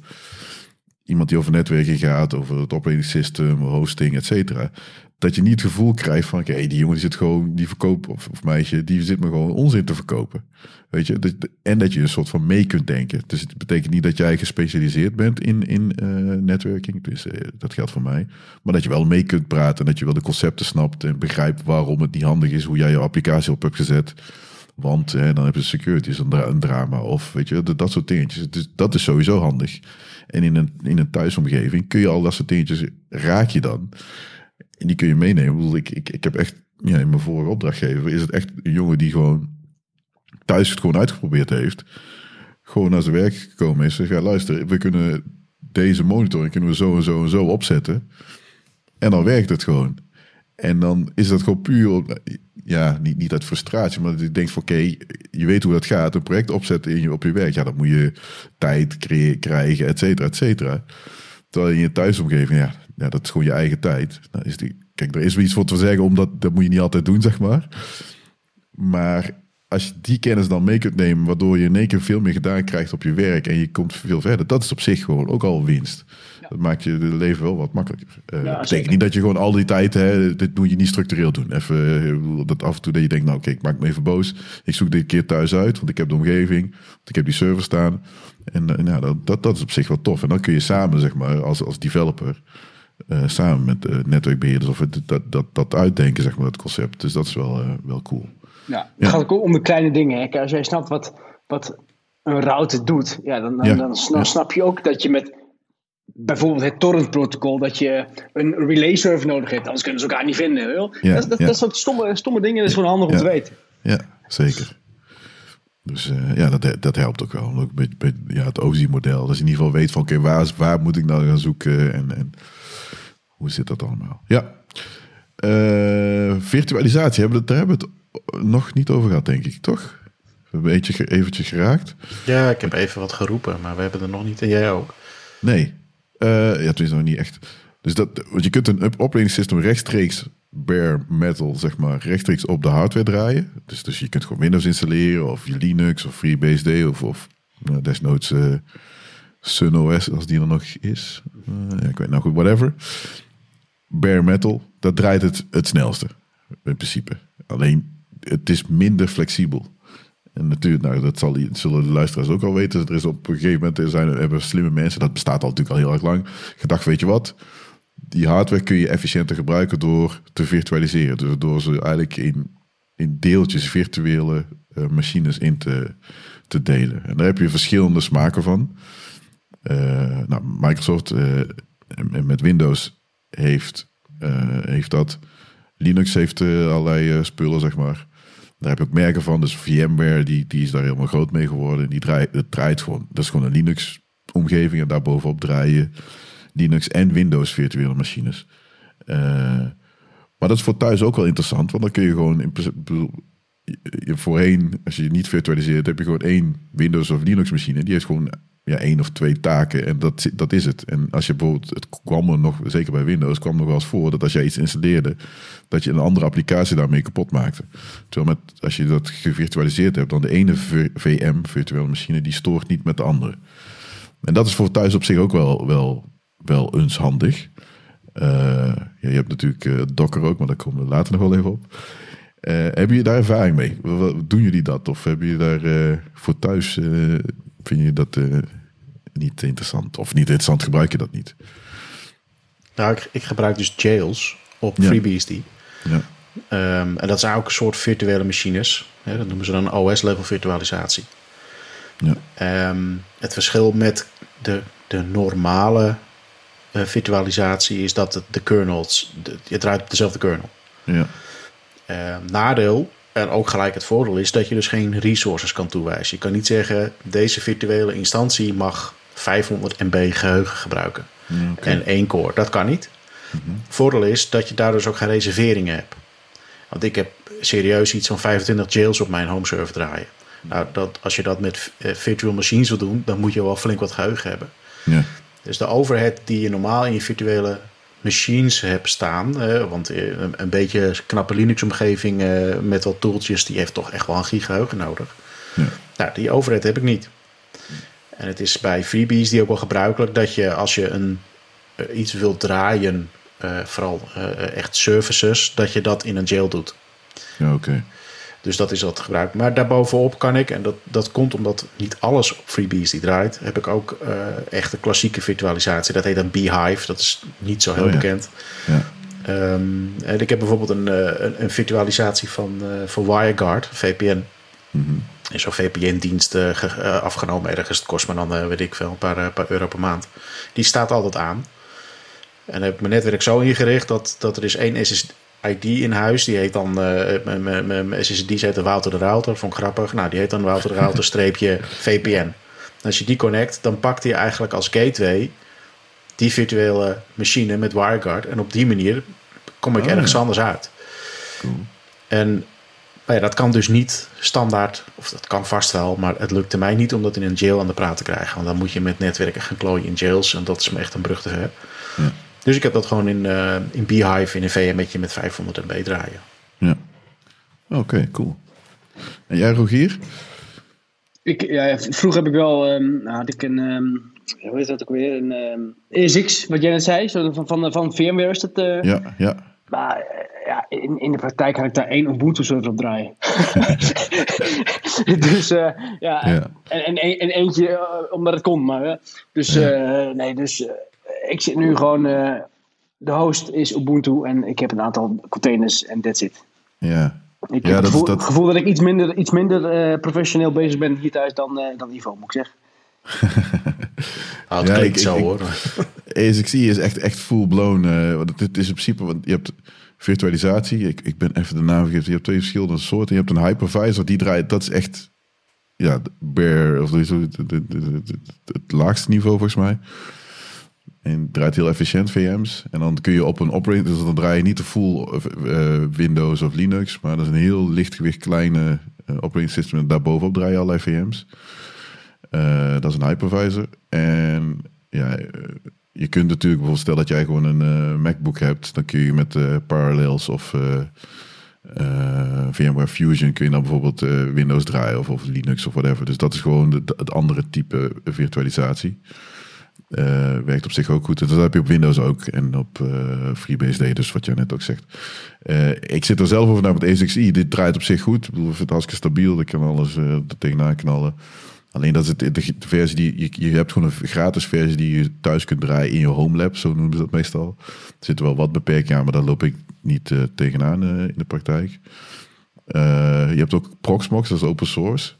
Iemand die over netwerking gaat, over het operating system, hosting, et cetera. Dat je niet het gevoel krijgt van, oké, die jongen die zit gewoon, die verkoopt, of, of meisje, die zit me gewoon onzin te verkopen. Weet je, en dat je een soort van mee kunt denken. Dus het betekent niet dat jij gespecialiseerd bent in, in uh, netwerking. Dus uh, dat geldt voor mij. Maar dat je wel mee kunt praten. En dat je wel de concepten snapt. En begrijpt waarom het niet handig is. Hoe jij je applicatie op hebt gezet. Want hè, dan heb je security is een, een, drama. Of weet je, dat, soort dingetjes. Dus dat is sowieso handig. En in een, in een thuisomgeving kun je al dat soort dingetjes raak je dan. En die kun je meenemen. Ik, ik, ik heb echt, ja, in mijn vorige opdrachtgever is het echt een jongen die gewoon thuis het gewoon uitgeprobeerd heeft. Gewoon naar zijn werk gekomen is. Zeg, ja, luister, we kunnen deze monitoring kunnen we zo en zo en zo opzetten. En dan werkt het gewoon. En dan is dat gewoon puur, ja, niet, niet uit frustratie, maar je denkt van oké, je weet hoe dat gaat. Een project opzetten in je, op je werk, ja, dan moet je tijd krijgen, et cetera, et cetera. Terwijl in je thuisomgeving, ja, ja, dat is gewoon je eigen tijd. Nou, is die, kijk, er is wel iets voor te zeggen, omdat dat moet je niet altijd doen, zeg maar. Maar als je die kennis dan mee kunt nemen, waardoor je in één keer veel meer gedaan krijgt op je werk en je komt veel verder, dat is op zich gewoon ook al winst. Dat maakt je leven wel wat makkelijker. Uh, dat betekent niet dat je gewoon al die tijd, hè, dit moet je niet structureel doen. Even eh, dat af en toe dat je denkt, nou oké, ik maak me even boos. Ik zoek dit keer thuis uit, want ik heb de omgeving, want ik heb die server staan. En, en nou, dat, dat is op zich wel tof. En dan kun je samen, zeg maar, als, als developer, uh, samen met uh, netwerkbeheerders of dat, dat, dat uitdenken, zeg maar, het concept. Dus dat is wel, wel cool. Ja, het gaat ook om de kleine dingen. Als jij snapt wat, wat een router doet, ja, dan, dan, dan, snap je ook dat je met bijvoorbeeld het torrent-protocol, dat je een relay server nodig hebt. Anders kunnen ze elkaar niet vinden. Ja, dat, dat, dat soort stomme, stomme dingen, dat is gewoon handig om te weten. Ja, zeker. Dus uh, ja, dat, dat helpt ook wel. Ja, het OZI-model. Dus in ieder geval weet van oké, waar, waar moet ik nou gaan zoeken en, en hoe zit dat allemaal? Ja. Uh, virtualisatie, hebben we, daar hebben we het nog niet over gehad, denk ik, toch? Een beetje eventjes geraakt. Ja, ik heb even wat geroepen, maar we hebben er nog niet. En jij ook? Nee. Uh, ja, het is nog niet echt. Dus dat, want je kunt een operating system rechtstreeks bare metal, zeg maar, rechtstreeks op de hardware draaien. Dus, dus je kunt gewoon Windows installeren, of je Linux, of FreeBSD, of, of nou, desnoods uh, SunOS, als die er nog is. Uh, ik weet nou goed, whatever. Bare metal, dat draait het het snelste, in principe. Alleen, het is minder flexibel. En natuurlijk, nou, dat zal, zullen de luisteraars ook al weten. Er is op een gegeven moment er zijn, hebben slimme mensen, dat bestaat al natuurlijk al heel erg lang, gedacht, weet je wat, die hardware kun je efficiënter gebruiken door te virtualiseren. Dus door ze eigenlijk in, in deeltjes virtuele uh, machines in te, te delen. En daar heb je verschillende smaken van. Uh, nou, Microsoft uh, met Windows heeft, heeft dat. Linux heeft allerlei spullen, zeg maar. Daar heb ik ook merken van. Dus VMware, die, die is daar helemaal groot mee geworden. Die draait, het draait gewoon. Dat is gewoon een Linux-omgeving. En daarbovenop draaien Linux en Windows virtuele machines. Maar dat is voor thuis ook wel interessant, want dan kun je gewoon in je voorheen, als je niet virtualiseert, heb je gewoon één Windows of Linux machine. Die heeft gewoon ja, één of twee taken en dat, dat is het. En als je bijvoorbeeld, het kwam er nog, zeker bij Windows, kwam nog wel eens voor dat als jij iets installeerde, dat je een andere applicatie daarmee kapot maakte. Terwijl met, als je dat gevirtualiseerd hebt, dan de ene VM, virtuele machine, die stoort niet met de andere. En dat is voor thuis op zich ook wel, wel wel eens handig. Uh, ja, je hebt natuurlijk uh, Docker ook, maar daar komen we later nog wel even op. Uh, hebben je daar ervaring mee? Doen jullie dat? Of hebben je daar voor thuis, vind je dat niet interessant? Of niet interessant, gebruik je dat niet? Nou, ik, ik gebruik dus Jails op ja. FreeBSD. Ja. Um, en dat zijn ook een soort virtuele machines. Hè, dat noemen ze dan OS-level virtualisatie. Ja. Um, het verschil met de, de normale uh, virtualisatie is dat de kernels, de, je draait op dezelfde kernel. Ja. Uh, nadeel en ook gelijk het voordeel is dat je dus geen resources kan toewijzen. Je kan niet zeggen, deze virtuele instantie mag 500 MB geheugen gebruiken. En één core, dat kan niet. Mm Voordeel is dat je daar dus ook geen reserveringen hebt. Want ik heb serieus iets van 25 jails op mijn home server draaien. Nou, dat, als je dat met uh, virtual machines wil doen, dan moet je wel flink wat geheugen hebben. Ja. Dus de overhead die je normaal in je virtuele machines hebt staan. want eh, een, beetje knappe Linux-omgeving eh, met wat tooltjes, die heeft toch echt wel een gigaheugen nodig. Ja. Nou, die overhead heb ik niet. En het is bij FreeBSD ook wel gebruikelijk dat je als je een, uh, iets wilt draaien, vooral echt services, dat je dat in een jail doet. Ja, oké. Dus dat is wat gebruikt. Maar daarbovenop kan ik, en dat, dat komt omdat niet alles op FreeBSD draait, heb ik ook uh, echt een klassieke virtualisatie. Dat heet een Beehive. Dat is niet zo heel oh bekend. Ja. Um, en ik heb bijvoorbeeld een, uh, een, een, virtualisatie van, uh, van WireGuard, VPN. Mm -hmm. Is zo'n VPN-dienst afgenomen ergens. Het kost me dan, weet ik veel, een paar, paar euro per maand. Die staat altijd aan. En heb ik mijn netwerk zo ingericht dat, dat er is één SSD, ID in huis. Die heet dan, uh, mijn SSD heet Wouter de Router, vond ik grappig. Nou, die heet dan Wouter de Router streepje VPN. Als je die connect, dan pakt hij eigenlijk als gateway die virtuele machine met WireGuard. En op die manier kom ik oh, ergens anders uit. Cool. En nou ja, dat kan dus niet standaard, of dat kan vast wel, maar het lukte mij niet om dat in een jail aan de praat te krijgen. Want dan moet je met netwerken gaan klooien in jails en dat is me echt een brug te ver. Ja. Dus ik heb dat gewoon in, uh, in Beehive in een VM'tje met 500 MB draaien. Ja. Oké, cool. En jij Rogier? Ik, ja, vroeger heb ik wel, um, had ik een, um, hoe heet dat ook weer, een um, ESX, wat jij net zei, zo van, van, van VMware is dat. Uh, ja, ja. Maar uh, ja, in, in de praktijk had ik daar één Ubuntu server op draaien. dus ja, ja, En, en, en eentje omdat het kon, maar dus ja. nee, dus ik zit nu gewoon. Uh, de host is Ubuntu en ik heb een aantal containers en that's it. Ja. Ik heb het gevoel dat... gevoel dat ik iets minder, iets minder uh, professioneel bezig ben hier thuis dan, uh, dan Ivo, moet ik zeggen. ah, het ja, klinkt ik, zo ik, hoor. ASXI is echt, echt full blown. Uh, het is in principe, want je hebt virtualisatie. Ik, ik ben even de naam vergeten. Je hebt twee verschillende soorten. Je hebt een hypervisor die draait. Dat is echt ja, bare, of het, het laagste niveau volgens mij. En draait heel efficiënt VM's. En dan kun je op een operating, dus dan draai je niet de full uh, Windows of Linux, maar dat is een heel lichtgewicht kleine uh, operating system. En daarbovenop draai je allerlei VM's. Dat is een hypervisor. En ja, je kunt natuurlijk bijvoorbeeld, stel dat jij gewoon een MacBook hebt, dan kun je met Parallels of VMware Fusion kun je dan bijvoorbeeld Windows draaien of, of Linux of whatever. Dus dat is gewoon het andere type virtualisatie. Uh, werkt op zich ook goed. Dat heb je op Windows ook. En op uh, FreeBSD, dus wat jij net ook zegt. Uh, ik zit er zelf over naar met ASXi. Dit draait op zich goed. Ik bedoel, het hartstikke stabiel. Ik kan alles er tegenaan knallen. Alleen dat is het, de, de versie die je, je hebt gewoon een gratis versie die je thuis kunt draaien in je home lab, zo noemen ze dat meestal. Er zitten wel wat beperkingen aan, maar daar loop ik niet tegenaan in de praktijk. je hebt ook Proxmox, dat is open source.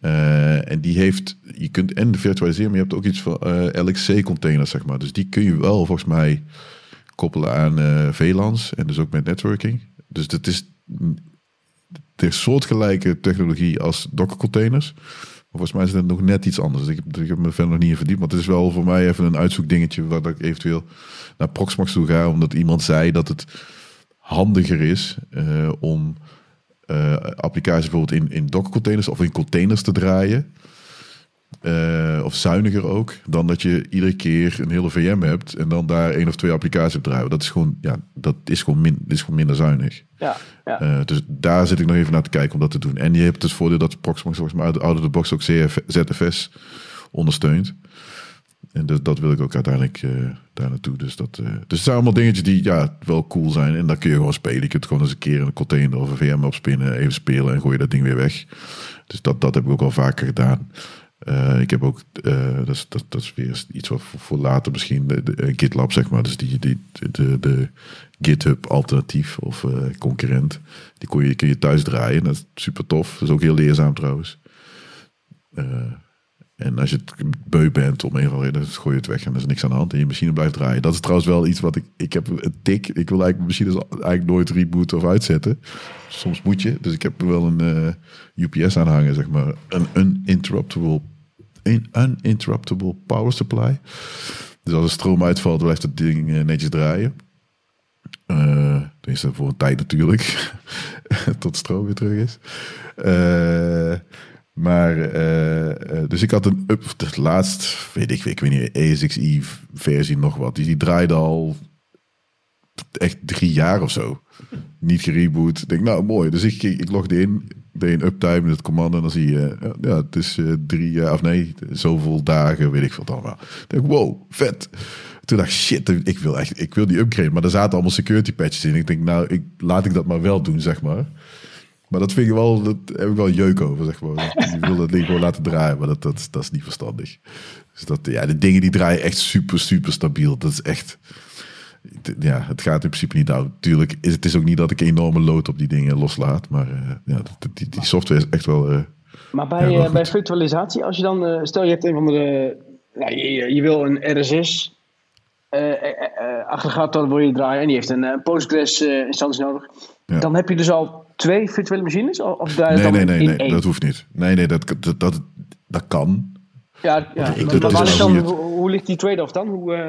Uh, en die heeft, je kunt en virtualiseren, maar je hebt ook iets van eh, LXC-containers, zeg maar. Dus die kun je wel volgens mij koppelen aan uh, VLANs en dus ook met networking. Dus dat is de soortgelijke technologie als Docker-containers. Maar volgens mij is het nog net iets anders. Ik, ik, heb me verder nog niet in verdiept. Maar het is wel voor mij even een uitzoekdingetje waar ik eventueel naar Proxmox toe ga. Omdat iemand zei dat het handiger is om uh, applicaties bijvoorbeeld in, in Docker containers of in containers te draaien. Uh, of zuiniger ook, dan dat je iedere keer een hele VM hebt en dan daar één of twee applicaties op draaien. Dat is gewoon, ja, dat is gewoon, min, is gewoon minder zuinig. Ja, ja. Uh, dus daar zit ik nog even naar te kijken om dat te doen. En je hebt het voordeel dat Proxmox volgens mij out of the box ook ZFS ondersteunt. En dus dat wil ik ook uiteindelijk uh, daar naartoe. Dus, dat, uh, dus het zijn allemaal dingetjes die ja, wel cool zijn. En dan kun je gewoon spelen. Je kunt gewoon eens een keer een container of een VM opspinnen. Even spelen en gooi je dat ding weer weg. Dus dat, dat heb ik ook al vaker gedaan. Uh, ik heb ook, dat, is, dat, dat is weer iets wat voor, later misschien, de, de, GitLab zeg maar. Dus die, die, de, de GitHub alternatief of concurrent. Die kun je, kun je thuis draaien. Dat is super tof. Dat is ook heel leerzaam trouwens. En als je het beu bent om een of andere reden, gooi je het weg en er is niks aan de hand en je machine blijft draaien. Dat is trouwens wel iets wat ik, ik heb een tik. Ik wil eigenlijk machines eigenlijk nooit rebooten of uitzetten. Soms moet je. Dus ik heb wel een uh, eh, UPS aanhangen, zeg maar. Een uninterruptible, een uninterruptible power supply. Dus als er stroom uitvalt, blijft het ding uh, netjes draaien. Uh, tenminste voor een tijd natuurlijk. Tot stroom weer terug is. Uh, maar, uh, dus ik had een up, het laatst, weet ik, ik weet niet, ESXi versie nog wat. Die, die draaide al echt drie jaar of zo. Niet gereboot. Ik denk, nou mooi. Dus ik, ik logde in, deed een uptime met het commando. En dan zie je, ja, het is uh, drie, of nee, zoveel dagen, weet ik veel allemaal. Ik denk, wow, vet. Toen dacht ik, shit, ik wil echt, ik wil die upgrade. Maar er zaten allemaal security patches in. Ik denk, nou, ik, laat ik dat maar wel doen, zeg maar. Maar dat vind ik wel, dat heb ik wel jeuk over, zeg maar. Je wil dat ding gewoon laten draaien, maar dat, dat, dat is niet verstandig. Dus dat, ja, de dingen die draaien echt super, super stabiel. Dat is echt, ja, het gaat in principe niet uit. Tuurlijk, is het is ook niet dat ik enorme lood op die dingen loslaat, maar uh, ja, die, die, software is echt wel. Uh, maar bij, ja, bij virtualisatie, als je dan, uh, stel je hebt een van de, nou, je, je wil een RSS aggregator wil je draaien en die heeft een Postgres instantie nodig. Ja. Dan heb je dus al twee virtuele machines? Of nee, nee, nee, nee, dat hoeft niet. Nee, nee, dat, dat, dat, dat kan. Ja, ja. Ik, dan, hoe, hoe, ligt die trade-off dan? Hoe, uh...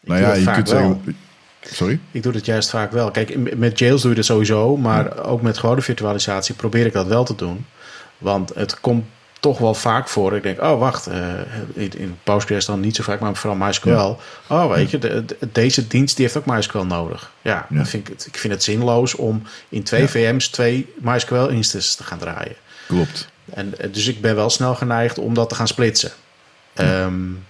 Nou ja, je kunt zeggen... Sorry? Ik doe het juist vaak wel. Kijk, met Jails doe je dat sowieso, maar ook met gewone virtualisatie probeer ik dat wel te doen. Want het komt toch wel vaak voor. Ik denk, oh wacht, uh, in, in Postgres dan niet zo vaak, maar vooral MySQL. Ja. Oh, weet je, de, deze dienst die heeft ook MySQL nodig. Ja, ja. Vind ik, ik vind het zinloos om in twee VM's twee MySQL instances te gaan draaien. Klopt. En, eh, dus ik ben wel snel geneigd om dat te gaan splitsen. Um,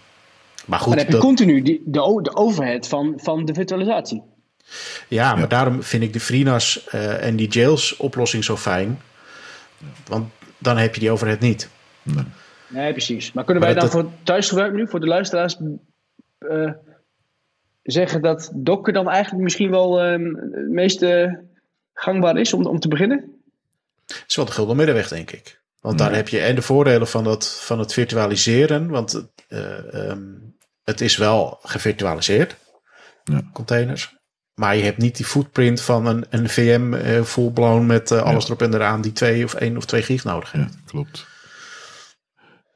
maar goed. Maar dan heb je continu die, de, de overhead van, van de virtualisatie. Ja, maar daarom vind ik de FreeNAS uh, en die Jails oplossing zo fijn. Want dan heb je die overhead niet. Nee. nee, precies. Maar kunnen wij dan voor thuisgebruik nu, voor de luisteraars, uh, zeggen dat Docker dan eigenlijk misschien wel uh, het meest gangbaar is om, om te beginnen? Het is wel de gulden middenweg, denk ik. Want daar heb je en de voordelen van het, van het virtualiseren, want uh, um, het is wel gevirtualiseerd, ja. containers. Maar je hebt niet die footprint van een, een VM uh, full blown met uh, alles ja. erop en eraan die twee of één of twee gig nodig heeft. Ja, klopt.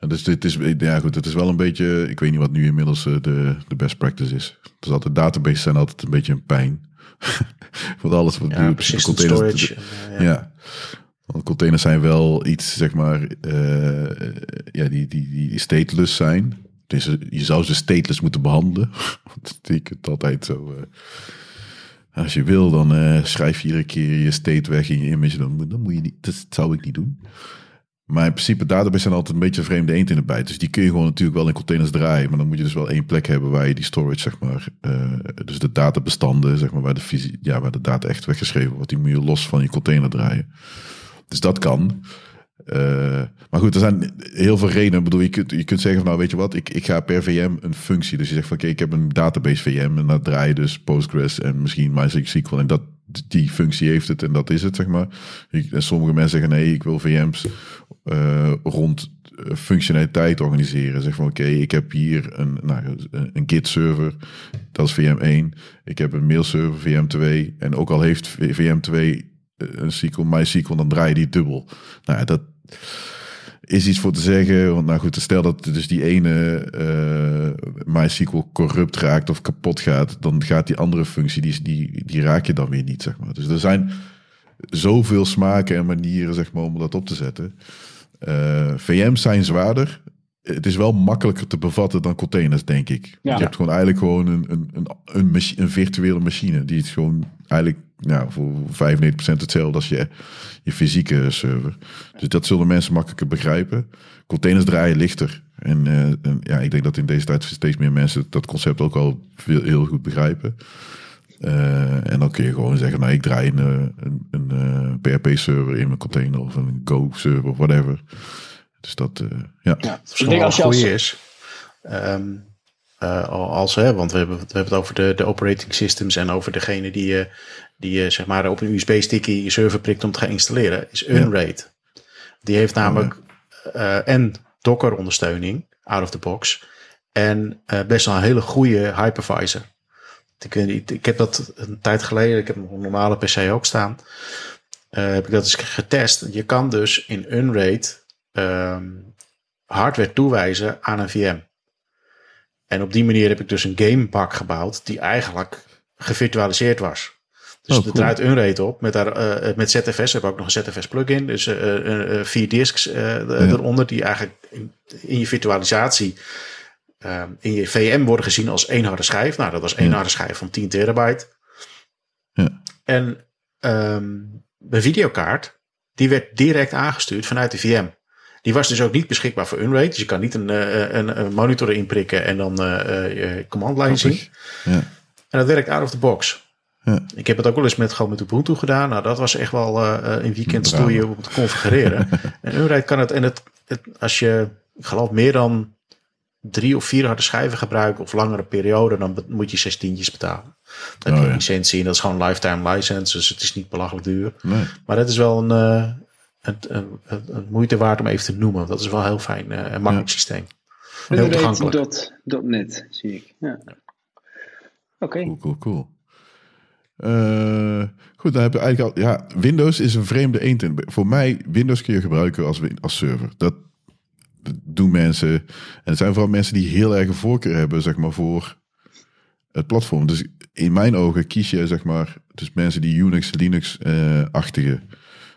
Dus dit is, ja goed, het is wel een beetje, ik weet niet wat nu inmiddels de, de best practice is. Dus altijd databases zijn altijd een beetje een pijn. Want alles wat ja, duur. Persistent storage. ja. ja. Want containers zijn wel iets, zeg maar, uh, ja, die, die, die stateless zijn. Dus je zou ze stateless moeten behandelen. Want ik het altijd zo. Uh, als je wil, dan uh, schrijf je iedere keer je state weg in je image. Dan, dan moet je niet, dat zou ik niet doen. Maar in principe, databases zijn altijd een beetje vreemde eend in de bijt. Dus die kun je gewoon natuurlijk wel in containers draaien. Maar dan moet je dus wel één plek hebben waar je die storage, zeg maar. Uh, dus de databestanden, zeg maar, waar de, ja, waar de data echt weggeschreven wordt. Die moet je los van je container draaien. Dus dat kan. Uh, maar goed, er zijn heel veel redenen. Ik bedoel, je kunt, je kunt zeggen van nou weet je wat, ik, ik ga per VM een functie. Dus je zegt van oké, ik heb een database VM en dat draai je dus Postgres en misschien MySQL. En dat, die functie heeft het en dat is het, zeg maar. En sommige mensen zeggen nee, ik wil VM's uh, rond eh, functionaliteit organiseren. Zeg van oké, ik heb hier een, nou, een Git-server, dat is VM1. Ik heb een mailserver, VM2. En ook al heeft VM2 een SQL, MySQL, dan draai je die dubbel. Nou, dat is iets voor te zeggen. Want nou goed, stel dat dus die ene uh, MySQL corrupt raakt of kapot gaat, dan gaat die andere functie, die, die, die raak je dan weer niet, zeg maar. Dus er zijn zoveel smaken en manieren, zeg maar, om dat op te zetten. Uh, VM's zijn zwaarder. Het is wel makkelijker te bevatten dan containers, denk ik. Je hebt gewoon eigenlijk gewoon een, een, een, een, een virtuele machine die het gewoon eigenlijk nou, voor 95% hetzelfde als je, je fysieke server. Dus dat zullen mensen makkelijker begrijpen. Containers draaien lichter. En, uh, en, ja, ik denk dat in deze tijd steeds meer mensen dat concept ook al veel, heel goed begrijpen. Uh, en dan kun je gewoon zeggen, nou ik draai een, eh, een, een, een PHP-server in mijn container of een Go-server of whatever. Dus dat, uh, ja. ja. Ik denk als je als... is. Um, uh, als, hè, want we hebben, we hebben het over de, de operating systems en over degene die je, die je zeg maar op een USB-sticky je server prikt om te gaan installeren, is Unraid. Die heeft namelijk uh, en Docker ondersteuning, out of the box, en uh, best wel een hele goede hypervisor. Ik, ik heb dat een tijd geleden, ik heb een normale PC ook staan, heb ik dat eens getest. Je kan dus in Unraid um, hardware toewijzen aan een VM. En op die manier heb ik dus een gamepak gebouwd die eigenlijk gevirtualiseerd was. Dus oh, er draait Unraid op. Met, daar, uh, met ZFS heb ik ook nog een ZFS plugin. Dus uh, uh, vier disks eronder die eigenlijk in, in je virtualisatie in je VM worden gezien als één harde schijf. Nou, dat was één harde schijf van 10 terabyte. Ja. En um, de videokaart, die werd direct aangestuurd vanuit de VM. Die was dus ook niet beschikbaar voor Unraid. Dus je kan niet een, eh, een, een monitor inprikken en dan uh, je command line zien. Ja. En dat werkt out of the box. Ja. Ik heb het ook wel eens met, gewoon met Ubuntu gedaan. Nou, dat was echt wel uh, een weekend stoeien om te configureren. en Unraid kan het, en het, het, als je, ik geloof, meer dan drie of vier harde schijven gebruikt of langere periode, dan moet je zestientjes betalen. Dan heb je oh, ja. licentie en dat is gewoon lifetime license, dus het is niet belachelijk duur. Nee. Maar dat is wel een, het, een, een, moeite waard om even te noemen. Dat is wel een heel fijn uh, en makkelijk ja. systeem. Heel toegankelijk. .net zie ik. Ja. Oké. Okay. Cool, cool, cool. Uh, goed, dan heb je eigenlijk al. Ja, Windows is een vreemde eend. Voor mij, Windows kun je gebruiken als, als server. Dat, doen mensen. En het zijn vooral mensen die heel erg een voorkeur hebben, zeg maar, voor het platform. Dus in mijn ogen kies je, zeg maar, dus mensen die Unix, Linux-achtige.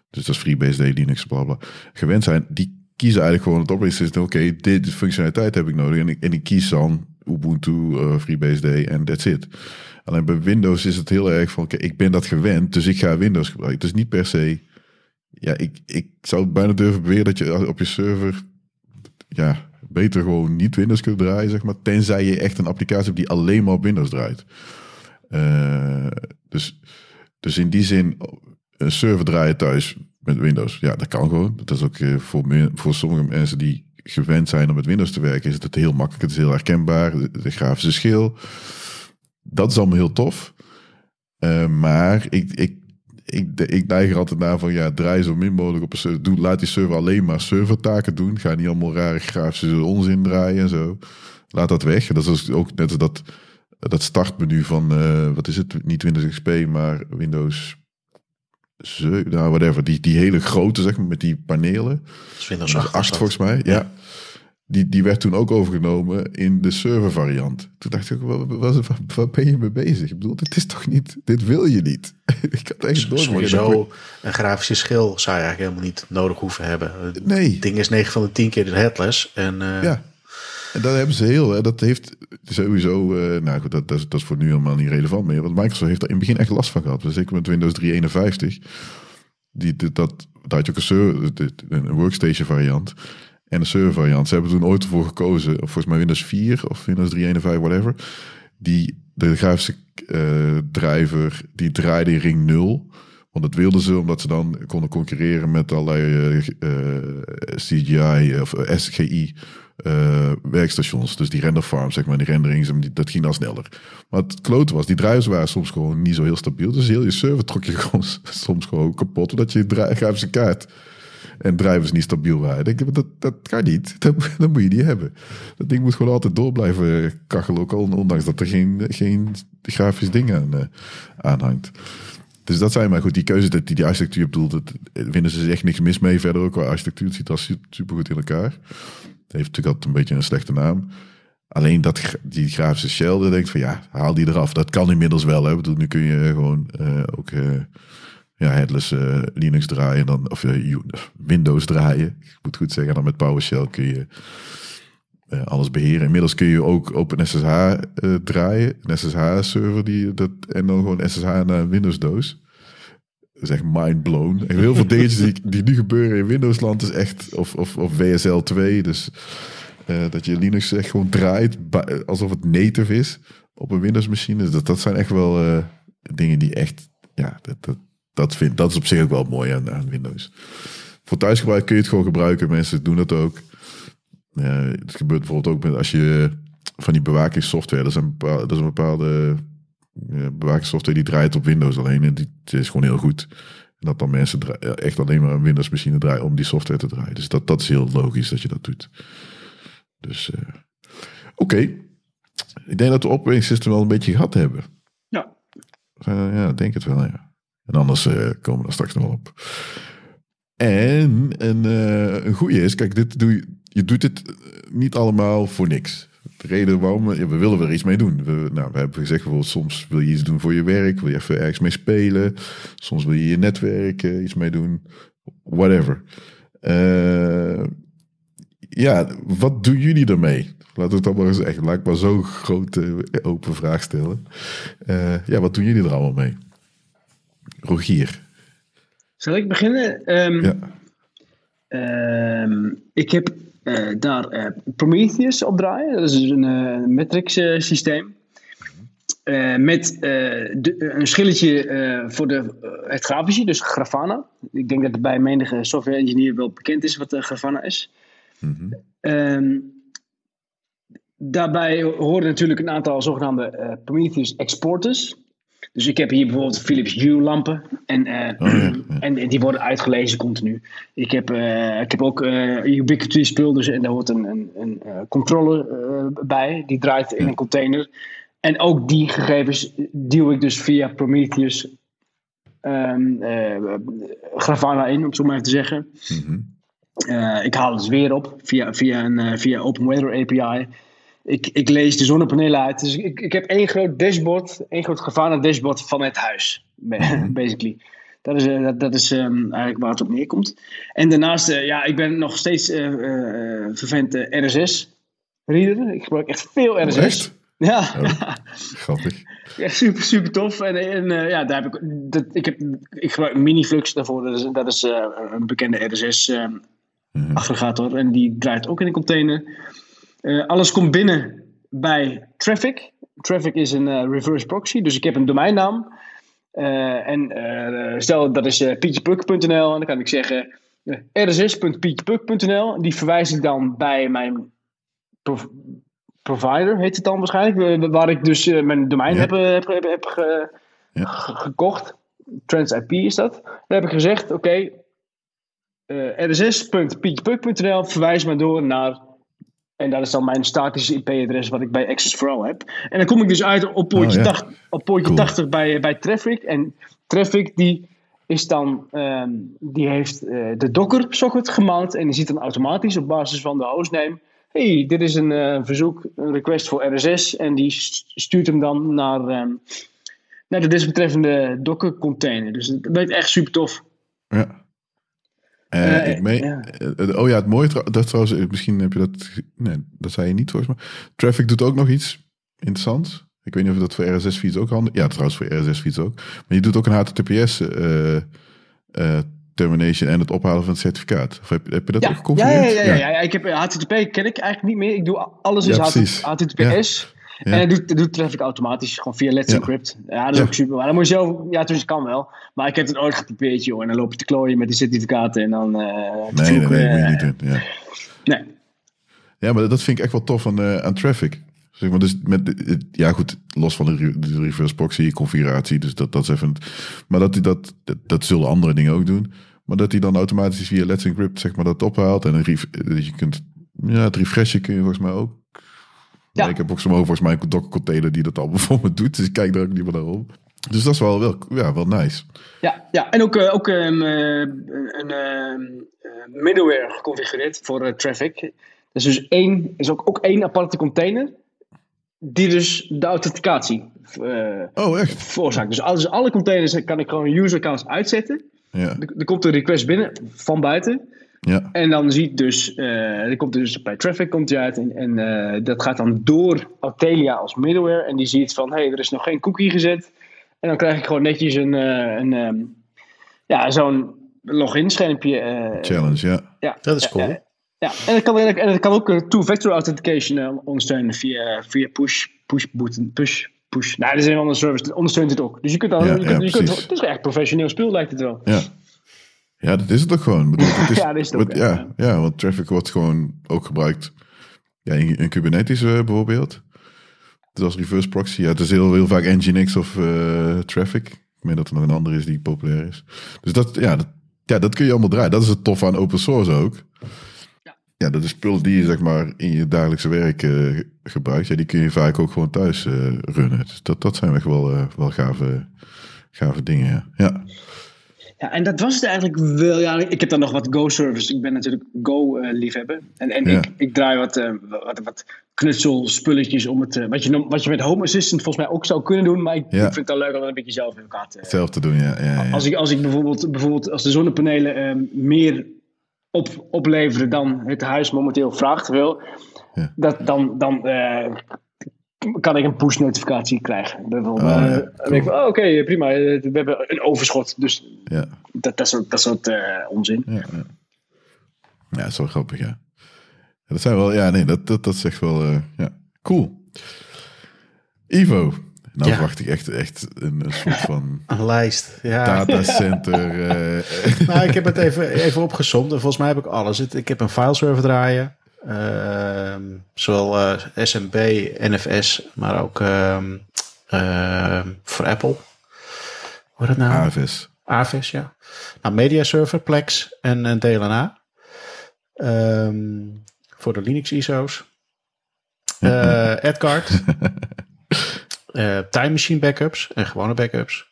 Dus dat is FreeBSD, Linux, bla bla, gewend zijn, die kiezen eigenlijk gewoon het operating system. Oké, okay, dit functionaliteit heb ik nodig. En ik, en ik kies dan Ubuntu, uh, FreeBSD en that's it. Alleen bij Windows is het heel erg van, ik ben dat gewend, dus ik ga Windows gebruiken. Dus niet per se, ja, ik, ik zou bijna durven beweren dat je op je server, ja, beter gewoon niet Windows kunt draaien, zeg maar. Tenzij je echt een applicatie hebt die alleen maar op Windows draait. Uh, dus, dus in die zin een server draaien thuis met Windows. Ja, dat kan gewoon. Dat is ook eh, voor, voor sommige mensen die gewend zijn om met Windows te werken, is het heel makkelijk. Het is heel herkenbaar. De, grafische schil. Dat is allemaal heel tof. Uh, maar ik, ik, ik, ik neig er altijd naar van ja, draai zo min mogelijk op een server. Doe, laat die server alleen maar servertaken doen. Ga niet allemaal rare grafische onzin draaien en zo. Laat dat weg. Dat is ook net als dat, dat startmenu van, uh, wat is het? Niet Windows XP, maar Windows nou, whatever, die, die hele grote, zeg maar, met die panelen. Windows 8. 8 volgens mij, ja. Die, die werd toen ook overgenomen in de server variant. Toen dacht ik, wat, wat, ben je mee bezig? Ik bedoel, dit is toch niet, dit wil je niet. ik had echt Sowieso een grafische schil zou je eigenlijk helemaal niet nodig hoeven hebben. Nee. Het ding is 9 van de 10 keer de headless. En, uh... Ja, en dat hebben ze heel, dat heeft sowieso, uh, nou goed, dat, dat, is, dat is voor nu helemaal niet relevant meer. Want Microsoft heeft er in het begin echt last van gehad. Zeker met Windows 351. Die, dat, dat had je ook een, server, een workstation variant en een server variant. Ze hebben toen ooit ervoor gekozen, volgens mij Windows 4 of Windows 351, whatever. Die, de grafische uh, driver, die draaide in ring 0. Want dat wilden ze omdat ze dan konden concurreren met allerlei uh, uh, CGI of SGI werkstations. Dus die renderfarms, zeg maar, die renderings, dat ging dan sneller. Maar het klote was, die drivers waren soms gewoon niet zo heel stabiel. Dus heel je server trok je gewoon soms gewoon kapot, omdat je grafische kaart en drivers niet stabiel waren. Ik denk, dat, dat kan niet. Dat, moet je niet hebben. Dat ding moet gewoon altijd door blijven kachelen, ook al ondanks dat er geen, geen grafisch ding aan, uh, aan hangt. Dus dat zijn maar goed, die keuze die die architectuur bedoelt, dat vinden ze echt niks mis mee. Verder ook qua architectuur, het ziet al super goed in elkaar. Het heeft natuurlijk altijd een beetje een slechte naam. Alleen dat die grafische shell, denkt van ja, haal die eraf. Dat kan inmiddels wel. Hè. Bedoel, nu kun je gewoon uh, ook ja, headless uh, Linux draaien. Dan, of Windows draaien. Ik moet goed zeggen, dan met PowerShell kun je alles beheren. Inmiddels kun je ook OpenSSH draaien. Een SSH-server die dat, en dan gewoon SSH naar Windows doos. Dat is echt mind blown. En heel veel dingetjes die, die nu gebeuren in Windows-land is echt, of, of, of WSL 2. Dus uh, dat je Linux echt gewoon draait alsof het native is op een Windows-machine. Dat, dat zijn echt wel uh, dingen die echt, ja, dat, dat, dat, vind, dat is op zich ook wel mooi aan, aan Windows. Voor thuisgebruik kun je het gewoon gebruiken. Mensen doen dat ook. Uh, het gebeurt bijvoorbeeld ook met als je van die bewakingssoftware, dat is een bepaalde, dat is een bepaalde bewakingssoftware die draait op Windows alleen. En die is gewoon heel goed. En dat dan mensen echt alleen maar een Windows machine draaien om die software te draaien. Dus dat, dat is heel logisch dat je dat doet. Dus uh, oké. Ik denk dat we operating wel een beetje gehad hebben. Ja. Uh, ja, denk het wel, ja. En anders uh, komen we straks nog op. En een, een goede is, kijk, dit doe je, je doet dit niet allemaal voor niks de reden waarom we, we willen er iets mee doen. We, nou, we hebben gezegd, bijvoorbeeld, soms wil je iets doen voor je werk, wil je even ergens mee spelen. Soms wil je je netwerk uh, iets mee doen. Whatever. Uh, ja, wat doen jullie ermee? Laten we het allemaal eens echt, laat ik maar zo'n grote open vraag stellen. Uh, ja, wat doen jullie er allemaal mee? Rogier. Zal ik beginnen? Um, ja. Um, ik heb uh, daar uh, Prometheus op draaien. Dat is dus een uh, metrics systeem. met de, een schilletje voor de, het grafische, dus Grafana. Ik denk dat het bij menige software engineer wel bekend is wat Grafana is. Mm -hmm. daarbij horen natuurlijk een aantal zogenaamde Prometheus exporters. Dus ik heb hier bijvoorbeeld Philips Hue lampen en, uh, en, die worden uitgelezen continu. Ik heb, uh, ik heb ook uh, Ubiquity spul, dus en daar hoort een, een, een controller bij. Die draait in een container. En ook die gegevens duw ik dus via Prometheus um, Grafana in, om het zo maar even te zeggen. Mm ik haal het dus weer op via, via een via Open Weather API ik, ik lees de zonnepanelen uit. Dus ik, ik heb één groot dashboard, één groot gevaarlijk dashboard van het huis, mhm. basically. Dat is, uh, dat, dat is um, eigenlijk waar het op neerkomt. En daarnaast, uh, ja, ik ben nog steeds uh, vervent RSS-reader. Ik gebruik echt veel RSS. Oh, echt? Ja. Oh, grappig. Ja, super, super tof. En, en ja, daar heb ik, dat, ik, heb, ik gebruik Miniflux daarvoor. Dat is, dat is een bekende RSS-aggregator. Mhm. En die draait ook in een container. Uh, alles komt binnen bij Traffic. Traffic is een uh, reverse proxy, dus ik heb een domeinnaam. Uh, en stel dat is uh, en dan kan ik zeggen rss.pietjepuk.nl. Die verwijs ik dan bij mijn prov provider, heet het dan waarschijnlijk, waar ik dus mijn domein heb, heb, heb, heb ge ja. gekocht. TransIP is dat. Dan heb ik gezegd, oké, okay, rss.pietjepuk.nl verwijs maar door naar en dat is dan mijn statische IP-adres wat ik bij Access for All heb. En dan kom ik dus uit op poortje, oh, 80, op poortje 80 bij, bij Traffic. En Traffic die is dan, um, die heeft uh, de Docker socket gemount. En die ziet dan automatisch op basis van de hostname hey, dit is een verzoek, een request voor RSS. En die stuurt hem dan naar, um, naar de desbetreffende Docker container. Dus dat werkt echt super tof. Ja. Uh, ik meen, ja. oh ja, het mooie, dat trouwens, misschien heb je dat, nee, dat zei je niet volgens mij. Traffic doet ook nog iets interessants. Ik weet niet of dat voor RSS-feeds ook handig Ja, trouwens voor RSS-feeds ook. Maar je doet ook een HTTPS uh, uh, termination en het ophalen van het certificaat. Of heb, heb je dat ook geconfigureerd? Ja ja, ja, ja, Ik heb HTTP ken ik eigenlijk niet meer. Ik doe alles is HTTPS. En het doet, doet traffic automatisch, gewoon via Let's Encrypt. Ja, dat is ook super. Maar dan moet je zelf, ja, dus kan wel. Maar ik heb het ooit geprobeerd, joh. En dan loop je te klooien met die certificaten en dan. Uh, nee, nee, nee, moet je niet doen. Ja. Nee. Ja, maar dat vind ik echt wel tof aan, uh, aan traffic. Zeg maar, dus met, ja goed, los van de, de reverse proxy configuratie, dus dat, dat is even, maar dat hij dat, dat, dat zullen andere dingen ook doen, maar dat hij dan automatisch via Let's Encrypt zeg maar dat ophaalt en een je kunt, ja, het refreshen kun je volgens mij ook. Ja. ik heb ook zo'n volgens mij een Docker container die dat al voor me doet, dus ik kijk daar ook niet meer naar om. Dus dat is wel, wel, ja, wel nice. Ja, ja en ook, uh, ook um, een uh, middleware geconfigureerd voor traffic. Dus, dus één, is ook, ook één aparte container die dus de authenticatie uh, oh, echt? veroorzaakt. Dus alle, alle containers kan ik gewoon user accounts uitzetten. Ja. Er, komt een request binnen van buiten. Ja. En dan ziet dus, uh, er komt dus bij traffic komt die uit en, en uh, dat gaat dan door Autelia als middleware en die ziet van, hé, hey, er is nog geen cookie gezet. En dan krijg ik gewoon netjes een, een um, ja, zo'n login schermpje. Challenge, ja. ja. Dat is cool. Ja, en het kan, en het kan ook eh, two-factor authentication uh, ondersteunen via, via push, push, button, push, push. Nou, dat is een andere service, dat ondersteunt het ook. Dus je kunt dan, ja, je kunt, je kunt, het is echt professioneel speel, lijkt het wel. Ja, ja dat is het ook gewoon. Bedoel, het is, ja, dat is het ook. ja, ja, want traffic wordt gewoon ook gebruikt ja, in, in Kubernetes uh, bijvoorbeeld. Dus als reverse proxy, ja, het is heel, heel vaak Nginx of uh, traffic. Ik meen dat er nog een andere is die populair is. Dus dat, ja, dat, ja, dat kun je allemaal draaien. Dat is het tof aan open source ook ja, dat is spul die je zeg maar in je dagelijkse werk uh, gebruikt. Ja, die kun je vaak ook gewoon thuis runnen. Dus dat, dat zijn echt wel, wel gave, gave dingen. Ja. ja. Ja, en dat was het eigenlijk wel. Ja, ik heb dan nog wat Go-service. Ik ben natuurlijk Go-liefhebber. en en ik, ik draai wat, wat, wat knutselspulletjes om het. wat, je, wat je met Home Assistant volgens mij ook zou kunnen doen. Maar ik, ik vind het dan leuk om een beetje zelf in elkaar te. Zelf te doen, ja. ja, Als, ik, als ik bijvoorbeeld, bijvoorbeeld als de zonnepanelen meer op, opleveren dan het huis momenteel vraagt wil, ja. dat, dan, dan uh, kan ik een push-notificatie krijgen. Dan, oh, uh, denk ik, oh, oké, prima, we hebben een overschot. Dus ja. dat, dat soort, dat soort uh, onzin. Ja, ja. ja, zo grappig, ja. Dat zijn wel, ja, nee, dat, dat, dat is echt wel, ja, cool. Ivo, nou ja. verwacht ik echt, echt een, een soort van... Een lijst, ja. Datacenter. uh... nou, ik heb het even, even opgezomd. En volgens mij heb ik alles. Ik heb een fileserver draaien. Uh, zowel uh, SMB, NFS, maar ook uh, voor Apple. Hoe dat nou? AFS. AFS, ja. Nou, Media Server, Plex en, en DLNA. Ehm, voor de Linux ISO's. Uh, uh, time machine backups en gewone backups.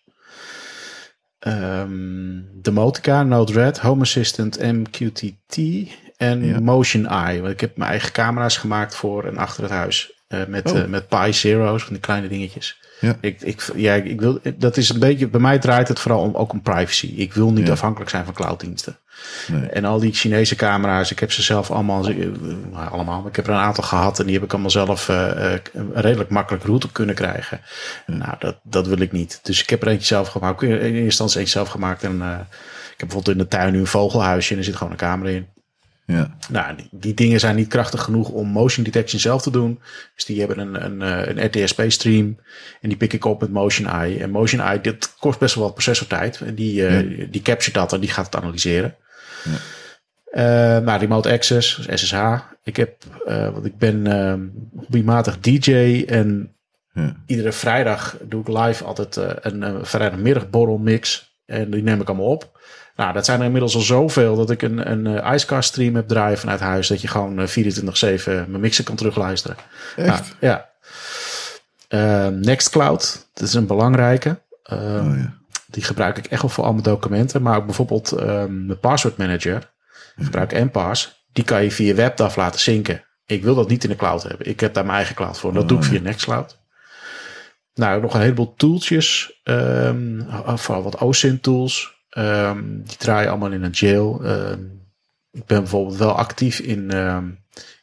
Um, Demotica, Node-RED, Home Assistant, MQTT en Motion Eye. Want ik heb mijn eigen camera's gemaakt voor en achter het huis. Uh, met, oh. uh, met Pi Zero's, van die kleine dingetjes. Ja. Ik, ik, ja, ik wil, dat is een beetje, bij mij draait het vooral om, ook om privacy. Ik wil niet afhankelijk zijn van clouddiensten. Nee. En al die Chinese camera's, ik heb ze zelf allemaal, eh, nou, allemaal, ik heb er een aantal gehad en die heb ik allemaal zelf uh, redelijk makkelijk route kunnen krijgen. Nou, dat, dat wil ik niet. Dus ik heb er eentje zelf gemaakt. In eerste instantie eentje zelf gemaakt en uh, ik heb bijvoorbeeld in de tuin nu een vogelhuisje en er zit gewoon een camera in. Ja. Nou, die, die, dingen zijn niet krachtig genoeg om motion detection zelf te doen. Dus die hebben een, een, een RTSP-stream. En die pik ik op met Motion Eye. En Motion Eye, dit kost best wel wat processortijd. En die, uh, die capture dat en die gaat het analyseren. Ja. Uh, nou, remote access, SSH. Ik heb, uh, want ik ben uh, hobbymatig DJ en ja. iedere vrijdag doe ik live altijd een, een vrijdagmiddagborrel mix. En die neem ik allemaal op. Nou, dat zijn er inmiddels al zoveel dat ik een, een uh, stream heb draaien vanuit huis. Dat je gewoon 24-7 mijn mixen kan terugluisteren. Echt? Nou, ja. Uh, Nextcloud, dat is een belangrijke. Uh, oh, ja. Die gebruik ik echt wel voor al mijn documenten. Maar ook bijvoorbeeld um, mijn password manager. Ik gebruik NPass. Die kan je via WebDAV laten zinken. Ik wil dat niet in de cloud hebben. Ik heb daar mijn eigen cloud voor. Dat doe ik oh, via Nextcloud. Nou, nog een heleboel tooltjes. Um, vooral wat OSINT tools. Um, die draaien allemaal in een jail. Um, ik ben bijvoorbeeld wel actief in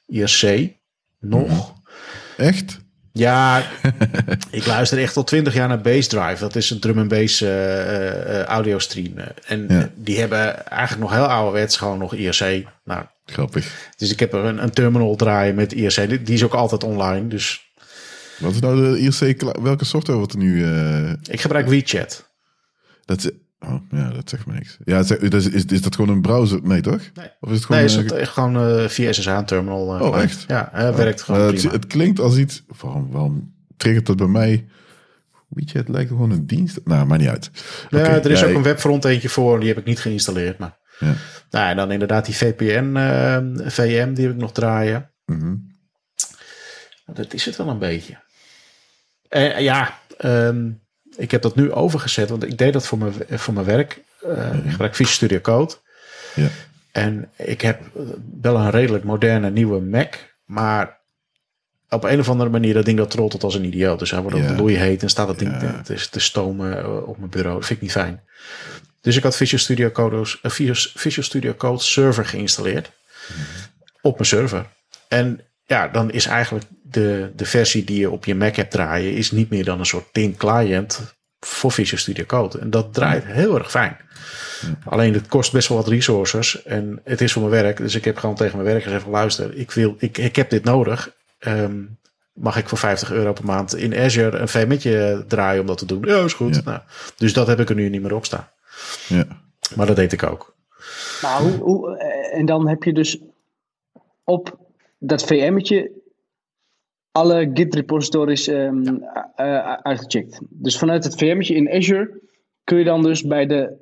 IRC. Nog. Mhm. Echt? Ja, ik luister echt al twintig jaar naar Bassdrive. Dat is een drum en bass uh, audio stream. En die hebben eigenlijk nog heel ouderwets gewoon nog IRC. Nou, Grappig. Dus ik heb er een, een terminal draaien met IRC. Die is ook altijd online. Dus. Wat is nou de IRC? Welke software wordt er nu? Ik gebruik WeChat. Dat is, Oh, ja, dat zegt me niks. Ja, is, is, is dat gewoon een browser? Nee, toch? Nee, of is het gewoon, nee, is het echt gewoon uh, via SSH-terminal. Uh, oh, echt? Ja, uh, werkt gewoon het, het, klinkt als iets... Waarom, waarom triggert dat bij mij... WeChat lijkt gewoon een dienst. Nou, maar niet uit. Ja, er is ook een webfront eentje voor. Die heb ik niet geïnstalleerd. Maar... Ja. Nou, en dan inderdaad die VPN VM, die heb ik nog draaien. Mm Dat is het wel een beetje. ja, um, ik heb dat nu overgezet, want ik deed dat voor mijn, voor mijn werk. Uh, Ik gebruik Visual Studio Code. Ja. En ik heb wel een redelijk moderne nieuwe Mac, maar op een of andere manier dat ding dat trottelt als een idioot. Dus hij wordt ook loei heet en staat dat ding ja. te, te, stomen eh, op mijn bureau. Dat vind ik niet fijn. Dus ik had Visual Studio Code, Visual Studio Code server geïnstalleerd mhm. op mijn server. En ja, dan is eigenlijk de, de versie die je op je Mac hebt draaien, is niet meer dan een soort thin client voor Visual Studio Code. En dat draait heel erg fijn. Alleen het kost best wel wat resources en het is voor mijn werk. Dus ik heb gewoon tegen mijn werk gezegd: luister, ik, wil, ik, ik heb dit nodig. Ehm, mag ik voor 50 euro per maand in Azure een VM'tje draaien om dat te doen? Ja, is goed. Nou, dus dat heb ik er nu niet meer op staan. Ja. Maar dat deed ik ook. Maar hoe, hoe, eh, en dan heb je dus op dat VM'tje alle Git repositories um, uitgecheckt. Dus vanuit het VM'tje in Azure kun je dan dus bij, de,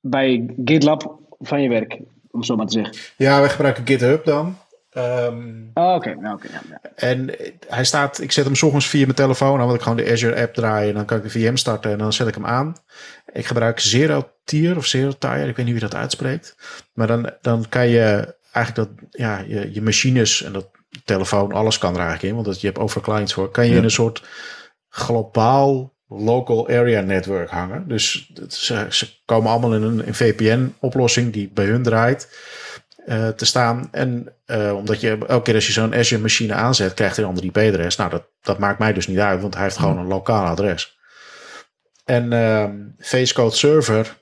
bij GitLab van je werk, om zo maar te zeggen. Ja, we gebruiken GitHub dan. Um, oh, oké. Okay. Okay, ja, En hij staat, ik zet hem soms via mijn telefoon aan, want ik gewoon de Azure app draaien. En dan kan ik de VM starten en dan zet ik hem aan. Ik gebruik Zero Tier of Zero Tier, ik weet niet wie dat uitspreekt. Maar dan, dan kan je eigenlijk dat, ja, je, je machines en dat telefoon, alles kan er eigenlijk in, want dat, je hebt over clients voor, kan je in een soort globaal local area network hangen. Dus ze, ze komen allemaal in een, een VPN-oplossing die bij hun draait uh, te staan. En uh, omdat je elke keer als je zo'n Azure machine aanzet, krijgt hij een ander IP-adres. Nou, dat, dat maakt mij dus niet uit, want hij heeft gewoon een lokaal adres. En uh, Facecode Server,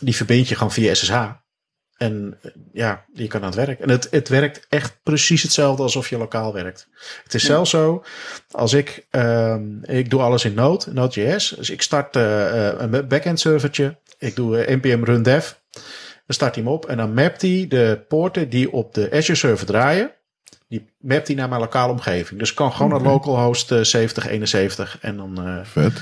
die verbind je gewoon via SSH. En ja, je kan aan het werk. En het, het werkt echt precies hetzelfde alsof je lokaal werkt. Het is zelfs zo, als ik, um, ik doe alles in Node, Node.js. Dus ik start uh, een backend servertje. Ik doe uh, npm run dev. Dan start hij hem op en dan mapt hij de poorten die op de Azure server draaien. Die mapt hij naar mijn lokale omgeving. Dus kan gewoon okay. een localhost 7071 en dan... Vet.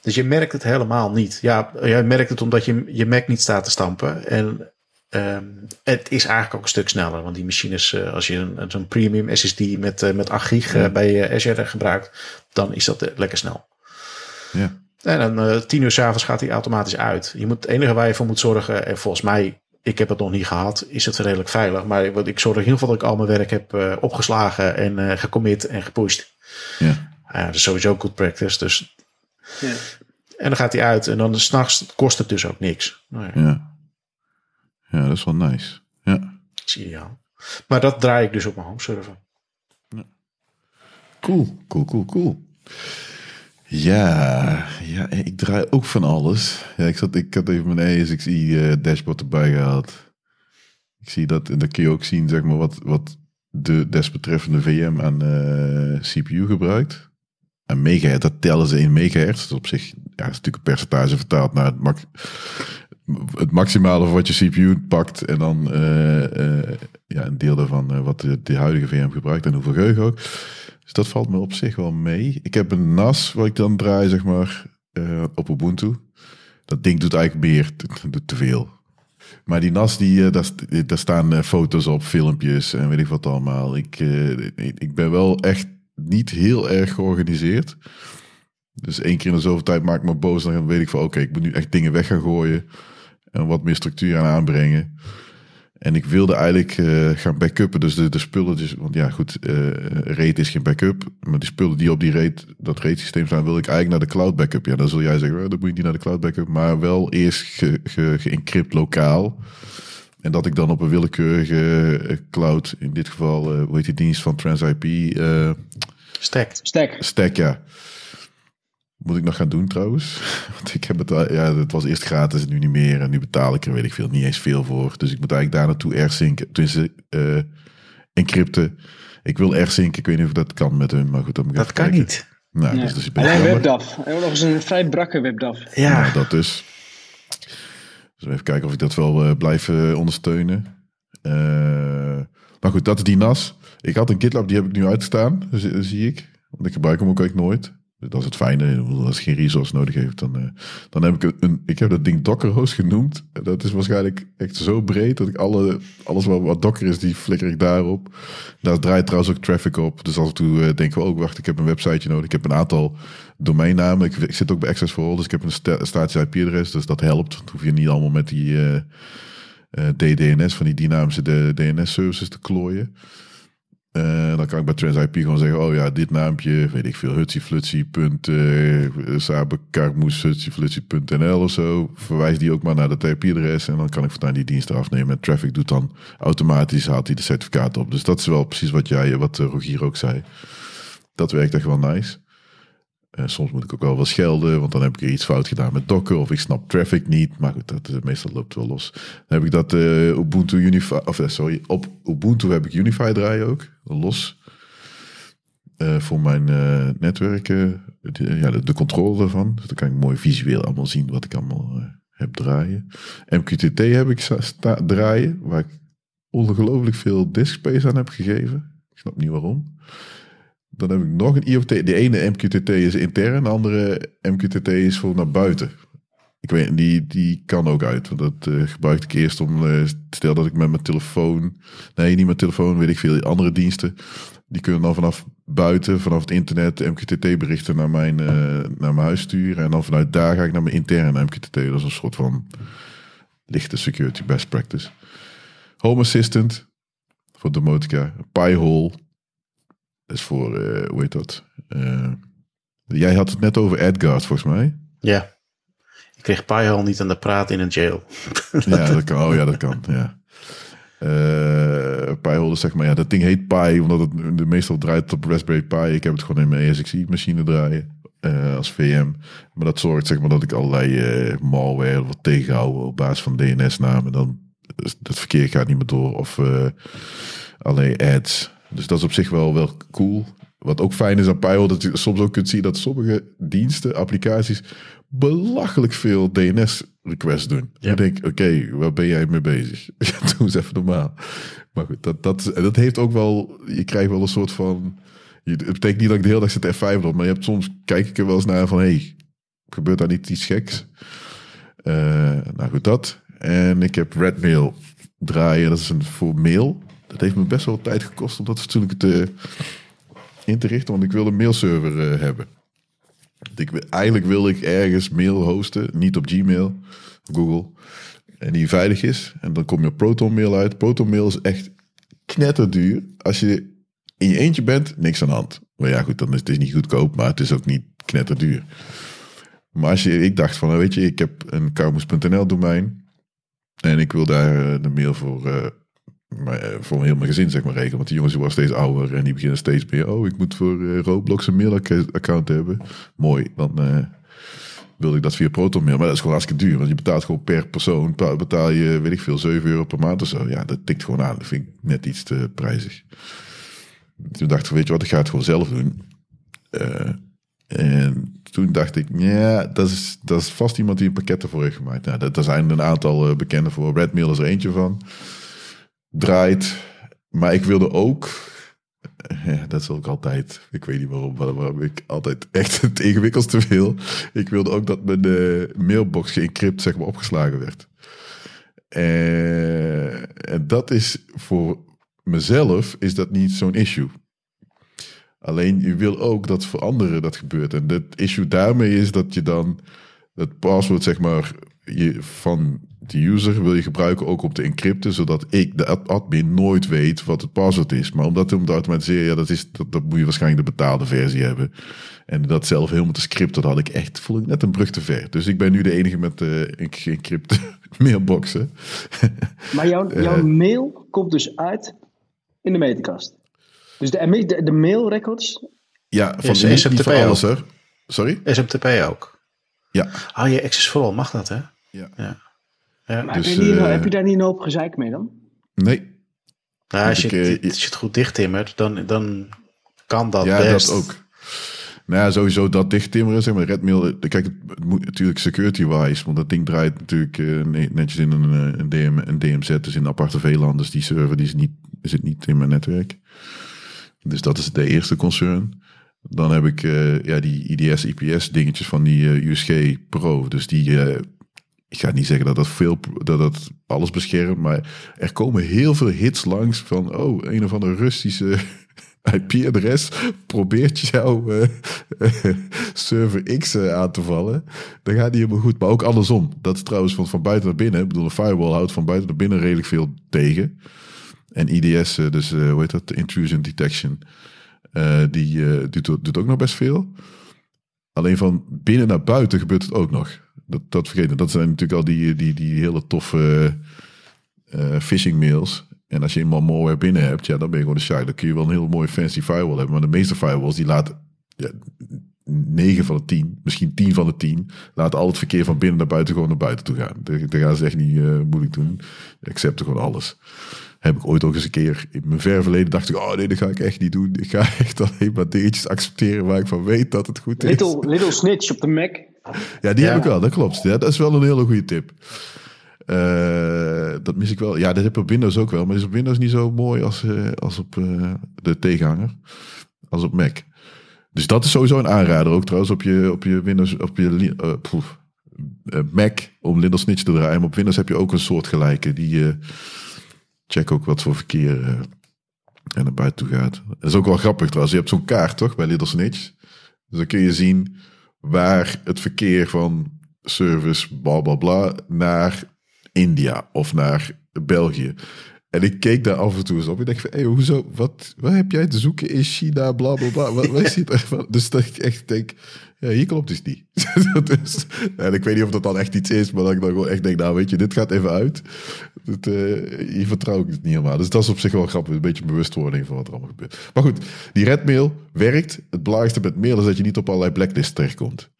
Dus je merkt het helemaal niet. Ja, je merkt het omdat je je Mac niet staat te stampen. En Um, het is eigenlijk ook een stuk sneller, want die machines, uh, als je een, zo'n premium SSD met, uh, met 8 gig uh, bij Azure gebruikt, dan is dat lekker snel. Ja. En dan 10 uur s'avonds gaat hij automatisch uit. Je moet, het enige waar je voor moet zorgen, en volgens mij, ik heb het nog niet gehad, is het redelijk veilig. Maar wat ik zorg in ieder geval dat ik al mijn werk heb opgeslagen en gecommit en gepusht. Ja. ja. dat is sowieso good practice. Dus. Ja. En dan gaat hij uit en dan s'nachts kost het dus ook niks. Nou ja. ja. Ja, dat is wel nice. Ja. Zie je Maar dat draai ik dus op mijn home server. Ja. Cool, cool, cool, cool. Ja, ja, ik draai ook van alles. Ja, ik, zat, ik had even mijn ASXI uh, eh, dashboard erbij gehaald. Ik zie dat, en dan kun je ook zien zeg maar, wat, wat de desbetreffende VM aan uh, CPU gebruikt. En megahertz, dat tellen ze in megahertz. Dat is op zich, ja, dat is natuurlijk een percentage vertaald naar het het maximale van wat je CPU pakt. En dan uh, uh, ja, een deel daarvan uh, wat de, huidige VM gebruikt en hoeveel geheugen ook. Dus dat valt me op zich wel mee. Ik heb een NAS wat ik dan draai, zeg maar, op Ubuntu. Dat ding doet eigenlijk meer, doet te veel. Maar die NAS, die, daar, daar staan foto's op, filmpjes en weet ik wat allemaal. Ik, ik ben wel echt niet heel erg georganiseerd. Dus één keer in de zoveel tijd maak ik me boos. Dan weet ik van oké, ik moet nu echt dingen weg gaan gooien. En wat meer structuur aan aanbrengen. En ik wilde eigenlijk uh, gaan backuppen. Dus de, de spullen, dus, want ja goed, uh, RAID is geen backup. Maar die spullen die op die RAID, dat RAID systeem staan, wil ik eigenlijk naar de cloud backup. Ja, dan zul jij zeggen, oh, dan moet je niet naar de cloud backup. Maar wel eerst geëncrypt ge, lokaal. En dat ik dan op een willekeurige cloud, in dit geval, uh, hoe heet die dienst van TransIP? Uh, Stack. Stack. Stack, ja. Moet ik nog gaan doen trouwens. Want ik heb het, ja, het was eerst gratis en nu niet meer. En nu betaal ik er, weet ik veel, niet eens veel voor. Dus ik moet eigenlijk daar naartoe airzinken. Tenminste, uh, encrypten. Ik wil airzinken. Ik weet niet of dat kan met hun, maar goed. Dan moet dat kan niet. Nou, nee. dus, dus Alleen WebDAV. En nog eens een vrij brakke WebDAV. Ja. Nou, dat dus. Dus even kijken of ik dat wel uh, blijf uh, ondersteunen. Uh, maar goed, dat is die NAS. Ik had een GitLab, die heb ik nu uitstaan, zie ik. Want ik gebruik hem ook eigenlijk nooit. Dat is het fijne. Als je geen resource nodig heeft, dan, uh, dan heb ik een. Ik heb dat ding Docker host genoemd. Dat is waarschijnlijk echt zo breed dat ik alle, alles wat, Docker is, die flikker ik daarop. Daar draait trouwens ook traffic op. Dus af en toe uh, denken we ook, wacht, ik heb een websiteje nodig. Ik heb een aantal domeinnamen. Ik, zit ook bij Access for All, dus ik heb een statisch IP-adres. Dus dat helpt. Dan hoef je niet allemaal met die uh, DDNS, van die dynamische DNS-services te klooien. Uh, dan kan ik bij TransIP gewoon zeggen, oh ja, dit naampje, weet ik veel, hutsieflutsie.sabekarmoes.hutsieflutsie.nl of zo. Verwijs die ook maar naar de IP-adres en dan kan ik voortaan die diensten afnemen. En Traffic doet dan automatisch, haalt hij de certificaat op. Dus dat is wel precies wat jij, wat Rogier ook zei. Dat werkt echt wel nice. Uh, soms moet ik ook wel wel schelden, want dan heb ik er iets fout gedaan met Docker of ik snap traffic niet. Maar goed, dat, uh, meestal loopt wel los. Heb ik dat uh, Ubuntu Unify, of sorry, op Ubuntu heb ik Unify draaien ook, los. voor mijn netwerken, de, ja, de, controle ervan. Dus dan kan ik mooi visueel allemaal zien wat ik allemaal heb draaien. MQTT heb ik draaien, waar ik ongelooflijk veel disk space aan heb gegeven. Ik snap niet waarom. Dan heb ik nog een IoT. De ene MQTT is intern, de andere MQTT is voor naar buiten. Ik weet, die, die kan ook uit. Want dat uh, gebruikte ik eerst om. Uh, stel dat ik met mijn telefoon. Nee, niet met telefoon, weet ik veel. Andere diensten. Die kunnen dan vanaf buiten, vanaf het internet, MQTT-berichten naar mijn, uh, naar mijn huis sturen. En dan vanuit daar ga ik naar mijn interne MQTT. Dat is een soort van lichte security best practice. Home Assistant voor Domotica. Pi-hole is voor, uh, hoe heet dat? Uh, jij had het net over Edgard, volgens mij. Ja. Ik kreeg Pi-hole niet aan de praat in een jail. ja, dat kan. Oh ja, dat kan. Ja. Uh, zeg maar, ja, dat ding heet Pi, omdat het de meestal draait op Raspberry Pi. Ik heb het gewoon in mijn ESXi-machine draaien. Uh, als VM. Maar dat zorgt zeg maar dat ik allerlei uh, malware wat tegenhouden op basis van DNS-namen. Dan het verkeer gaat niet meer door. Of uh, alleen ads. Dus dat is op zich wel, wel cool. Wat ook fijn is aan Pio, dat je soms ook kunt zien dat sommige diensten, applicaties, belachelijk veel DNS-requests doen. Ja. Ik denk, oké, waar ben jij mee bezig? Doe eens even normaal. Maar goed, dat, dat, dat heeft ook wel, je krijgt wel een soort van, het betekent niet dat ik de hele dag zit F5 op, maar je hebt soms, kijk ik er wel eens naar van, hey, gebeurt daar niet iets geks? Uh, nou goed, dat. En ik heb Redmail draaien, dat is een voor mail. Dat heeft me best wel tijd gekost om dat fatsoenlijk te, in te richten. Want ik wil een mailserver uh, hebben. Ik, eigenlijk wil ik ergens mail hosten. Niet op Gmail, Google. En die veilig is. En dan kom je op Proton Mail uit. Proton Mail is echt knetterduur. Als je in je eentje bent, niks aan de hand. Maar ja, goed, dan is het niet goedkoop, maar het is ook niet knetterduur. Maar als je, ik dacht van, weet je, ik heb een karmoes.nl domein. En ik wil daar eh, de mail voor uh, voor heel mijn gezin zeg maar regelen. Want die jongens worden steeds ouder en die beginnen steeds meer. Oh, ik moet voor uh, Roblox een mailaccount hebben. Mooi, dan uh, wilde ik dat via ProtonMail. Maar dat is gewoon hartstikke duur. Want je betaalt gewoon per persoon. Betaal je, weet ik veel, 7 euro per maand of zo. Ja, dat tikt gewoon aan. Dat vind ik net iets te prijzig. Toen dacht ik, weet je wat, ik ga het gewoon zelf doen. en toen dacht ik, ja, dat is, dat is vast iemand die een pakket ervoor heeft gemaakt. Nou, daar zijn een aantal bekenden voor. Redmail is er eentje van draait. Maar ik wilde ook, ja, dat is ook altijd, ik weet niet waarom, waarom ik altijd echt het ingewikkeldste wil. Ik wilde ook dat mijn uh, mailbox geëncrypt, zeg maar, opgeslagen werd. Uh, en dat is voor mezelf is dat niet zo'n issue. Alleen je wil ook dat voor anderen dat gebeurt. En het issue daarmee is dat je dan het paswoord zeg maar je, van de user wil je gebruiken ook om te encrypten, zodat ik, de admin, nooit weet wat het password is. Maar omdat om te automatiseren, ja, dat, is, dat, dat moet je waarschijnlijk de betaalde versie hebben. En dat zelf helemaal te scripten, dat had ik echt, voel ik net een brug te ver. Dus ik ben nu de enige met uh, geëncrypte mailboxen. Maar jouw, jouw mail komt dus uit in de meterkast. Dus de, de, de mailrecords? Ja, van is SMTP alles. Sorry? SMTP ook. Ja. Oh, je Access for All mag dat, hè? Ja. ja. Ja. Maar dus, heb, je uh, heb, je daar niet een hoop gezeik mee dan? Nee. Nou, als, je, ik, als je het goed dichttimmert, dan, dan kan dat ja, best. Ja, dat ook. Nou ja, sowieso dat dichttimmeren, zeg maar, Redmail, kijk, het moet natuurlijk security-wise, want dat ding draait natuurlijk uh, netjes in een, eh, een, DM, een DMZ, dus in een aparte VLAN, dus die server die is niet, zit niet in mijn netwerk. Dus dat is de eerste concern. Dan heb ik uh, ja, die IDS, IPS dingetjes van die uh, USG Pro, dus die... Ik ga niet zeggen dat dat, veel, dat dat alles beschermt, maar er komen heel veel hits langs van, oh, een of andere Russische IP-adres probeert jouw uh, server X uh, aan te vallen, dan gaat die helemaal goed. Maar ook andersom. Dat is trouwens van, van buiten naar binnen. Ik bedoel, een firewall houdt van buiten naar binnen redelijk veel tegen. En IDS, uh, dus hoe heet dat? Intrusion Detection. die doet ook nog best veel. Alleen van binnen naar buiten gebeurt het ook nog. Dat, dat vergeten. Dat zijn natuurlijk al die, die, die hele toffe phishing mails. En als je eenmaal malware binnen hebt, ja, dan ben je gewoon de shark. Dan kun je wel een heel mooi fancy firewall hebben. Maar de meeste firewalls, die laten ja, 9 van de 10, misschien 10 van de 10, laten al het verkeer van binnen naar buiten gewoon naar buiten toe gaan. Daar gaan ze echt niet uh, moeilijk doen. Accepten gewoon alles. Heb ik ooit ook eens een keer in mijn ver verleden dacht ik, oh nee, dat ga ik echt niet doen. Ik ga echt alleen maar dingetjes accepteren waar ik van weet dat het goed is. Little, little snitch op de Mac. Ja, die heb ik wel, dat klopt. Ja, dat is wel een hele goede tip. Uh, dat mis ik wel. Ja, dat heb ik op Windows ook wel. Maar is op Windows niet zo mooi als, uh, als op uh, de tegenhanger. Als op Mac. Dus dat is sowieso een aanrader. Ook trouwens op je, op je Windows, op je poef, Mac om Linux Snitch te draaien. Maar op Windows heb je ook een soort gelijke. Die check ook wat voor verkeer er naar buiten toe gaat. Dat is ook wel grappig trouwens. Je hebt zo'n kaart toch bij Little Snitch. Dus dan kun je zien waar het verkeer van service bla bla bla naar India of naar België. En ik keek daar af en toe eens op. Ik dacht van, hey, hoezo, wat, wat heb jij te zoeken in China, bla bla bla. Wat, wat is hier Dus dat ik echt denk, ja, hier klopt dus niet. dus, en ik weet niet of dat dan echt iets is, maar dat ik dan gewoon echt denk, nou weet je, dit gaat even uit. Dat, uh, hier vertrouw ik het niet helemaal. Dus dat is op zich wel grappig, een beetje bewustwording van wat er allemaal gebeurt. Maar goed, die redmail werkt. Het belangrijkste met mail is dat je niet op allerlei blacklists terechtkomt.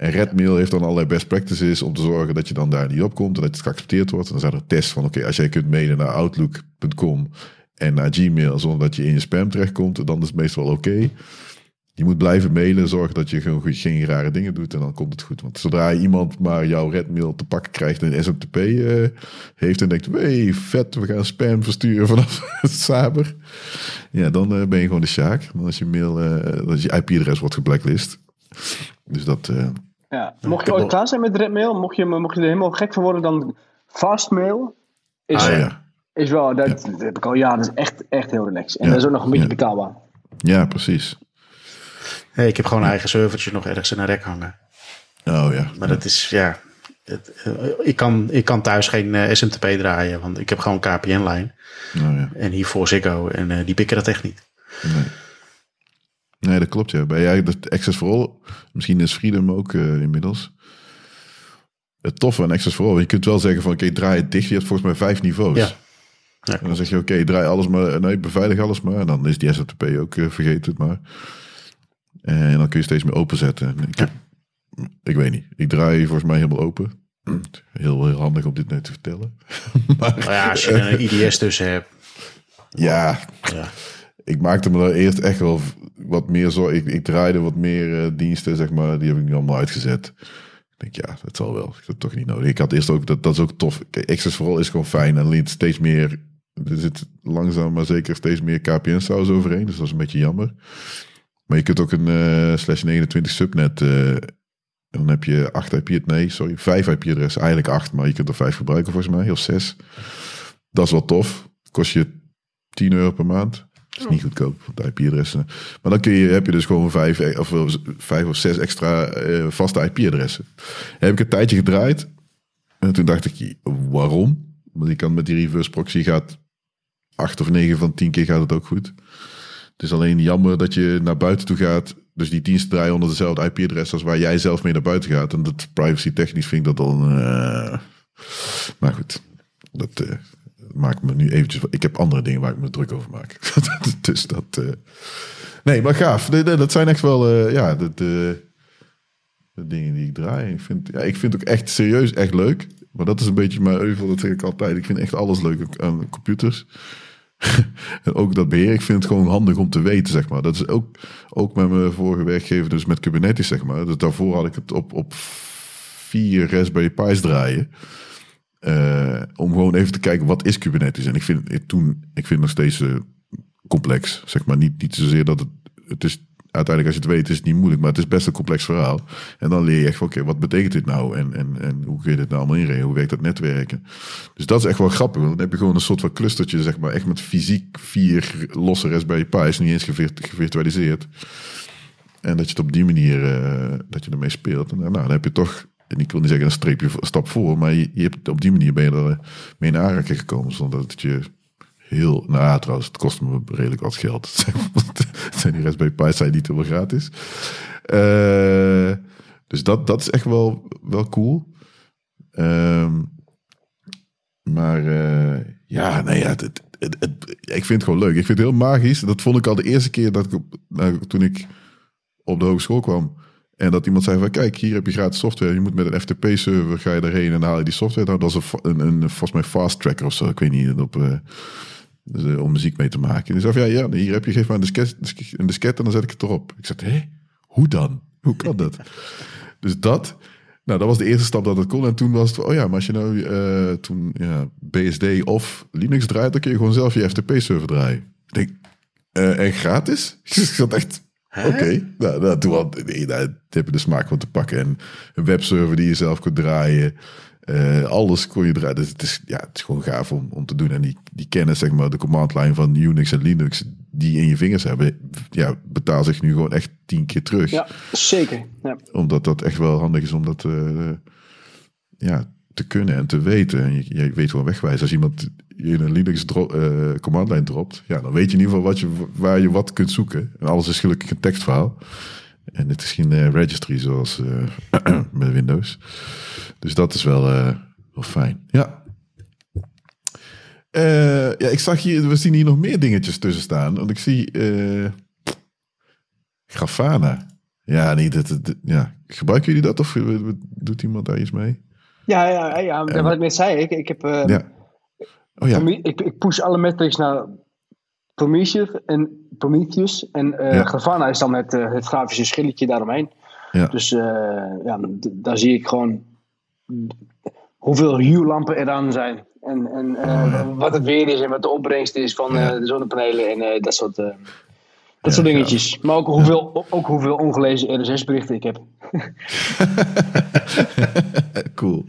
En Redmail heeft dan allerlei best practices om te zorgen dat je dan daar niet op komt en dat het geaccepteerd wordt. En dan zijn er tests van, oké, als jij kunt mailen naar outlook.com en naar Gmail zonder dat je in je spam terechtkomt, dan is het meestal oké. Je moet blijven mailen, zorgen dat je gewoon geen rare dingen doet en dan komt het goed. Want zodra iemand maar jouw Redmail te pakken krijgt en SMTP uh, eh, heeft en denkt, hey, vet, we gaan spam versturen vanaf het Saber. Ja, dan uh, ben je gewoon de Sjaak. Dan als je mail, uh, als je IP-adres wordt geblacklist. Dus dat... Ja. Mocht je ooit klaar zijn met Redmail, mocht je, mocht je er helemaal gek van worden, dan Fastmail is, ah, ja. is wel, dat, dat, heb ik al jaren, dat is echt, echt heel relaxed. En dat is ook nog een beetje betaalbaar. Ja, precies. Hey, ik heb gewoon een eigen servertje nog ergens in een rek hangen. Oh ja. Maar dat is, ja, het, eh, ik, kan, ik kan thuis geen uh, eh, SMTP draaien, want ik heb gewoon KPN-lijn. Oh, ja. En hiervoor Ziggo en uh, die pikken dat echt niet. Nee. Nee, dat klopt ja. Bij jij dat Access for All, misschien is Freedom ook uh, inmiddels. Het toffe aan Access for All, je kunt wel zeggen van oké, draai het dicht. Je hebt volgens mij vijf niveaus. Ja. ja en dan zeg je oké, draai alles maar, nee, beveilig alles maar. En dan is die SFTP ook vergeten maar. En dan kun je steeds meer openzetten. Ik, heb, ik weet niet, ik draai volgens mij helemaal open. Heel, heel handig om dit net te vertellen. maar, nou ja, als je er een IDS tussen hebt. Ja, ja ik maakte me daar eerst echt wel wat meer zo. Ik, ik draaide wat meer uh, diensten, zeg maar. Die heb ik nu allemaal uitgezet. Ik denk, ja, dat zal wel. Ik heb toch niet nodig. Ik had eerst ook, dat, dat is ook tof. Access vooral is gewoon fijn. En liet steeds meer, er zit langzaam maar zeker steeds meer KPN-saus overheen. Dus dat is een beetje jammer. Maar je kunt ook een uh, slash 29 subnet. Uh, dan heb je 8 IP, nee, sorry, 5 IP-adressen. Eigenlijk 8, maar je kunt er 5 gebruiken volgens mij, of 6. Dat is wel tof. Kost je 10 euro per maand. Dat is niet goedkoop, de IP-adressen. Maar dan kun je, heb je dus gewoon vijf eh, of, vijf of zes extra uh, vaste IP-adressen. Heb ik een tijdje gedraaid. En toen dacht ik, waarom? Want je kan met die reverse proxy gaat 8 of 9 van 10 keer gaat het ook goed. Het is alleen jammer dat je naar buiten toe gaat. Dus die diensten draaien onder dezelfde IP-adres als waar jij zelf mee naar buiten gaat. En dat privacy technisch vind ik dat dan... Uh... Maar goed, dat uh, maakt me nu eventjes... Ik heb andere dingen waar ik me druk over maak. dus dat... Uh... Nee, maar gaaf. Dat zijn echt wel... ja, de, de, de, dingen die ik draai. Ik vind, ja, ik vind het ook echt serieus echt leuk. Maar dat is een beetje mijn euvel, dat zeg ik altijd. Ik vind echt alles leuk aan computers. En ook dat beheer, ik vind het gewoon handig om te weten, zeg maar. Dat is ook, ook met mijn vorige werkgever, dus met Kubernetes, zeg maar. Dus daarvoor had ik het op, op vier Raspberry Pi's draaien. Uh, om gewoon even te kijken, wat is Kubernetes? En ik vind toen, ik vind het nog steeds uh, complex, zeg maar. Niet, niet zozeer dat het, het is uiteindelijk als je het weet is het niet moeilijk, maar het is best een complex verhaal. En dan leer je echt oké, wat betekent dit nou? En, en, en hoe kun je dit nou allemaal inregelen? Hoe werkt dat netwerken? Dus dat is echt wel grappig, want dan heb je gewoon een soort van clustertje, zeg maar, echt met fysiek vier losse Raspberry Pi's, niet eens gevirtualiseerd. En dat je het op die manier, uh, dat je ermee speelt. En nou, dan heb je toch, en ik wil niet zeggen een streepje een stap voor, maar je, je hebt, op die manier ben je er mee in gekomen, zonder dat je heel... Nou trouwens, het kost me redelijk wat geld. zijn die Raspberry Pi's zijn niet helemaal gratis. Uh, dus dat, dat is echt wel, wel cool. Um, maar uh, ja, nee, ja, het, het, ik vind het gewoon leuk. Ik vind het heel magisch. Dat vond ik al de eerste keer dat ik, nou, toen ik op de hogeschool kwam. En dat iemand zei van, kijk, hier heb je gratis software. Je moet met een FTP-server, ga je erheen en haal je die software. Nou, dat is een, een, volgens mij fast tracker of zo. Ik weet niet, op, uh, dus, uh, om muziek mee te maken. En zei van, ja, ja, hier heb je, geef maar een disket, een disket en dan zet ik het erop. Ik zei, hé, hoe dan? Hoe kan dat? dus dat, nou, dat was de eerste stap dat het kon. En toen was het, oh ja, maar als je nou uh, toen ja, BSD of Linux draait, dan kun je gewoon zelf je FTP-server draaien. Ik denk, uh, en gratis? ik zat echt, oké. Okay. Nou, nou, toen had, nee, nou, heb de smaak van te pakken. En een webserver die je zelf kunt draaien. Uh, alles kon je draaien. Dus het is, ja, het is gewoon gaaf om, om te doen. En die, die kennis, zeg maar, de command line van Unix en Linux, die in je vingers hebben, ja, betaalt zich nu gewoon echt tien keer terug. Ja, zeker. Ja. Omdat dat echt wel handig is om dat uh, ja, te kunnen en te weten. En je, je weet wel wegwijzen. Als iemand in een Linux uh, command line dropt, ja, dan weet je in ieder geval wat je, waar je wat kunt zoeken. En alles is gelukkig een tekstverhaal. En het is geen registry zoals met Windows. Dus dat is wel, uh, wel fijn. Ja. ja, ik zag hier, we zien hier nog meer dingetjes tussen staan. Want ik zie Grafana. Ja, niet dat, ja. Gebruiken jullie dat of doet iemand daar iets mee? Ja, ja, ja, wat ik net zei. Ik, ik heb. ja. Oh, ja. Ik, ik push alle metrics naar Prometheus en, Prometheus en uh, Grafana is dan het, uh, het grafische schilletje daaromheen. Ja. Dus uh, ja, daar zie ik gewoon hoeveel huurlampen er aan zijn. En, en oh, wat het weer is en wat de opbrengst is van de zonnepanelen en dat soort, dat soort dingetjes. Maar ook hoeveel, ook hoeveel ongelezen RSS-berichten ik heb. cool.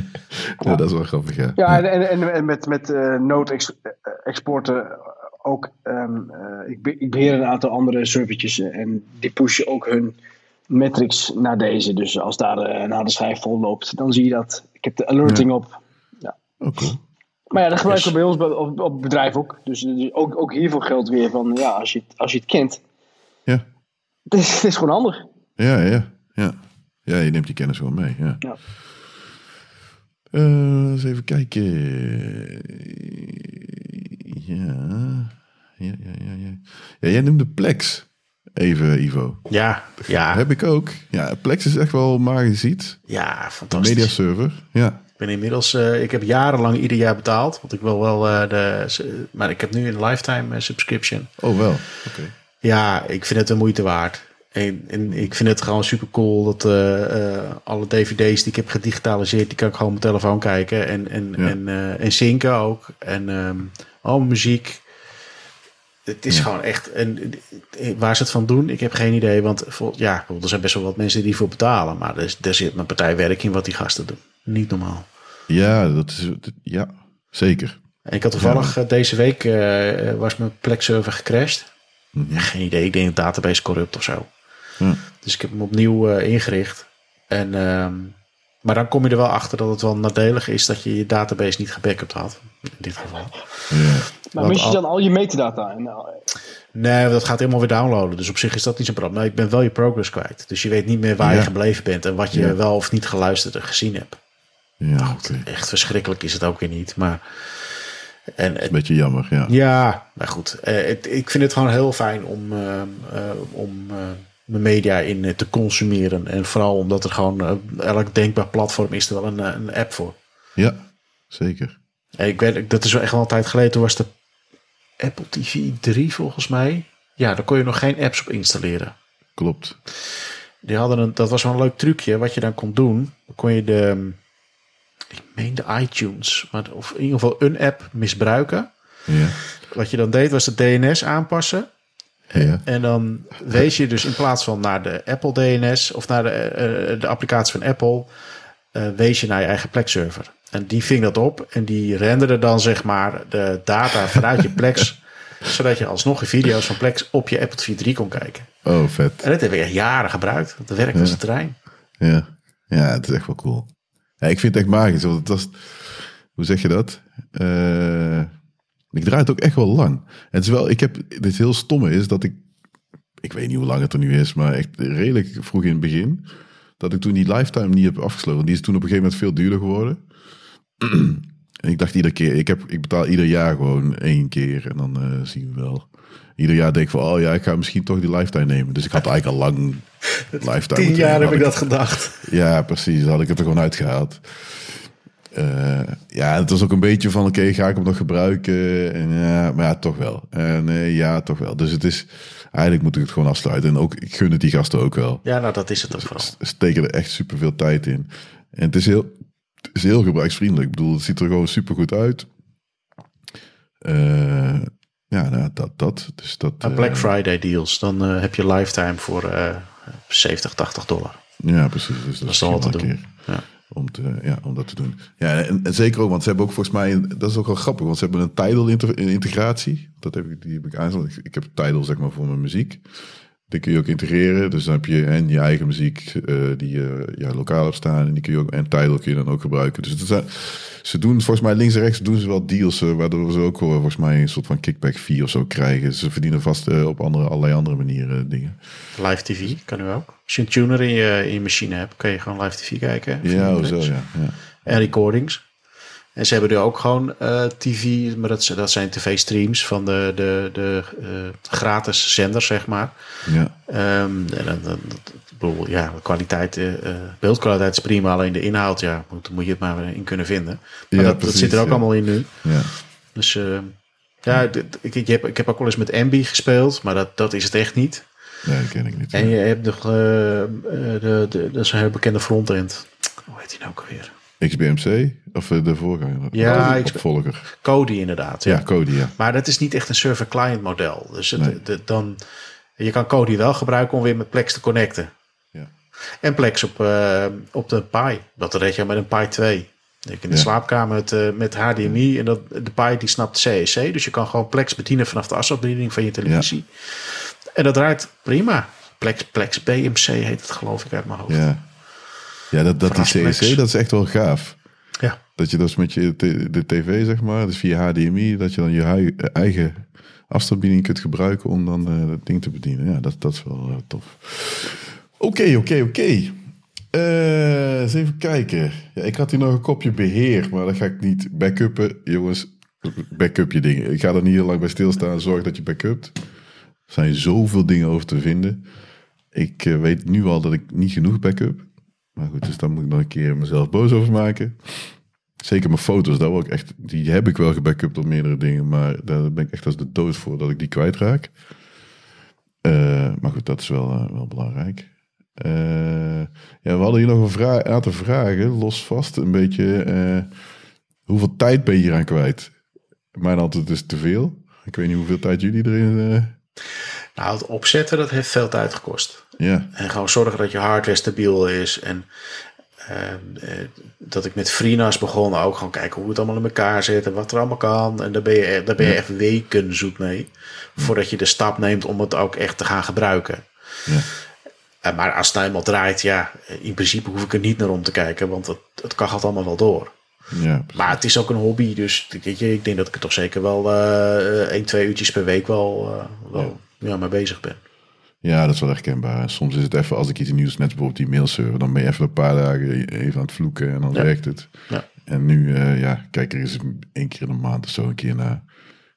ja. dat is wel grappig, ja. Ja, en, en, en met, met noodexporten ook, um, uh, ik, be ik, beheer een aantal andere servertjes en die pushen ook hun metrics naar deze. Dus als daar uh, een harde schijf vol loopt, dan zie je dat. Ik heb de alerting ja. op. Ja. Okay. Maar ja, dat gebruiken we bij ons op, op het bedrijf ook. Dus, dus, ook, ook hiervoor geldt weer van, ja, als je, als je het kent. Ja. Het is, het is gewoon handig. Ja, ja, ja. Ja, je neemt die kennis wel mee. Ja. ja. Uh, eens even kijken. Ja. Ja, ja, ja, ja. ja jij noemde Plex even, Ivo. Ja, ja. heb ik ook. Ja, Plex is echt wel magisch iets. Ja, fantastisch. Media server, ja. Ik ben inmiddels, uh, ik heb jarenlang ieder jaar betaald. Want ik wil wel uh, de, maar ik heb nu een lifetime subscription. Oh wel, oké. Ja, ik vind het de moeite waard. En, en ik vind het gewoon super cool dat alle dvd's die ik heb gedigitaliseerd, die kan ik gewoon op mijn telefoon kijken. En, en, ja. en, en zinken ook. En um, al muziek. Het is gewoon echt. En waar ze het van doen, ik heb geen idee. Want ja, er zijn best wel wat mensen die voor betalen. Maar er, er zit mijn partij werk in wat die gasten doen. Niet normaal. Ja, dat is. Ja, zeker. En ik had toevallig ja. deze week uh, was mijn Plex-server gecrashed. -hmm. geen idee. Ik denk de database corrupt of zo. Dus ik heb hem opnieuw uh, ingericht. En. Um, Maar dan kom je er wel achter dat het wel nadelig is dat je je database niet gebackupt had. In dit geval. Ja. Maar mis je dan al je metadata? Nou, nee, dat gaat helemaal weer downloaden. Dus op zich is dat niet zo'n probleem. Maar ik ben wel je progress kwijt. Dus je weet niet meer waar je gebleven bent en wat je wel of niet geluisterd en gezien hebt. Ja, nou, Echt verschrikkelijk is het ook weer niet. Maar. En, het is een beetje jammer, ja. Ja, maar goed. Eh, ik vind het gewoon heel fijn om, uh, om mijn media in te consumeren. En vooral omdat er gewoon elk denkbaar platform is er wel een, een app voor. Ja, zeker. Ik weet, dat is wel echt wel een tijd geleden. Toen was de Apple TV 3 volgens mij. Ja, daar kon je nog geen apps op installeren. Klopt. Die hadden een, dat was wel een leuk trucje. Wat je dan kon doen. Dan kon je de, ik meen de iTunes, maar, of in ieder geval een app misbruiken. Ja. Wat je dan deed was de DNS aanpassen. Ja. En dan wees je dus in plaats van naar de Apple DNS of naar de, uh, de applicatie van Apple, uh, wees je naar je eigen Plex-server. En die ving dat op en die renderde dan zeg maar de data vanuit je Plex, zodat je alsnog de video's van Plex op je Apple TV 3 kon kijken. Oh, vet. En dat heb ik echt jaren gebruikt. Dat werkt als een trein. Ja. ja, het is echt wel cool. Ja, ik vind het echt magisch. Want het was, hoe zeg je dat? Uh, ik draai het ook echt wel lang. En wel, ik heb, dit heel stomme is dat ik, ik weet niet hoe lang het er nu is, maar echt redelijk vroeg in het begin, dat ik toen die lifetime niet heb afgesloten. Die is toen op een gegeven moment veel duurder geworden. en ik dacht iedere keer, ik, heb, ik betaal ieder jaar gewoon één keer en dan uh, zien we wel. Ieder jaar denk ik van, oh ja, ik ga misschien toch die lifetime nemen. Dus ik had eigenlijk al lang lifetime. Tien jaar heb ik dat gedacht. Ja, precies. Had ik het er gewoon uitgehaald. Uh, ja, het was ook een beetje van, oké, ga ik hem nog gebruiken? En, ja, maar ja, toch wel. En uh, ja, toch wel. Dus het is, eigenlijk moet ik het gewoon afsluiten. En ook, ik gun het die gasten ook wel. Ja, nou, dat is het ook vooral. Ze steken er echt super veel tijd in. En het is heel, het is heel gebruiksvriendelijk. Ik bedoel, het ziet er gewoon super goed uit. Uh, ja, nou, dat. dat, dus dat Black Friday deals, dan heb je lifetime voor uh, 70, 80 dollar. Ja, precies. Dus dat, dat is al te doen. Ja. Om, te, ja, om dat te doen. Ja, en, zeker ook, want ze hebben ook volgens mij, dat is ook wel grappig, want ze hebben een Tidal integratie. Dat heb ik, die heb ik aanstaan. Ik, ik heb Tidal zeg maar voor mijn muziek. Die kun je ook integreren. Dus dan heb je en je eigen muziek uh, die je ja, lokaal hebt staan. En die kun je ook, en Tidal kun je dan ook gebruiken. Dus het zijn, ze doen volgens mij links en rechts doen ze wel deals. Uh, waardoor ze ook volgens mij een soort van kickback fee of zo krijgen. Ze verdienen vast uh, op andere, allerlei andere manieren dingen. Live TV kan u ook. Als je een tuner in je, in je machine hebt, kun je gewoon live TV kijken. Ja, zo ja, ja. En recordings. En ze hebben er ook gewoon uh, TV, maar dat, dat zijn tv-streams van de, de, de uh, gratis zenders, zeg maar. Ja. Um, en dan, dan, bedoel, ja, de kwaliteit, uh, beeldkwaliteit is prima, alleen de inhoud, ja, moet, moet je het maar in kunnen vinden. Maar ja, dat, precies, dat, zit er ook ja. allemaal in nu. Ja. Dus ja, ik, ik, heb, ik heb ook wel eens met Ambi gespeeld, maar dat, dat is het echt niet. Nee, dat ken ik niet. En je hebt nog, de, de, de, dat is een heel bekende frontend. Hoe heet die nou ook alweer? XBMC? Of de voorganger? Ja, oh, opvolger. Kodi inderdaad. Ja. ja, Kodi, ja. Maar dat is niet echt een server-client model. Dus het, nee. de, dan, je kan Kodi wel gebruiken om weer met Plex te connecten. Ja. En Plex op, uh, op de Pi. Dat red je met een Pi 2. Ik in de ja. slaapkamer met, uh, met HDMI. En dat, de Pi die snapt CEC. Dus je kan gewoon Plex bedienen vanaf de asafbediening van je televisie. En dat draait prima. Plex, Plex BMC heet het geloof ik uit mijn hoofd. Ja. Ja, dat, dat die CEC, dat is echt wel gaaf. Ja. Dat je dus met je de tv, zeg maar, dus via HDMI, dat je dan je eigen afstandsbediening kunt gebruiken om dan uh, dat ding te bedienen. Ja, dat, dat is wel uh, tof. Oké, oké, oké. Uh, eens even kijken. Ja, ik had hier nog een kopje beheer, maar dat ga ik niet backuppen. Jongens, backup je dingen. Ik ga er niet heel lang bij stilstaan. Zorg dat je backupt. Er zijn zoveel dingen over te vinden. Ik weet nu al dat ik niet genoeg backup. Maar goed, dus dan moet ik nog een keer mezelf boos over maken. Zeker mijn foto's, daar ook echt, die heb ik wel gebackupt op meerdere dingen, maar daar ben ik echt als de dood voor dat ik die kwijtraak. Uh, maar goed, dat is wel, uh, wel belangrijk. Uh, ja, we hadden hier nog een vraag, aantal vragen, los vast. Een beetje, hoeveel tijd ben je hier aan kwijt? Mijn antwoord is te veel. Ik weet niet hoeveel tijd jullie erin... Nou, het opzetten, dat heeft veel tijd gekost. Ja. En gewoon zorgen dat je hardware stabiel is. En uh, dat ik met FreeNAS begon, ook gewoon kijken hoe het allemaal in elkaar zit en wat er allemaal kan. En daar ben je, daar ben je ja. echt weken zoet mee. Voordat je de stap neemt om het ook echt te gaan gebruiken. Ja. maar als het nou eenmaal draait, ja, in principe hoef ik er niet naar om te kijken, want het, het kachelt allemaal wel door. Ja, maar het is ook een hobby, dus weet je, ik denk dat ik er toch zeker wel uh, 1, 2 uurtjes per week wel, uh, wel ja. ja. mee bezig ben. Ja, dat is wel herkenbaar. Soms is het even, als ik iets nieuws, net bijvoorbeeld die mailserver, dan ben je even een paar dagen even aan het vloeken en dan werkt het. Ja. En nu, uh, ja, kijk er eens één keer in de maand of zo een keer naar.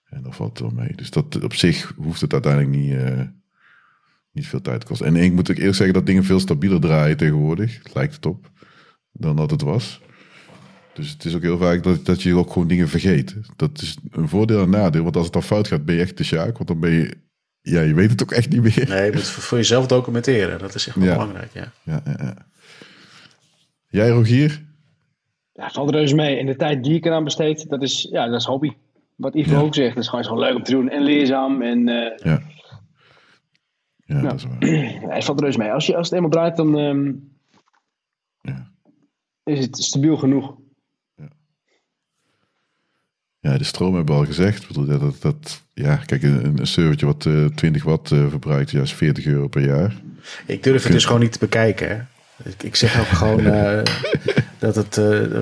En dan valt het wel mee. Dus dat op zich hoeft het uiteindelijk niet, uh, niet veel tijd te kosten. En ik moet ook eerst zeggen dat dingen veel stabieler draaien tegenwoordig. Lijkt het op. Dan dat het was. Dus het is ook heel vaak dat, dat je ook gewoon dingen vergeet. Dat is een voordeel en nadeel. Want als het dan fout gaat, ben je echt de sjaak. Want dan ben je... Ja, je weet het ook echt niet meer. Nee, je moet voor jezelf documenteren. Dat is echt wel belangrijk, ja. Ja, ja, ja. Jij, Rogier? Ja, valt reuze mee. En de tijd die ik eraan besteed, dat is, ja, dat is hobby. Wat Ivo ook zegt, dat is gewoon, gewoon leuk om te doen. En leerzaam. En, uh, ja. Ja, nou, dat is waar. Hij valt reuze mee. Als, je, als het eenmaal draait, dan um, ja. is het stabiel genoeg. Ja, de stroom hebben we al gezegd. Dat, dat, dat, ja, kijk, een, een servertje wat uh, eh, 20 watt uh, verbruikt, ja, is 40 euro per jaar. Ik durf het dus gewoon niet te bekijken. Ik, ik zeg ook gewoon uh, dat het...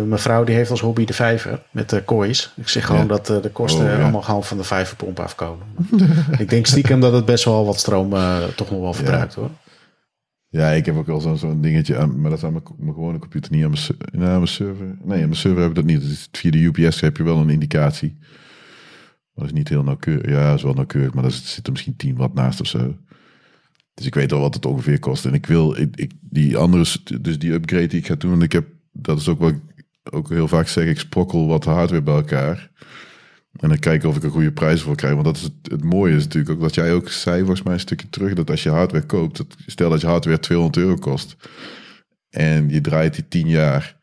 mijn vrouw die heeft als hobby de vijver met de kois. Ik zeg gewoon dat de kosten oh, allemaal gewoon van de vijverpomp afkomen. ik denk stiekem dat het best wel wat stroom toch nog wel verbruikt hoor. Ja, ik heb ook wel zo'n dingetje aan, maar dat is aan mijn, gewone computer, niet aan mijn, server. Nee, aan mijn server heb ik dat niet. Dus via de UPS heb je wel een indicatie. Dat is niet heel nauwkeurig. Ja, is wel nauwkeurig, maar daar zit er misschien 10 watt naast of zo. Dus ik weet al wat het ongeveer kost. En ik wil ik, ik, die andere, dus die upgrade die ik ga doen. En ik heb, dat is ook wat ook heel vaak zeg, ik sprokkel wat hardware bij elkaar. En dan kijken of ik een goede prijs voor krijg. Want dat is het, het, mooie is natuurlijk ook wat jij ook zei, volgens mij een stukje terug. Dat als je hardware koopt, stel dat je hardware 200 euro kost. En je draait die 10 jaar.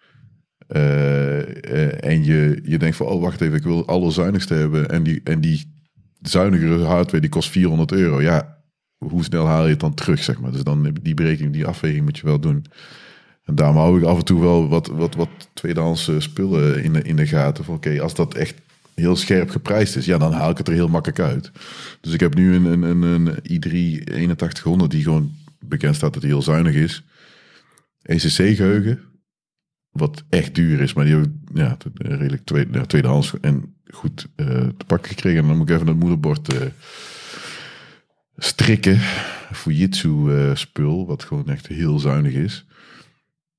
Uh, uh, en je, je denkt van, oh wacht even, ik wil alle zuinigste hebben. En die, en die zuinigere hardware die kost 400 euro. Ja, hoe snel haal je het dan terug, zeg maar. Dus dan die berekening, die afweging moet je wel doen. En daarom hou ik af en toe wel wat, wat, wat tweedehands spullen in de, in de gaten. Van oké, als dat echt heel scherp geprijsd is, ja, dan haal ik het er heel makkelijk uit. Dus ik heb nu een, een, een, een i3 8100 die gewoon bekend staat dat hij heel zuinig is. ECC-geheugen, wat echt duur is, maar die heb ja, redelijk tweede, tweedehands en goed uh, te pakken gekregen. En dan moet ik even het moederbord uh, strikken. Fujitsu uh, spul, wat gewoon echt heel zuinig is.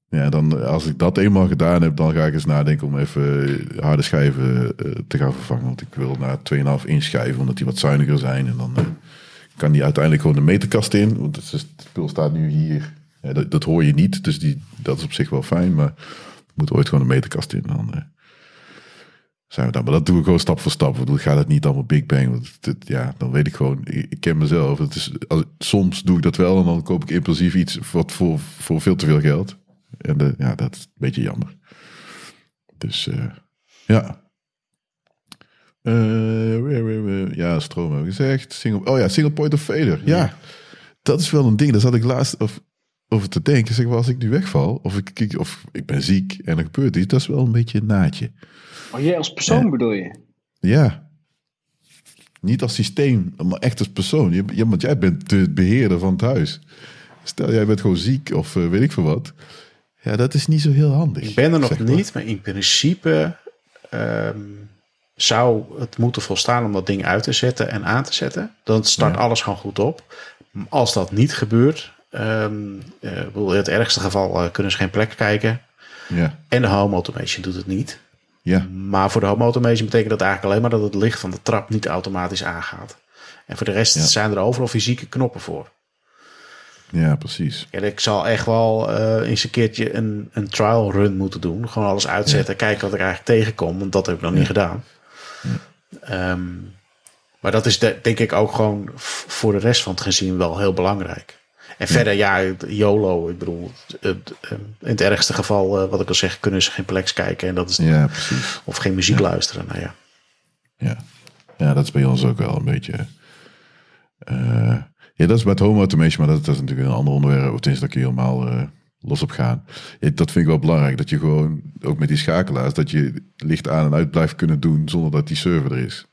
Ja, dan als ik dat eenmaal gedaan heb, dan ga ik eens nadenken om even harde schijven uh, te gaan vervangen. Want ik wil naar 2,5 inch schijven, omdat die wat zuiniger zijn. En dan uh, kan die uiteindelijk gewoon de meterkast in. Want het, spul staat nu hier. Dat, dat, hoor je niet, dus die, dat is op zich wel fijn. Maar moet ooit gewoon de meterkast in. Dan zijn we daar. Maar dat doe ik gewoon stap voor stap. Ik ga dat niet allemaal big bang. Want het, ja, dan weet ik gewoon, ik, ik ken mezelf. Het is, als, soms doe ik dat wel en dan koop ik impulsief iets wat voor, voor veel te veel geld. En de, ja, dat is een beetje jammer. Dus uh, ja. Uh, ja, stroom hebben we gezegd. Single, oh ja, single point of failure. Ja, dat is wel een ding. Daar zat ik laatst of, over te denken. Zeg maar, als ik nu wegval, of ik, of ik ben ziek en er gebeurt iets, dat is wel een beetje een naadje. Oh, jij als persoon bedoel je? Ja. Niet als systeem, maar echt als persoon. Je, want jij bent de beheerder van het huis. Stel, jij bent gewoon ziek of uh, weet ik veel wat. Ja, dat is niet zo heel handig. Ik ben er nog niet, maar in principe ehm, zou het moeten volstaan om dat ding uit te zetten en aan te zetten. Dan start alles gewoon goed op. Als dat niet gebeurt, um, uh, in het ergste geval uh, kunnen ze geen plek kijken. Ja. En de home automation doet het niet. Ja. Maar voor de home automation betekent dat eigenlijk alleen maar dat het licht van de trap niet automatisch aangaat. En voor de rest zijn er overal fysieke knoppen voor. Ja, precies. Ja, ik zal echt wel uh, eens een keertje een, een trial run moeten doen. Gewoon alles uitzetten, kijken wat ik eigenlijk tegenkom. Want dat heb ik nog niet gedaan. Um, maar dat is de, denk ik ook gewoon voor de rest van het gezin wel heel belangrijk. En verder, ja, YOLO. Ik bedoel, in het ergste geval, uh, wat ik al zeg, kunnen ze geen plex kijken. En dat is, ja, precies. Of geen muziek luisteren. Nou ja. ja. Ja, dat is bij ons ook wel een beetje... Uh, ja, dat is met home automation, maar dat, is natuurlijk een ander onderwerp. Of tenminste, dat je helemaal uh, los op gaan. dat vind ik wel belangrijk. Dat je gewoon, ook met die schakelaars, dat je licht aan en uit blijft kunnen doen zonder dat die server er is.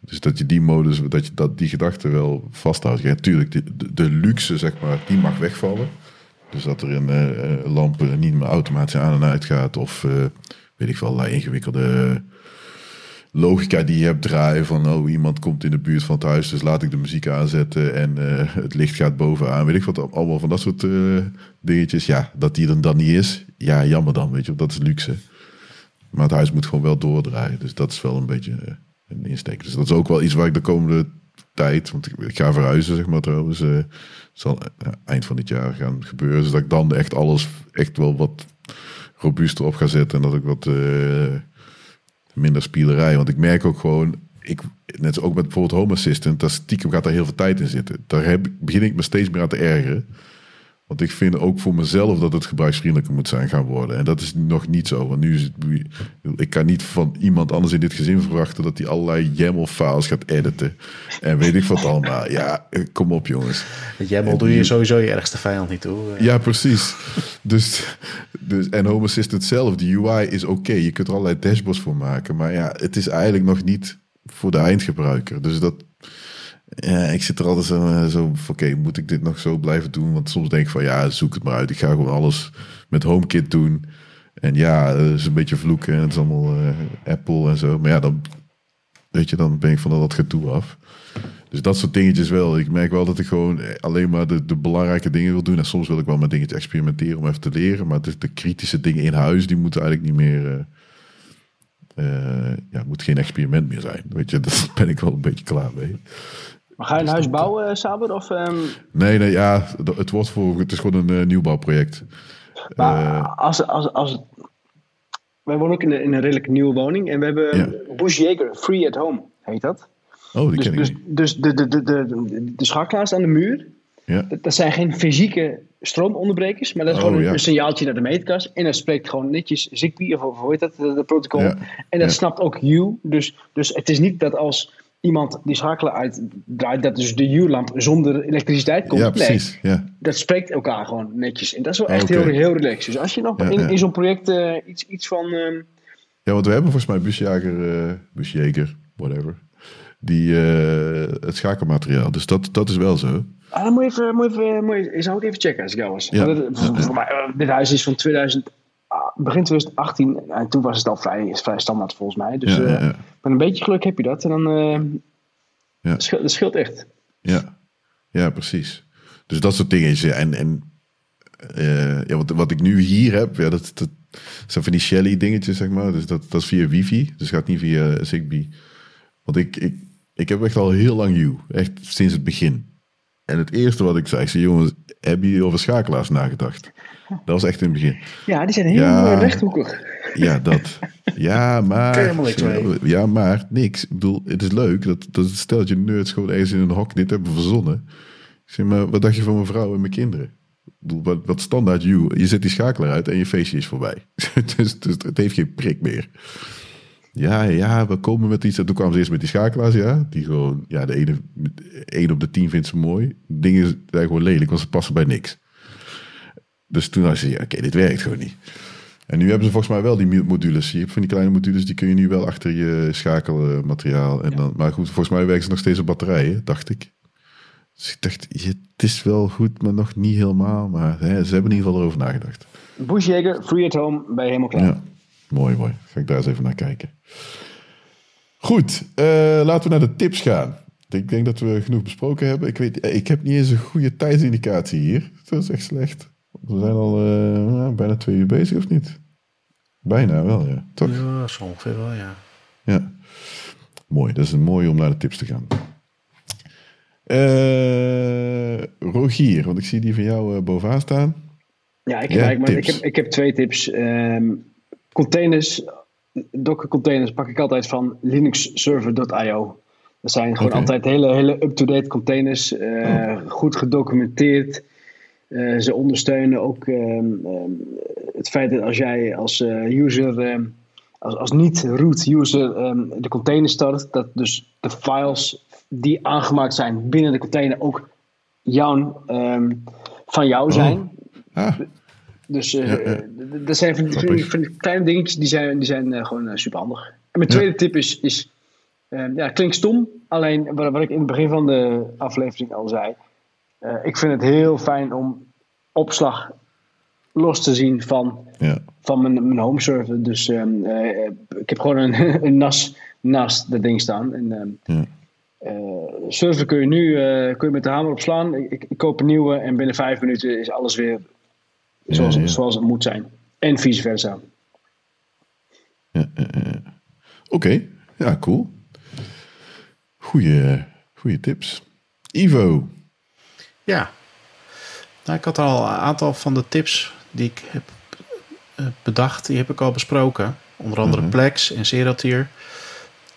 Dus dat je die modus, dat je dat, die gedachte wel vasthoudt. Ja, natuurlijk, de, de, luxe, zeg maar, die mag wegvallen. Dus dat er een uh, lamp niet meer automatisch aan en uit gaat. Of weet ik wel, ingewikkelde logica die je hebt draaien. Van oh, iemand komt in de buurt van het huis, dus laat ik de muziek aanzetten. En het licht gaat bovenaan. Weet ik wat, allemaal van dat soort dingetjes. Ja, dat die er dan niet is. Ja, jammer dan, weet je. Dat is luxe. Maar het huis moet gewoon wel doordraaien. Dus dat is wel een beetje een insteek. Dus dat is ook wel iets waar ik de komende tijd, want ik, ga verhuizen, zeg maar trouwens. Uh, zal eind van dit jaar gaan gebeuren. Dus dat ik dan echt alles echt wel wat robuuster op ga zetten. En dat ik wat minder spielerij. Want ik merk ook gewoon, ik, net ook met bijvoorbeeld Home Assistant, dat stiekem gaat daar heel veel tijd in zitten. Daar begin ik me steeds meer aan te ergeren. Want ik vind ook voor mezelf dat het gebruiksvriendelijker moet zijn gaan worden. En dat is nog niet zo. Want nu is het, ik kan niet van iemand anders in dit gezin verwachten dat hij allerlei YAML-files gaat editen. En weet ik wat allemaal. Ja, kom op jongens. YAML doe je sowieso je ergste vijand niet toe. Ja, precies. dus, dus, en Home Assistant zelf, de UI is oké. Je kunt er allerlei dashboards voor maken. Maar ja, het is eigenlijk nog niet voor de eindgebruiker. Dus dat, ja, ik zit er altijd zo, eh, zo oké, moet ik dit nog zo blijven doen? Want soms denk ik van, ja, zoek het maar uit. Ik ga gewoon alles met HomeKit doen. En ja, het is een beetje vloeken. En het is allemaal uh, Apple en zo. Maar ja, dan, weet je, dan ben ik van dat gedoe af. Dus dat soort dingetjes wel. Ik merk wel dat ik gewoon alleen maar de, de belangrijke dingen wil doen. En soms wil ik wel met dingetjes experimenteren om even te leren. Maar de, de kritische dingen in huis, die moeten eigenlijk niet meer... Ja, het moet geen experiment meer zijn. Weet je, daar ben ik wel een beetje klaar mee. Maar ga je een huis bouwen, uh, Saber? Of, um... Nee, nee, ja, het, wordt voor, het is gewoon een uh, nieuwbouwproject. Maar uh, als, als, als, wij wonen ook in een, in een redelijk nieuwe woning en we hebben ja. Bush Jager Free at Home, heet dat. Oh, die dus, ken ik dus, niet. Dus de, de, de, de, de schakelaars aan de muur, ja. dat, dat zijn geen fysieke stroomonderbrekers, maar dat is Oh, gewoon een, ja. een signaaltje naar de meetkast. En dat spreekt gewoon netjes Zigbee, of hoe heet dat, de, de protocol. Ja. En dat Ja. snapt ook U. Dus, dus het is niet dat als iemand die schakelaar uitdraait, dat dus de U-lamp zonder elektriciteit komt. Ja, precies. Ja. dat spreekt elkaar gewoon netjes. En dat is wel echt Oké. heel, heel relaxed. Dus als je nog Ja, in, ja. in zo'n project eh, iets, iets van... ehm, ja, want we hebben volgens mij busjager, eh busjager, whatever. Die, eh, het schakelmateriaal. Dus dat, dat is wel zo. Ah, dan moet je even, moet je even, moet je, zou het even checken als ik jou was. Ja. Maar dat- voor- voor mij, dit huis is van 2000, ah, begin 2018 en toen was het al vrij, vrij standaard volgens mij. Dus Ja, eh, ja, ja. met een beetje geluk heb je dat en dan eh Ja. dat, scheelt, dat scheelt echt. Ja, ja precies. Dus dat soort dingen. En, en eh, ja, wat, wat ik nu hier heb, ja, dat, dat zijn van die Shelly dingetjes, zeg maar. Dus dat, dat is via wifi. Dus gaat niet via Zigbee. Want ik, ik, ik heb echt al heel lang U. Echt sinds het begin. En het eerste wat ik zei, ik zei, jongens, hebben jullie over schakelaars nagedacht? Dat was echt in het begin. Ja, die zijn heel Ja. eh, rechthoekig. Ja, dat. Ja, maar. Ja, maar niks. Ik bedoel, het is leuk dat, dat het steltje nerds gewoon ergens in een hok dit hebben verzonnen. Ik zeg maar, wat dacht je van mijn vrouw en mijn kinderen? Wat, wat standaard you. Je zet die schakelaar uit en je feestje is voorbij. dus, dus het heeft geen prik meer. Ja, ja, we komen met iets. En toen kwamen ze eerst met die schakelaars, ja. Die gewoon, ja, de ene, één op de tien vindt ze mooi. Dingen zijn gewoon lelijk, want ze passen bij niks. Dus toen dacht ze, ja, oké, dit werkt gewoon niet. En nu hebben ze volgens mij wel die modules. Je hebt van die kleine modules, die kun je nu wel achter je schakelmateriaal. En dan, maar goed, volgens mij werken ze nog steeds op batterijen, dacht ik. Dus ik dacht, het is wel goed, maar nog niet helemaal. Maar hè, ze hebben in ieder geval erover nagedacht. Bushjager, free at home, je helemaal klaar. Ja, mooi, mooi. Ga ik daar eens even naar kijken. Goed, eh, laten we naar de tips gaan. Ik denk dat we genoeg besproken hebben. Ik, weet, eh, ik heb niet eens een goede tijdsindicatie hier. Dat is echt slecht. We zijn al eh, bijna twee uur bezig, of niet? Bijna wel, ja. Toch? Ja, zo ongeveer wel, ja. Ja. Mooi, dat is een mooi om naar de tips te gaan. Eh, Rogier, want ik zie die van jou eh, bovenaan staan. Ja, ik, Ja, maar ik, tips. heb, ik heb twee tips. Ehm, containers, Docker containers pak ik altijd van linuxserver.io. Dat zijn gewoon altijd hele, hele up-to-date containers, eh, goed gedocumenteerd. Eh, ze ondersteunen ook ehm, ehm, het feit dat als jij als eh, user, ehm, als, als niet-root user de container start, dat dus de files die aangemaakt zijn binnen de container ook jouw, van jou zijn. Ah, Dus eh, Ja, dat zijn van die, van die- kleine dingetjes die zijn, die zijn eh, gewoon super handig. En mijn tweede tip is, is eh, ja, klinkt stom, alleen wat, wat ik in het begin van de aflevering al zei. ik vind het heel fijn om opslag los te zien van, van mijn, mijn home server. Dus ehm, ik heb gewoon een, een NAS naast dat ding staan. En, ehm, server kun je nu kun je met de hamer opslaan. Ik, ik, koop een nieuwe en binnen vijf minuten is alles weer zoals, zoals het moet zijn. En vice versa. Oké, ja, cool. Goeie, goeie tips. Ivo. Ja, nou, ik had al een aantal van de tips die ik heb eh, bedacht, die heb ik al besproken. Onder andere mhm. Plex en Zeratier.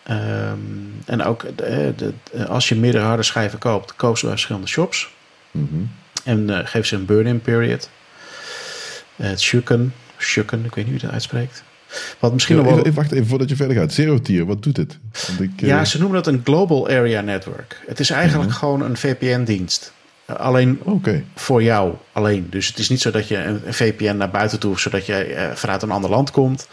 Um, en ook de, de, als je meerdere harde schijven koopt, koop ze bij verschillende shops. Mhm. En uh, geef ze een burn-in period. Het Shuken, Shuken, ik weet niet hoe je dat uitspreekt. Wat misschien nog wel... even, wacht even voordat je verder gaat. Zero Tier, wat doet het? Ik, ja, uh... ze noemen dat een Global Area Network. Het is eigenlijk gewoon een VPN-dienst. Alleen okay. voor jou alleen. Dus het is niet zo dat je een VPN naar buiten toe zodat je vanuit een ander land komt.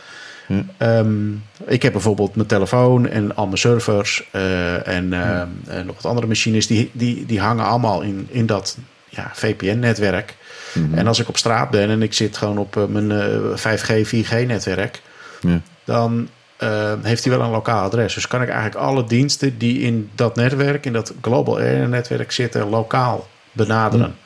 Um, ik heb bijvoorbeeld mijn telefoon en al mijn servers uh, en, uh, en, nog wat andere machines, die, die, die hangen allemaal in, in dat ja, VPN-netwerk. Mm -hmm. En als ik op straat ben en ik zit gewoon op mijn 5G, 4G-netwerk, ja. dan uh, heeft hij wel een lokaal adres. Dus kan ik eigenlijk alle diensten die in dat netwerk, in dat Global Area netwerk zitten, lokaal benaderen.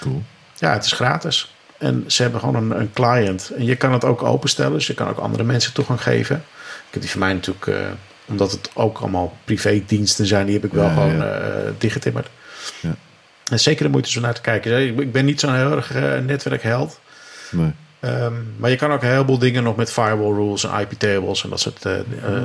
Cool. Ja, het is gratis. En ze hebben gewoon een, een, client. En je kan het ook openstellen, dus je kan ook andere mensen toegang geven. Ik heb die van mij natuurlijk, uh, omdat het ook allemaal privé diensten zijn, die heb ik wel ja, gewoon ja. Uh, dichtgetimmerd. Zeker de moeite zo naar te kijken. Ik ben niet zo'n heel erg uh, netwerkheld. Nee. Um, maar je kan ook een heleboel dingen nog met firewall rules en IP tables en dat soort uh,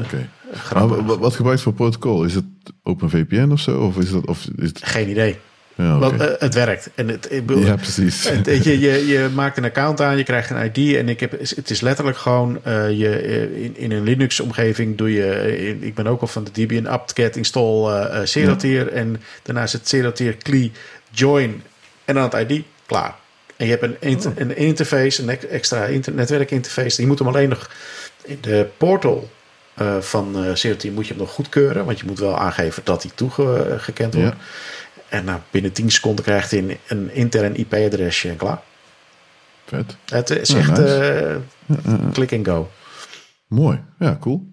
okay. Maar wat gebruikt voor protocol? Is het OpenVPN of zo? Of is dat, of is het... Geen idee. Ja, okay. Want uh, het werkt. En het, ik bedoel, ja, precies. Het, je, je, je maakt een account aan, je krijgt een ID. En ik heb, het is letterlijk gewoon uh, je, in, in een Linux-omgeving doe je. In, ik ben ook al van de Debian apt-get install uh. Ja. En daarna is het Zeratier CLI join en dan het ID. Klaar. En je hebt een, inter, een interface, een extra netwerkinterface. Je moet hem alleen nog in de portal uh, van uh, Zeratier moet je hem nog goedkeuren. Want je moet wel aangeven dat hij toegekend wordt. Ja. En nou, binnen 10 seconden krijgt hij een, een intern IP-adresje en klaar. Vet. Het is ja, echt nice. uh, click and go. Mooi, ja, cool.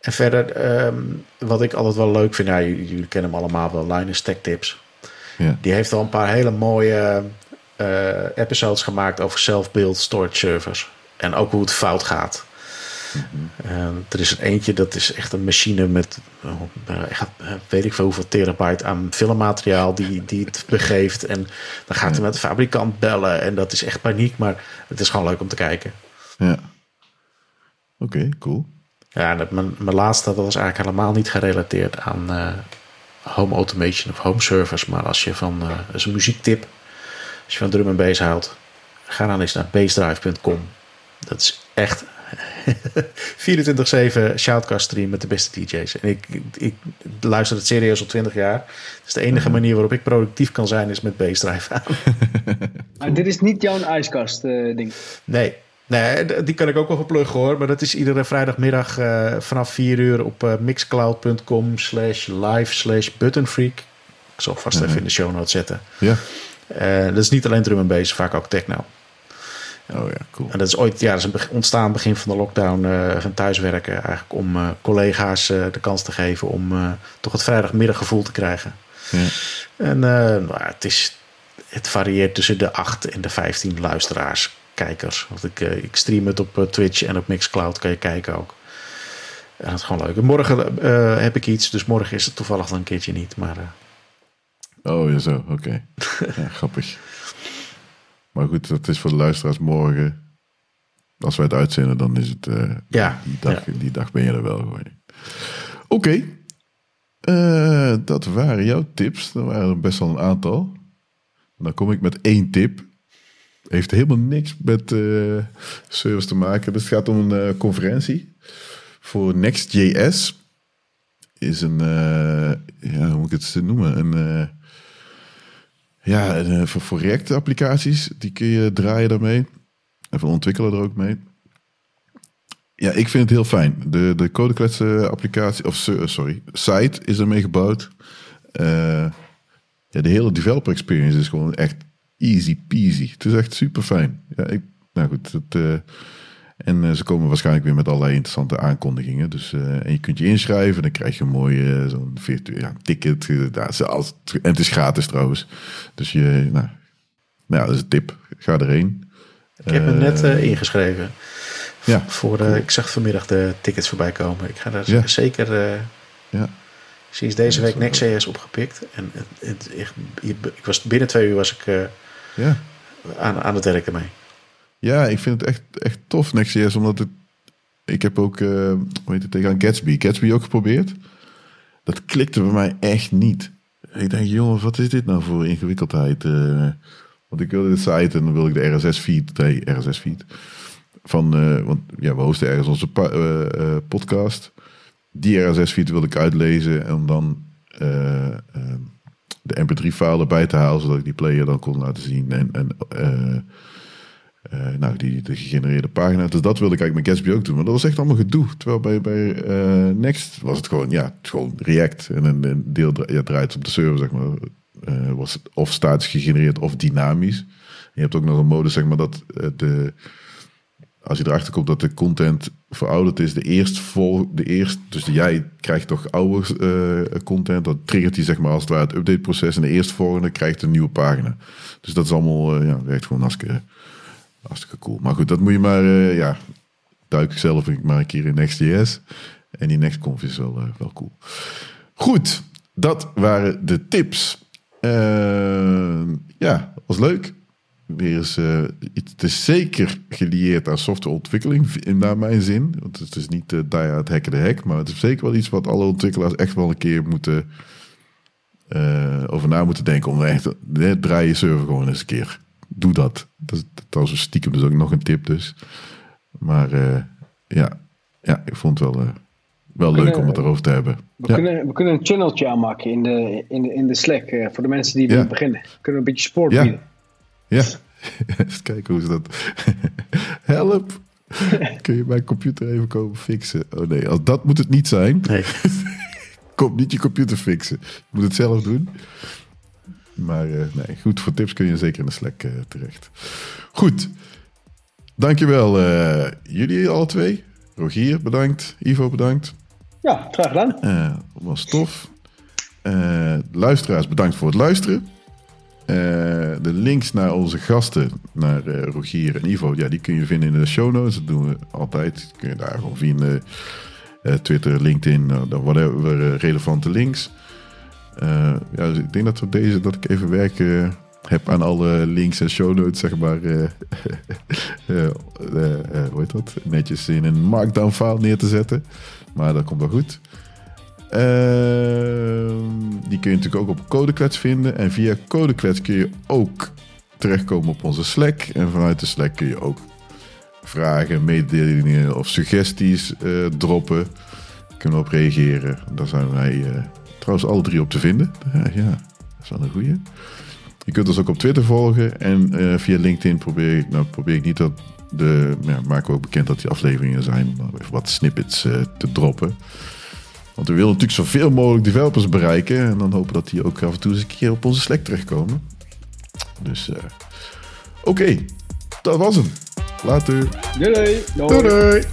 En verder, um, wat ik altijd wel leuk vind, ja, jullie kennen hem allemaal wel, Linus Tech Tips. Ja. Die heeft al een paar hele mooie uh, episodes gemaakt over self-build storage servers. En ook hoe het fout gaat. Mm-hmm. Uh, er is er eentje, dat is echt een machine met uh, echt, weet ik veel hoeveel terabyte aan filmmateriaal die, die het begeeft. En dan gaat hij met de fabrikant bellen en dat is echt paniek, maar het is gewoon leuk om te kijken. Ja. Oké, okay, cool. Ja, mijn, mijn laatste dat was eigenlijk helemaal niet gerelateerd aan home automation of home servers, maar als je van, dat is een muziektip, als je van drum en bass houdt, ga dan eens naar bassdrive.com. Dat is echt 24-7 shoutcast stream met de beste DJ's. En ik, ik, luister het serieus al 20 jaar. Dus de enige manier waarop ik productief kan zijn is met bassdrive aan. maar dit is niet jouw ijskast uh, ding? Nee. Nee, die kan ik ook wel verpluggen hoor. Maar dat is iedere vrijdagmiddag uh, vanaf 4 uur op uh, mixcloud.com slash live slash buttonfreak. Ik zal vast even in de show notes zetten. Ja. Uh, dat is niet alleen drum en bass, vaak ook techno. Oh ja, cool. En dat is ooit ja, dat is ontstaan begin van de lockdown van thuiswerken. Eigenlijk om collega's de kans te geven om toch het vrijdagmiddaggevoel te krijgen. Ja. En nou, het, is, het varieert tussen de 8 en de 15 luisteraars, kijkers. Want ik, ik stream het op Twitch en op Mixcloud kan je kijken ook. En dat is gewoon leuk. En morgen heb ik iets, dus morgen is het toevallig dan een keertje niet. Maar, oh ja, zo, oké. Okay. ja, grappig. Maar goed, dat is voor de luisteraars morgen. Als wij het uitzenden, dan is het. Uh, ja, die, dag, ja. die dag ben je er wel gewoon. Oké. Okay. Dat waren jouw tips. Er waren er best wel een aantal. Dan kom ik met één tip. Heeft helemaal niks met uh, service te maken. Dus het gaat om een conferentie voor Next.js. Is een, ja, hoe moet ik het noemen? Een ja, voor, voor React-applicaties, die kun je draaien daarmee. En voor ontwikkelen er ook mee. Ja, ik vind het heel fijn. De, de applicatie, of sorry, site is ermee gebouwd. Ja, de hele developer experience is gewoon echt easy peasy. Het is echt super fijn. Ja, ik, nou goed, het, uh, en ze komen waarschijnlijk weer met allerlei interessante aankondigingen. Dus, en je kunt je inschrijven. Dan krijg je een mooie zo'n virtueel ja, ticket. en het is gratis trouwens. Dus je, nou, nou, dat is een tip. Ga erheen. Ik heb me net ingeschreven. Ja. Voor, ik zag vanmiddag de tickets voorbij komen. Ik ga daar zeker... ja. Sinds deze week Next.js opgepikt. En het, het, echt, ik was, binnen twee uur was ik ja. aan, aan het werken mee. Ja, ik vind het echt, echt tof Next.js. Omdat het, ik heb ook, uh, hoe heet het, tegen Gatsby. Gatsby ook geprobeerd. Dat klikte bij mij echt niet. Ik denk, jongens, wat is dit nou voor ingewikkeldheid? Uh, want ik wilde de site en dan wil ik de RSS-feed, nee, RSS-feed. Van, want ja, we hosten ergens onze podcast die RSS-feed wil ik uitlezen en dan uh, de mp3-file erbij te halen, zodat ik die player dan kon laten zien. En, en uh, nou, die de gegenereerde pagina. Dus dat wilde ik eigenlijk met Gatsby ook doen. Maar dat was echt allemaal gedoe. Terwijl bij, bij Next was het gewoon, ja, het gewoon React. En een, deel ja, draait op de server, zeg maar. was het of statisch gegenereerd of dynamisch. je hebt ook nog een modus, zeg maar, dat de als je erachter komt dat de content verouderd is, de eerst vol, de eerst, dus jij krijgt toch oude uh, content, dat triggert hij zeg maar als het ware het updateproces en de eerstvolgende krijgt een nieuwe pagina. Dus dat is allemaal, uh, ja, werkt gewoon hartstikke, hartstikke cool. Maar goed, dat moet je maar, uh, ja, duik ik zelf maar een keer in Next.js. En die NextConf is wel, wel cool. Goed, dat waren de tips. ja, was leuk. Weer eens, uh, het is zeker gelieerd aan softwareontwikkeling, naar mijn zin. Want het is niet uh, daar het hacken de hack, maar het is zeker wel iets wat alle ontwikkelaars echt wel een keer moeten uh, over na moeten denken. Om echt, draai je server gewoon eens een keer. Doe dat. Dat, dat was stiekem dus ook nog een tip dus. Maar ja, ja, ik vond het wel, wel leuk om het erover te hebben. We, ja. kunnen, we kunnen een channeltje aanmaken in de, in de, in de Slack voor de mensen die willen beginnen. Kunnen we een beetje sport bieden. Ja, eens kijken hoe ze dat. Help! Kun je mijn computer even komen fixen? Oh nee, als dat moet het niet zijn. Nee. Kom niet je computer fixen. Je moet het zelf doen. Maar uh, nee, goed, voor tips kun je zeker in de Slack uh, terecht. Goed. Dankjewel uh, jullie alle twee. Rogier, bedankt. Ivo, bedankt. Ja, graag gedaan. was tof. luisteraars, bedankt voor het luisteren. Uh, de links naar onze gasten, naar uh, Rogier en Ivo, ja, die kun je vinden in de show notes. Dat doen we altijd. Kun je daar gewoon vinden. Uh, Twitter, LinkedIn, dan whatever relevante links. ja, dus ik denk dat we deze, dat ik even werken heb aan alle links en show notes, zeg maar. hoe heet dat? Netjes in een markdown file neer te zetten. Maar dat komt wel goed. Ehm, die kun je natuurlijk ook op Codeklets vinden. En via Codeklets kun je ook terechtkomen op onze Slack. En vanuit de Slack kun je ook vragen, mededelingen of suggesties uh, droppen. Kunnen we op reageren. Daar zijn wij uh, trouwens alle drie op te vinden. Ja, dat is wel een goeie. Je kunt ons ook op Twitter volgen. En via LinkedIn probeer ik, nou probeer ik niet dat de, ja, maken we ook bekend dat die afleveringen zijn. Om wat snippets te droppen. Want we willen natuurlijk zoveel mogelijk developers bereiken. En dan hopen dat die ook af en toe eens een keer op onze Slack terechtkomen. Dus uh, oké, okay, dat was hem. Later. Doei. Doei. doei.